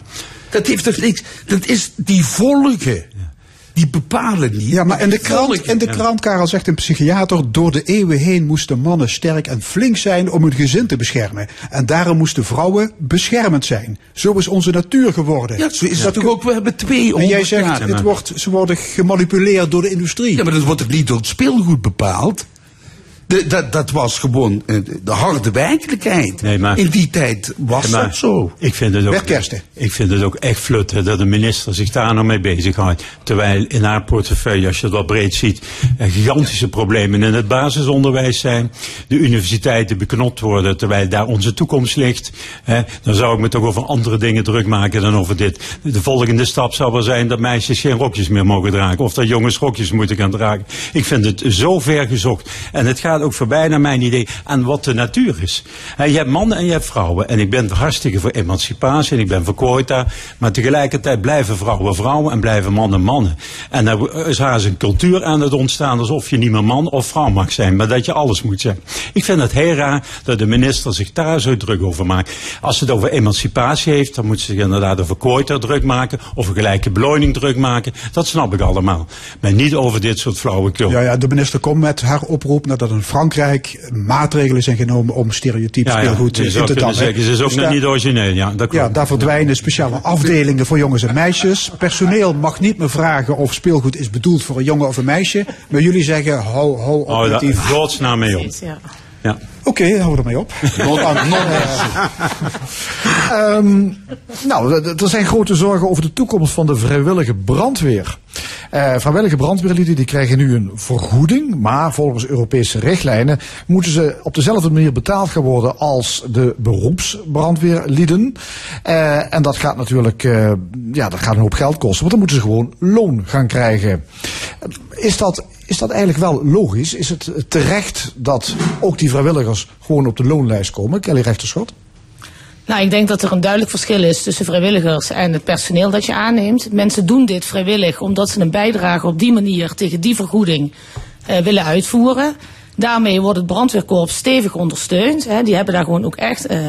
Dat heeft toch niks. Dat is die volgen. Die bepalen niet. Ja, maar in de krant, in de krant, Karel zegt een psychiater, door de eeuwen heen moesten mannen sterk en flink zijn om hun gezin te beschermen. En daarom moesten vrouwen beschermend zijn. Zo is onze natuur geworden. Ja, zo is dat toch ook. We hebben twee En jij zegt, het wordt, ze worden gemanipuleerd door de industrie. Ja, maar dat wordt ook niet door het speelgoed bepaald. De, dat, dat was gewoon eh, de harde werkelijkheid. Nee, maar- In die tijd was maar dat zo. Ik vind, het ook, ik vind het ook echt flutten dat de minister zich daar nou mee bezighoudt. Terwijl in haar portefeuille, als je het wat breed ziet, gigantische problemen in het basisonderwijs zijn. De universiteiten beknopt worden terwijl daar onze toekomst ligt. Hè, dan zou ik me toch over andere dingen druk maken dan over dit. De volgende stap zou wel zijn dat meisjes geen rokjes meer mogen dragen. Of dat jongens rokjes moeten gaan dragen. Ik vind het zo ver gezocht. En het gaat ook voorbij naar mijn idee aan wat de natuur is. Je hebt mannen en je hebt vrouwen. En ik ben hartstikke voor emancipatie en ik ben voor quota. Maar tegelijkertijd blijven vrouwen vrouwen en blijven mannen mannen. En er is haast een cultuur aan het ontstaan alsof je niet meer man of vrouw mag zijn. Maar dat je alles moet zijn. Ik vind het heel raar dat de minister zich daar zo druk over maakt. Als ze het over emancipatie heeft, dan moet ze zich inderdaad over quota druk maken. Of een gelijke beloning druk maken. Dat snap ik allemaal. Maar niet over dit soort flauwekul. Ja, ja, de minister komt met haar oproep nadat in Frankrijk maatregelen zijn genomen om stereotyp Ja, ja, speelgoed je in te dammen. zeggen, ze is ook Dus nog daar- niet origineel. Ja, dat Ja, daar verdwijnen speciale afdelingen voor jongens en meisjes. Personeel mag niet meer vragen of speelgoed is bedoeld voor een jongen of een meisje. Maar jullie zeggen, hou, hou op Oh, daar godsnaam mee op. Ja. Oké, houden we ermee op. Ehm, nou, er zijn grote zorgen over de toekomst van de vrijwillige brandweer. Eh, vrijwillige brandweerlieden die krijgen nu een vergoeding, maar volgens Europese richtlijnen moeten ze op dezelfde manier betaald gaan worden als de beroepsbrandweerlieden. Eh, en dat gaat natuurlijk, eh, ja, dat gaat een hoop geld kosten, want dan moeten ze gewoon loon gaan krijgen. Is dat, is dat eigenlijk wel logisch? Is het terecht dat ook die vrijwilligers gewoon op de loonlijst komen? Kelly Rechterschot? Nou, ik denk dat er een duidelijk verschil is tussen vrijwilligers en het personeel dat je aanneemt. Mensen doen dit vrijwillig omdat ze een bijdrage op die manier tegen die vergoeding eh, willen uitvoeren. Daarmee wordt het brandweerkorps stevig ondersteund. Hè. Die hebben daar gewoon ook echt eh,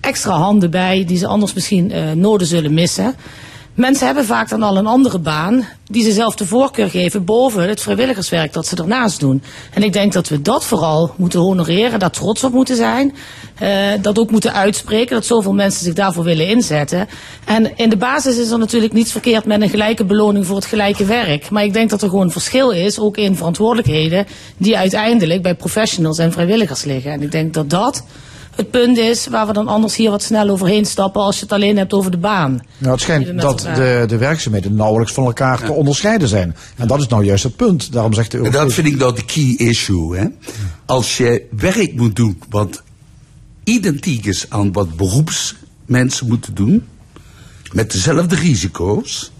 extra handen bij die ze anders misschien eh nodig zullen missen. Mensen hebben vaak dan al een andere baan die ze zelf de voorkeur geven boven het vrijwilligerswerk dat ze ernaast doen. En ik denk dat we dat vooral moeten honoreren, daar trots op moeten zijn. eh, dat ook moeten uitspreken, dat zoveel mensen zich daarvoor willen inzetten. En in de basis is er natuurlijk niets verkeerd met een gelijke beloning voor het gelijke werk. Maar ik denk dat er gewoon een verschil is, ook in verantwoordelijkheden, die uiteindelijk bij professionals en vrijwilligers liggen. En ik denk dat dat het punt is waar we dan anders hier wat snel overheen stappen als je het alleen hebt over de baan. Nou, het schijnt dat de, de werkzaamheden nauwelijks van elkaar te onderscheiden zijn. En dat is nou juist het punt. Daarom zegt de dat vind ik nou de key issue. Hè? Als je werk moet doen wat identiek is aan wat beroepsmensen moeten doen, met dezelfde risico's,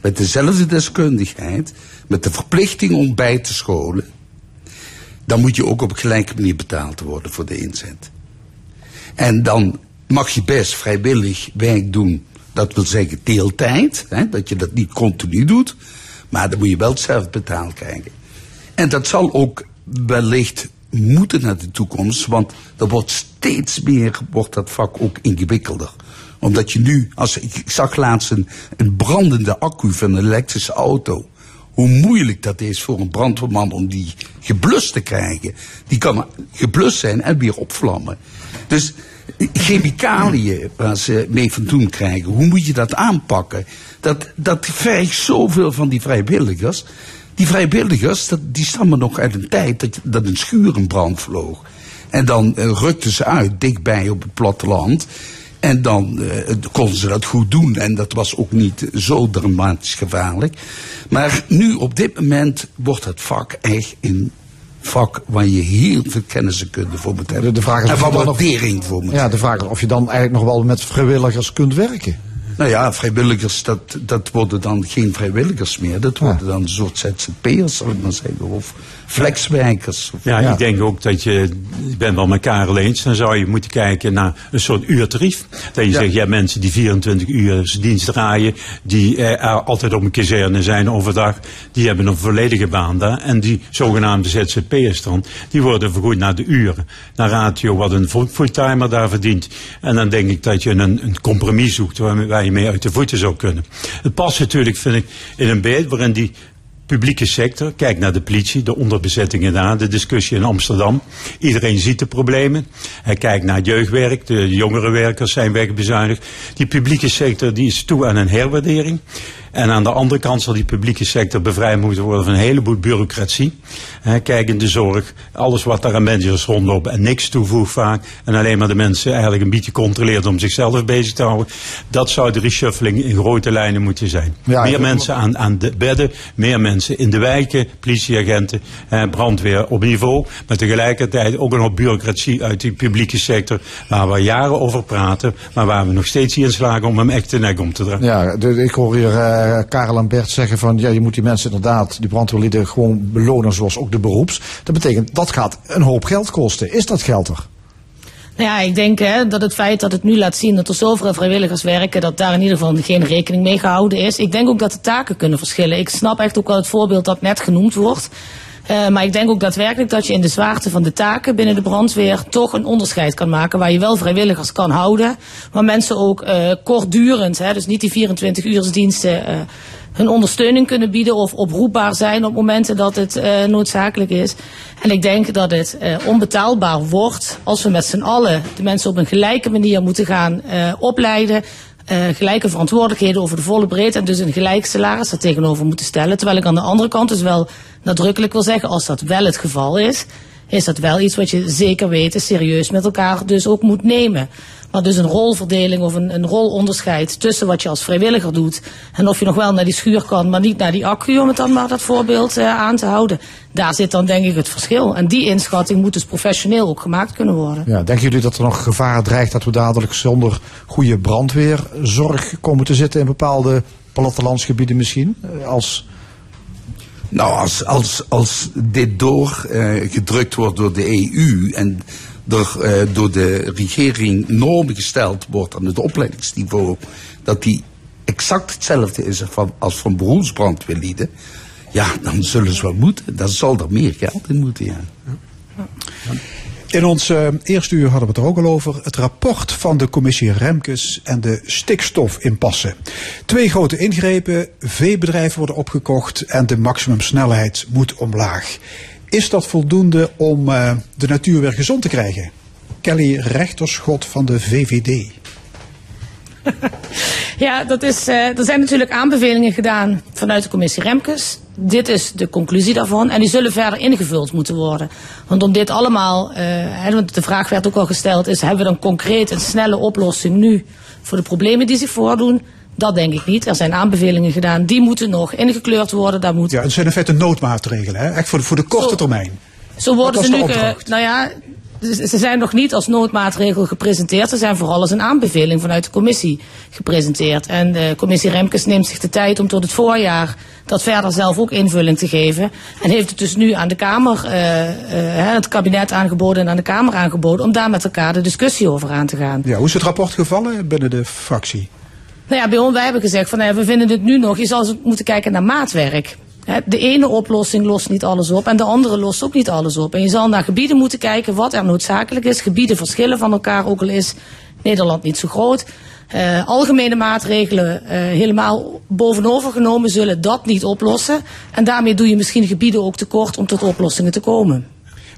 met dezelfde deskundigheid, met de verplichting om bij te scholen, dan moet je ook op gelijke manier betaald worden voor de inzet. En dan mag je best vrijwillig werk doen. Dat wil zeggen deeltijd, hè, dat je dat niet continu doet. Maar dan moet je wel zelf betaald krijgen. En dat zal ook wellicht moeten naar de toekomst, want er wordt steeds meer, wordt dat vak ook ingewikkelder. Omdat je nu, als ik, ik zag laatst een, een brandende accu van een elektrische auto. Hoe moeilijk dat is voor een brandweerman om die geblust te krijgen. Die kan geblust zijn en weer opvlammen. Dus chemicaliën waar ze mee van doen krijgen, hoe moet je dat aanpakken? Dat, dat vergt zoveel van die vrijwilligers. Die vrijwilligers, dat, die stammen nog uit een tijd dat, dat een schuur brand vloog. En dan eh, rukten ze uit, dichtbij op het platteland. En dan eh, konden ze dat goed doen. En dat was ook niet zo dramatisch gevaarlijk. Maar nu, op dit moment, wordt het vak echt in vak waar je heel veel kennis en kunde voor moet hebben. De, vraag is en van waardering voor moet Ja, de vraag is of je dan eigenlijk nog wel met vrijwilligers kunt werken. Nou ja, vrijwilligers, dat, dat worden dan geen vrijwilligers meer. Dat worden dan een soort ZZP'ers, zal ik maar zeggen. Of flexwerkers. Ja, ik denk ook dat je, ik ben wel met Karel eens, dan zou je moeten kijken naar een soort uurtarief. Dat je Ja. zegt, ja, mensen die 24 uur dienst draaien, die eh, altijd op een kazerne zijn overdag, die hebben een volledige baan daar. En die zogenaamde ZZP'ers dan, die worden vergoed naar de uren. Naar ratio wat een fu- fulltimer daar verdient. En dan denk ik dat je een, een compromis zoekt waar, waar je mee uit de voeten zou kunnen. Het past natuurlijk, vind ik, in een beeld waarin die publieke sector, kijk naar de politie, de onderbezettingen daar, de discussie in Amsterdam. Iedereen ziet de problemen. Hij kijkt naar het jeugdwerk, de jongerenwerkers zijn wegbezuinigd. Die publieke sector die is toe aan een herwaardering. En aan de andere kant zal die publieke sector bevrijd moeten worden van een heleboel bureaucratie. Kijk in de zorg, alles wat daar aan managers rondlopen en niks toevoegt vaak. En alleen maar de mensen eigenlijk een beetje controleert om zichzelf bezig te houden. Dat zou de reshuffling in grote lijnen moeten zijn. Ja, meer mensen aan, aan de bedden, meer mensen in de wijken, politieagenten, eh, brandweer op niveau. Maar tegelijkertijd ook een hoop bureaucratie uit die publieke sector. Waar we jaren over praten, maar waar we nog steeds niet in slagen om hem echt de nek om te draaien. Ja, de- ik hoor hier eh, Karel en Bert zeggen van ja, je moet die mensen inderdaad, die brandweerlieden, gewoon belonen zoals ook de beroeps. Dat betekent dat gaat een hoop geld kosten. Is dat geld er? Nou ja, ik denk hè, dat het feit dat het nu laat zien dat er zoveel vrijwilligers werken, dat daar in ieder geval geen rekening mee gehouden is. Ik denk ook dat de taken kunnen verschillen. Ik snap echt ook wel het voorbeeld dat net genoemd wordt. Eh, maar ik denk ook daadwerkelijk dat je in de zwaarte van de taken binnen de brandweer toch een onderscheid kan maken. Waar je wel vrijwilligers kan houden. Maar mensen ook eh, kortdurend, hè, dus niet die 24 uursdiensten, eh, hun ondersteuning kunnen bieden of oproepbaar zijn op momenten dat het noodzakelijk is. En ik denk dat het onbetaalbaar wordt als we met z'n allen de mensen op een gelijke manier moeten gaan opleiden. Eh, gelijke verantwoordelijkheden over de volle breedte en dus een gelijk salaris daar tegenover moeten stellen. Terwijl ik aan de andere kant dus wel nadrukkelijk wil zeggen, als dat wel het geval is, is dat wel iets wat je zeker weten serieus met elkaar dus ook moet nemen. Maar dus een rolverdeling of een, een rolonderscheid tussen wat je als vrijwilliger doet en of je nog wel naar die schuur kan, maar niet naar die accu, om het dan maar dat voorbeeld eh, aan te houden. Daar zit dan denk ik het verschil. En die inschatting moet dus professioneel ook gemaakt kunnen worden. Ja, denken jullie dat er nog gevaar dreigt dat we dadelijk zonder goede brandweerzorg komen te zitten in bepaalde plattelandsgebieden misschien? Eh, Als Nou, als, als, als dit doorgedrukt wordt door de EU en er eh, door de regering normen gesteld wordt aan het opleidingsniveau, dat die exact hetzelfde is als van beroepsbrandweerlieden, ja, dan zullen ze wel moeten. Dan zal er meer geld in moeten, ja. In ons eh, eerste uur hadden we het er ook al over. Het rapport van de commissie Remkes en de stikstofimpasse. Twee grote ingrepen, veebedrijven worden opgekocht en de maximumsnelheid moet omlaag. Is dat voldoende om eh, de natuur weer gezond te krijgen? Kelly Rechterschot van de VVD. Ja, dat is, eh, er zijn natuurlijk aanbevelingen gedaan vanuit de commissie Remkes. Dit is de conclusie daarvan. En die zullen verder ingevuld moeten worden. Want om dit allemaal, hè, want de vraag werd ook al gesteld, is hebben we dan concreet een snelle oplossing nu voor de problemen die zich voordoen? Dat denk ik niet. Er zijn aanbevelingen gedaan, die moeten nog ingekleurd worden. Daar moet Ja, het zijn in feite noodmaatregelen, hè? echt voor de, voor de korte Zo. termijn. Zo worden ze nu, nou ja, ze zijn nog niet als noodmaatregel gepresenteerd. Ze zijn vooral als een aanbeveling vanuit de commissie gepresenteerd. En de commissie Remkes neemt zich de tijd om tot het voorjaar dat verder zelf ook invulling te geven. En heeft het dus nu aan de Kamer, eh, eh, het kabinet aangeboden en aan de Kamer aangeboden om daar met elkaar de discussie over aan te gaan. Ja, hoe is het rapport gevallen binnen de fractie? Nou ja, bij ons, wij hebben gezegd van nou we vinden dit nu nog, je zal moeten kijken naar maatwerk. De ene oplossing lost niet alles op en de andere lost ook niet alles op. En je zal naar gebieden moeten kijken wat er noodzakelijk is. Gebieden verschillen van elkaar, ook al is Nederland niet zo groot. Eh, algemene maatregelen eh, helemaal bovenover genomen zullen dat niet oplossen. En daarmee doe je misschien gebieden ook tekort om tot oplossingen te komen.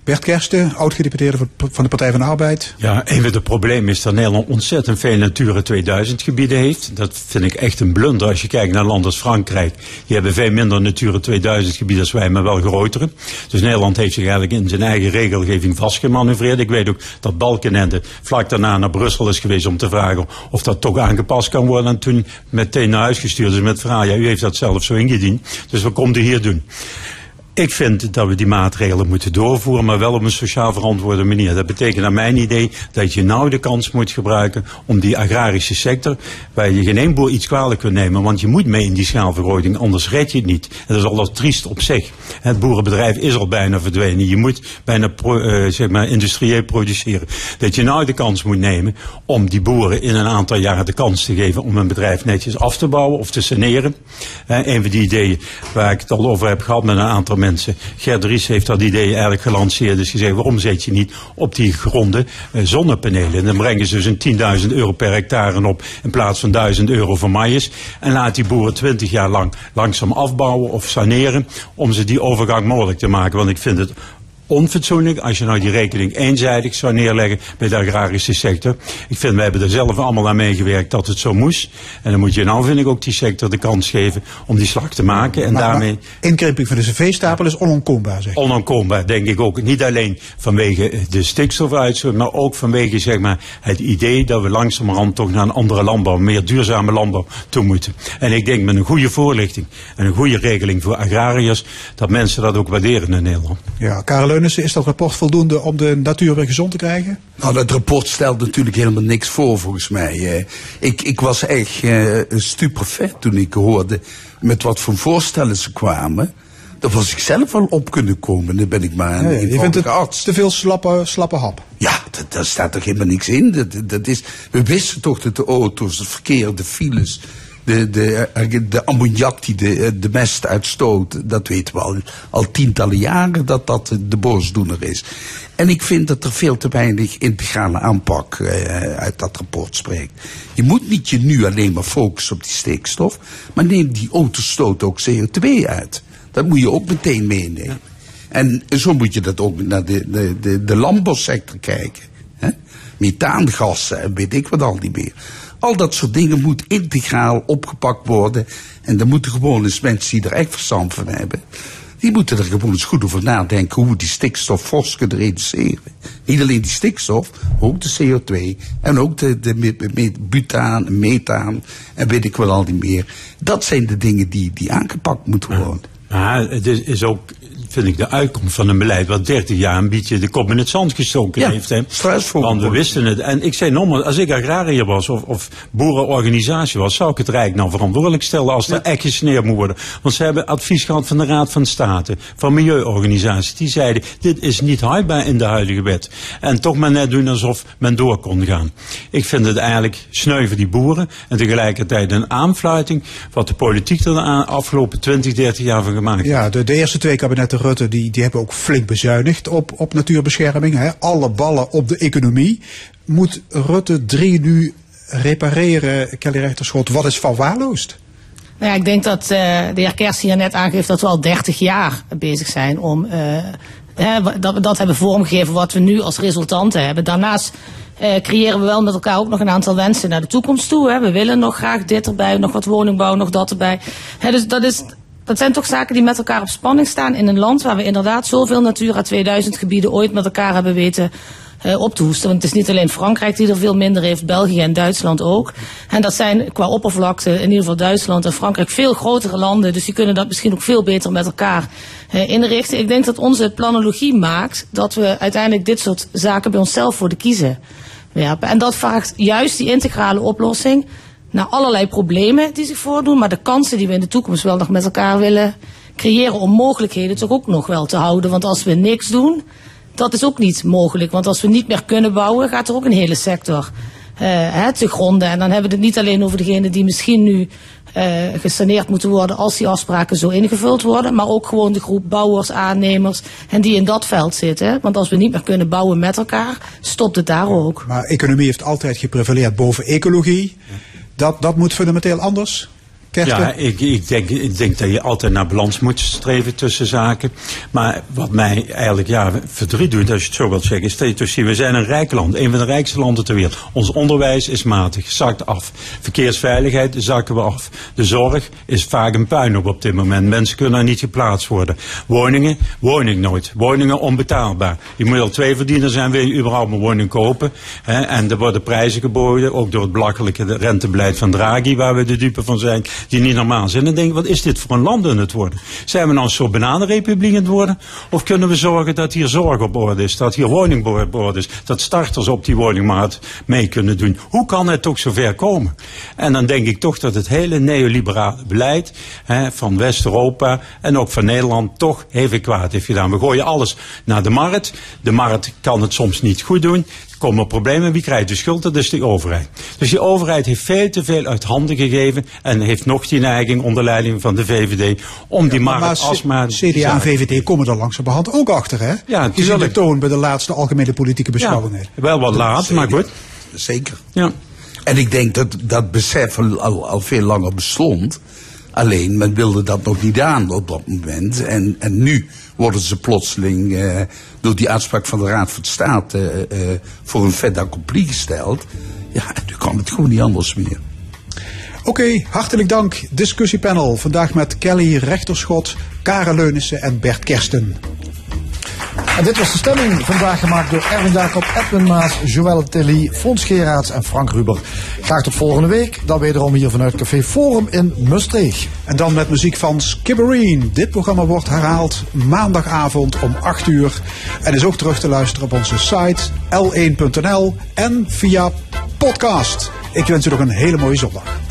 Bert Kersten, oud-gedeputeerde van- de Partij van de Arbeid. Ja, een van de problemen is dat Nederland ontzettend veel Natura 2000 gebieden heeft. Dat vind ik echt een blunder als je kijkt naar landen als Frankrijk. Die hebben veel minder Natura 2000 gebieden als wij, maar wel grotere. Dus Nederland heeft zich eigenlijk in zijn eigen regelgeving vastgemanoeuvreerd. Ik weet ook dat Balkenende vlak daarna naar Brussel is geweest om te vragen of dat toch aangepast kan worden. En toen meteen naar huis gestuurd is met vraag, ja, u heeft dat zelf zo ingediend. Dus wat komt u hier doen? Ik vind dat we die maatregelen moeten doorvoeren, maar wel op een sociaal verantwoorde manier. Dat betekent naar mijn idee dat je nou de kans moet gebruiken om die agrarische sector, waar je geen boer iets kwalijk kunt nemen, want je moet mee in die schaalvergroting, anders red je het niet. En dat is al triest op zich. Het boerenbedrijf is al bijna verdwenen. Je moet bijna eh, zeg maar industrieel produceren. Dat je nou de kans moet nemen om die boeren in een aantal jaren de kans te geven om hun bedrijf netjes af te bouwen of te saneren. Eh, een van die ideeën waar ik het al over heb gehad met een aantal mensen. Gert Ries heeft dat idee eigenlijk gelanceerd. Dus gezegd, waarom zet je niet op die gronden eh, zonnepanelen? En dan brengen ze dus een 10.000 euro per hectare op in plaats van 1000 euro voor maïs. En laat die boeren 20 jaar lang langzaam afbouwen of saneren om ze die overgang mogelijk te maken. Want ik vind het onfatsoenlijk als je nou die rekening eenzijdig zou neerleggen bij de agrarische sector. Ik vind, we hebben er zelf allemaal aan meegewerkt dat het zo moest. En dan moet je nou, vind ik, ook die sector de kans geven om die slag te maken. En Maar- daarmee... maar inkrimping van de cv-stapel is onontkoombaar, zeg. Onontkoombaar, denk ik ook. Niet alleen vanwege de stikstofuitstoot, maar ook vanwege zeg maar, het idee dat we langzamerhand toch naar een andere landbouw, meer duurzame landbouw toe moeten. En ik denk met een goede voorlichting en een goede regeling voor agrariërs, dat mensen dat ook waarderen in Nederland. Ja, Karel Is dat rapport voldoende om de natuur weer gezond te krijgen? Nou, dat rapport stelt natuurlijk helemaal niks voor, volgens mij. Eh, ik, ik was echt eh stupefait toen ik hoorde met wat voor voorstellen ze kwamen. Daar was ik zelf wel op kunnen komen. Dan ben ik maar een Ja, je vindt het arts. te veel slappe, slappe hap. Ja, dat, daar staat toch helemaal niks in. Dat, dat is, we wisten toch dat de auto's, het verkeer, de files, de, de, eh, de ammoniak die de, eh, de mest uitstoot, dat weten we al, al tientallen jaren dat dat de boosdoener is. En ik vind dat er veel te weinig integrale aanpak eh, uit dat rapport spreekt. Je moet niet je nu alleen maar focussen op die stikstof, maar neem die autostoot ook CO2 uit. Dat moet je ook meteen meenemen. En zo moet je dat ook naar de, de, de, de landbouwsector kijken. Hè? Methaangassen en weet ik wat al niet meer. Al dat soort dingen moet integraal opgepakt worden. En dan moeten gewoon eens mensen die er echt verstand van hebben. Die moeten er gewoon eens goed over nadenken hoe we die stikstof fors kunnen reduceren. Niet alleen die stikstof, maar ook de CO2 en ook de, butaan, methaan en weet ik wat al niet meer. Dat zijn de dingen die, die aangepakt moeten worden. Maar het is, is ook, vind ik, de uitkomst van een beleid wat 30 jaar een beetje de kop in het zand gestoken Ja, heeft. Hè. Want we wisten het. En ik zei nogmaals, als ik agrariër was of, of boerenorganisatie was, zou ik het Rijk nou verantwoordelijk stellen als er echt gesneerd moet worden. Want ze hebben advies gehad van de Raad van State, van milieuorganisaties. Die zeiden, dit is niet houdbaar in de huidige wet. En toch maar net doen alsof men door kon gaan. Ik vind het eigenlijk sneu voor die boeren en tegelijkertijd een aanfluiting wat de politiek er de afgelopen 20, 30 jaar van gemaakt heeft. Ja, de, de eerste twee kabinetten Rutte die, die hebben ook flink bezuinigd op, op natuurbescherming. Hè. Alle ballen op de economie. Moet Rutte 3 nu repareren, Kelly Rechterschot, wat is verwaarloosd? Nou ja, ik denk dat eh, de heer Kerst hier net aangeeft dat we al 30 jaar bezig zijn om eh, hè, dat we dat hebben vormgegeven wat we nu als resultanten hebben. Daarnaast eh, creëren we wel met elkaar ook nog een aantal wensen naar de toekomst toe. Hè. We willen nog graag dit erbij, nog wat woningbouw, nog dat erbij. Hè, dus dat is. Dat zijn toch zaken die met elkaar op spanning staan in een land waar we inderdaad zoveel Natura 2000 gebieden ooit met elkaar hebben weten eh, op te hoesten. Want het is niet alleen Frankrijk die er veel minder heeft, België en Duitsland ook. En dat zijn qua oppervlakte, in ieder geval Duitsland en Frankrijk, veel grotere landen. Dus die kunnen dat misschien ook veel beter met elkaar eh, inrichten. Ik denk dat onze planologie maakt dat we uiteindelijk dit soort zaken bij onszelf voor de kiezen werpen. En dat vraagt juist die integrale oplossing naar allerlei problemen die zich voordoen, maar de kansen die we in de toekomst wel nog met elkaar willen creëren om mogelijkheden toch ook nog wel te houden. Want als we niks doen, dat is ook niet mogelijk. Want als we niet meer kunnen bouwen, gaat er ook een hele sector hè, te gronden. En dan hebben we het niet alleen over degenen die misschien nu eh, gesaneerd moeten worden als die afspraken zo ingevuld worden. Maar ook gewoon de groep bouwers, aannemers en die in dat veld zitten. Want als we niet meer kunnen bouwen met elkaar, stopt het daar ook. Maar economie heeft altijd geprevaleerd boven ecologie. Dat, dat moet fundamenteel anders. Ja, ik, ik, denk, ik denk dat je altijd naar balans moet streven tussen zaken. Maar wat mij eigenlijk ja, verdriet doet, als je het zo wilt zeggen, is dat je toch ziet, we zijn een rijk land, een van de rijkste landen ter wereld. Ons onderwijs is matig, zakt af. Verkeersveiligheid zakken we af. De zorg is vaak een puinhoop op dit moment. Mensen kunnen er niet geplaatst worden. Woningen, woning nooit. Woningen onbetaalbaar. Je moet al twee verdienen zijn, wil je überhaupt een woning kopen. Hè? En er worden prijzen geboden, ook door het belachelijke rentebeleid van Draghi, waar we de dupe van zijn. Die niet normaal zijn. En denk wat is dit voor een land het worden? Zijn we nou een soort het worden? Of kunnen we zorgen dat hier zorg op orde is, dat hier woning op orde is, dat starters op die woningmarkt mee kunnen doen? Hoe kan het toch zover komen? En dan denk ik toch dat het hele neoliberale beleid hè, van West-Europa en ook van Nederland toch even kwaad heeft gedaan. We gooien alles naar de markt. De markt kan het soms niet goed doen. Komen problemen. Wie krijgt de schuld? Dat is de overheid. Dus die overheid heeft veel te veel uit handen gegeven en heeft nog die neiging onder leiding van de VVD om die markt Maar alsmaar... CDA en VVD komen er langzamerhand ook achter, hè? Ja, Die zien de toon bij de laatste algemene politieke beschouwingen. Wel wat laat, maar goed. Zeker. Ja. En ik denk dat dat besef al, al, al veel langer bestond. Alleen men wilde dat nog niet aan op dat moment. En, en nu worden ze plotseling eh, door die uitspraak van de Raad van State eh, eh, voor een fait accompli gesteld. Ja, nu kan het gewoon niet anders meer. Oké, hartelijk dank. Discussiepanel. Vandaag met Kelly Rechterschot, Karen Leunissen en Bert Kersten. En dit was de stemming vandaag gemaakt door Erwin Jacob, Edwin Maas, Joël Tilly, Fons Geraerts en Frank Ruber. Graag tot volgende week, dan wederom hier vanuit Café Forum in Mustreeg. En dan met muziek van Skibbereen. Dit programma wordt herhaald maandagavond om 8 uur. En is ook terug te luisteren op onze site l1.nl en via podcast. Ik wens u nog een hele mooie zondag.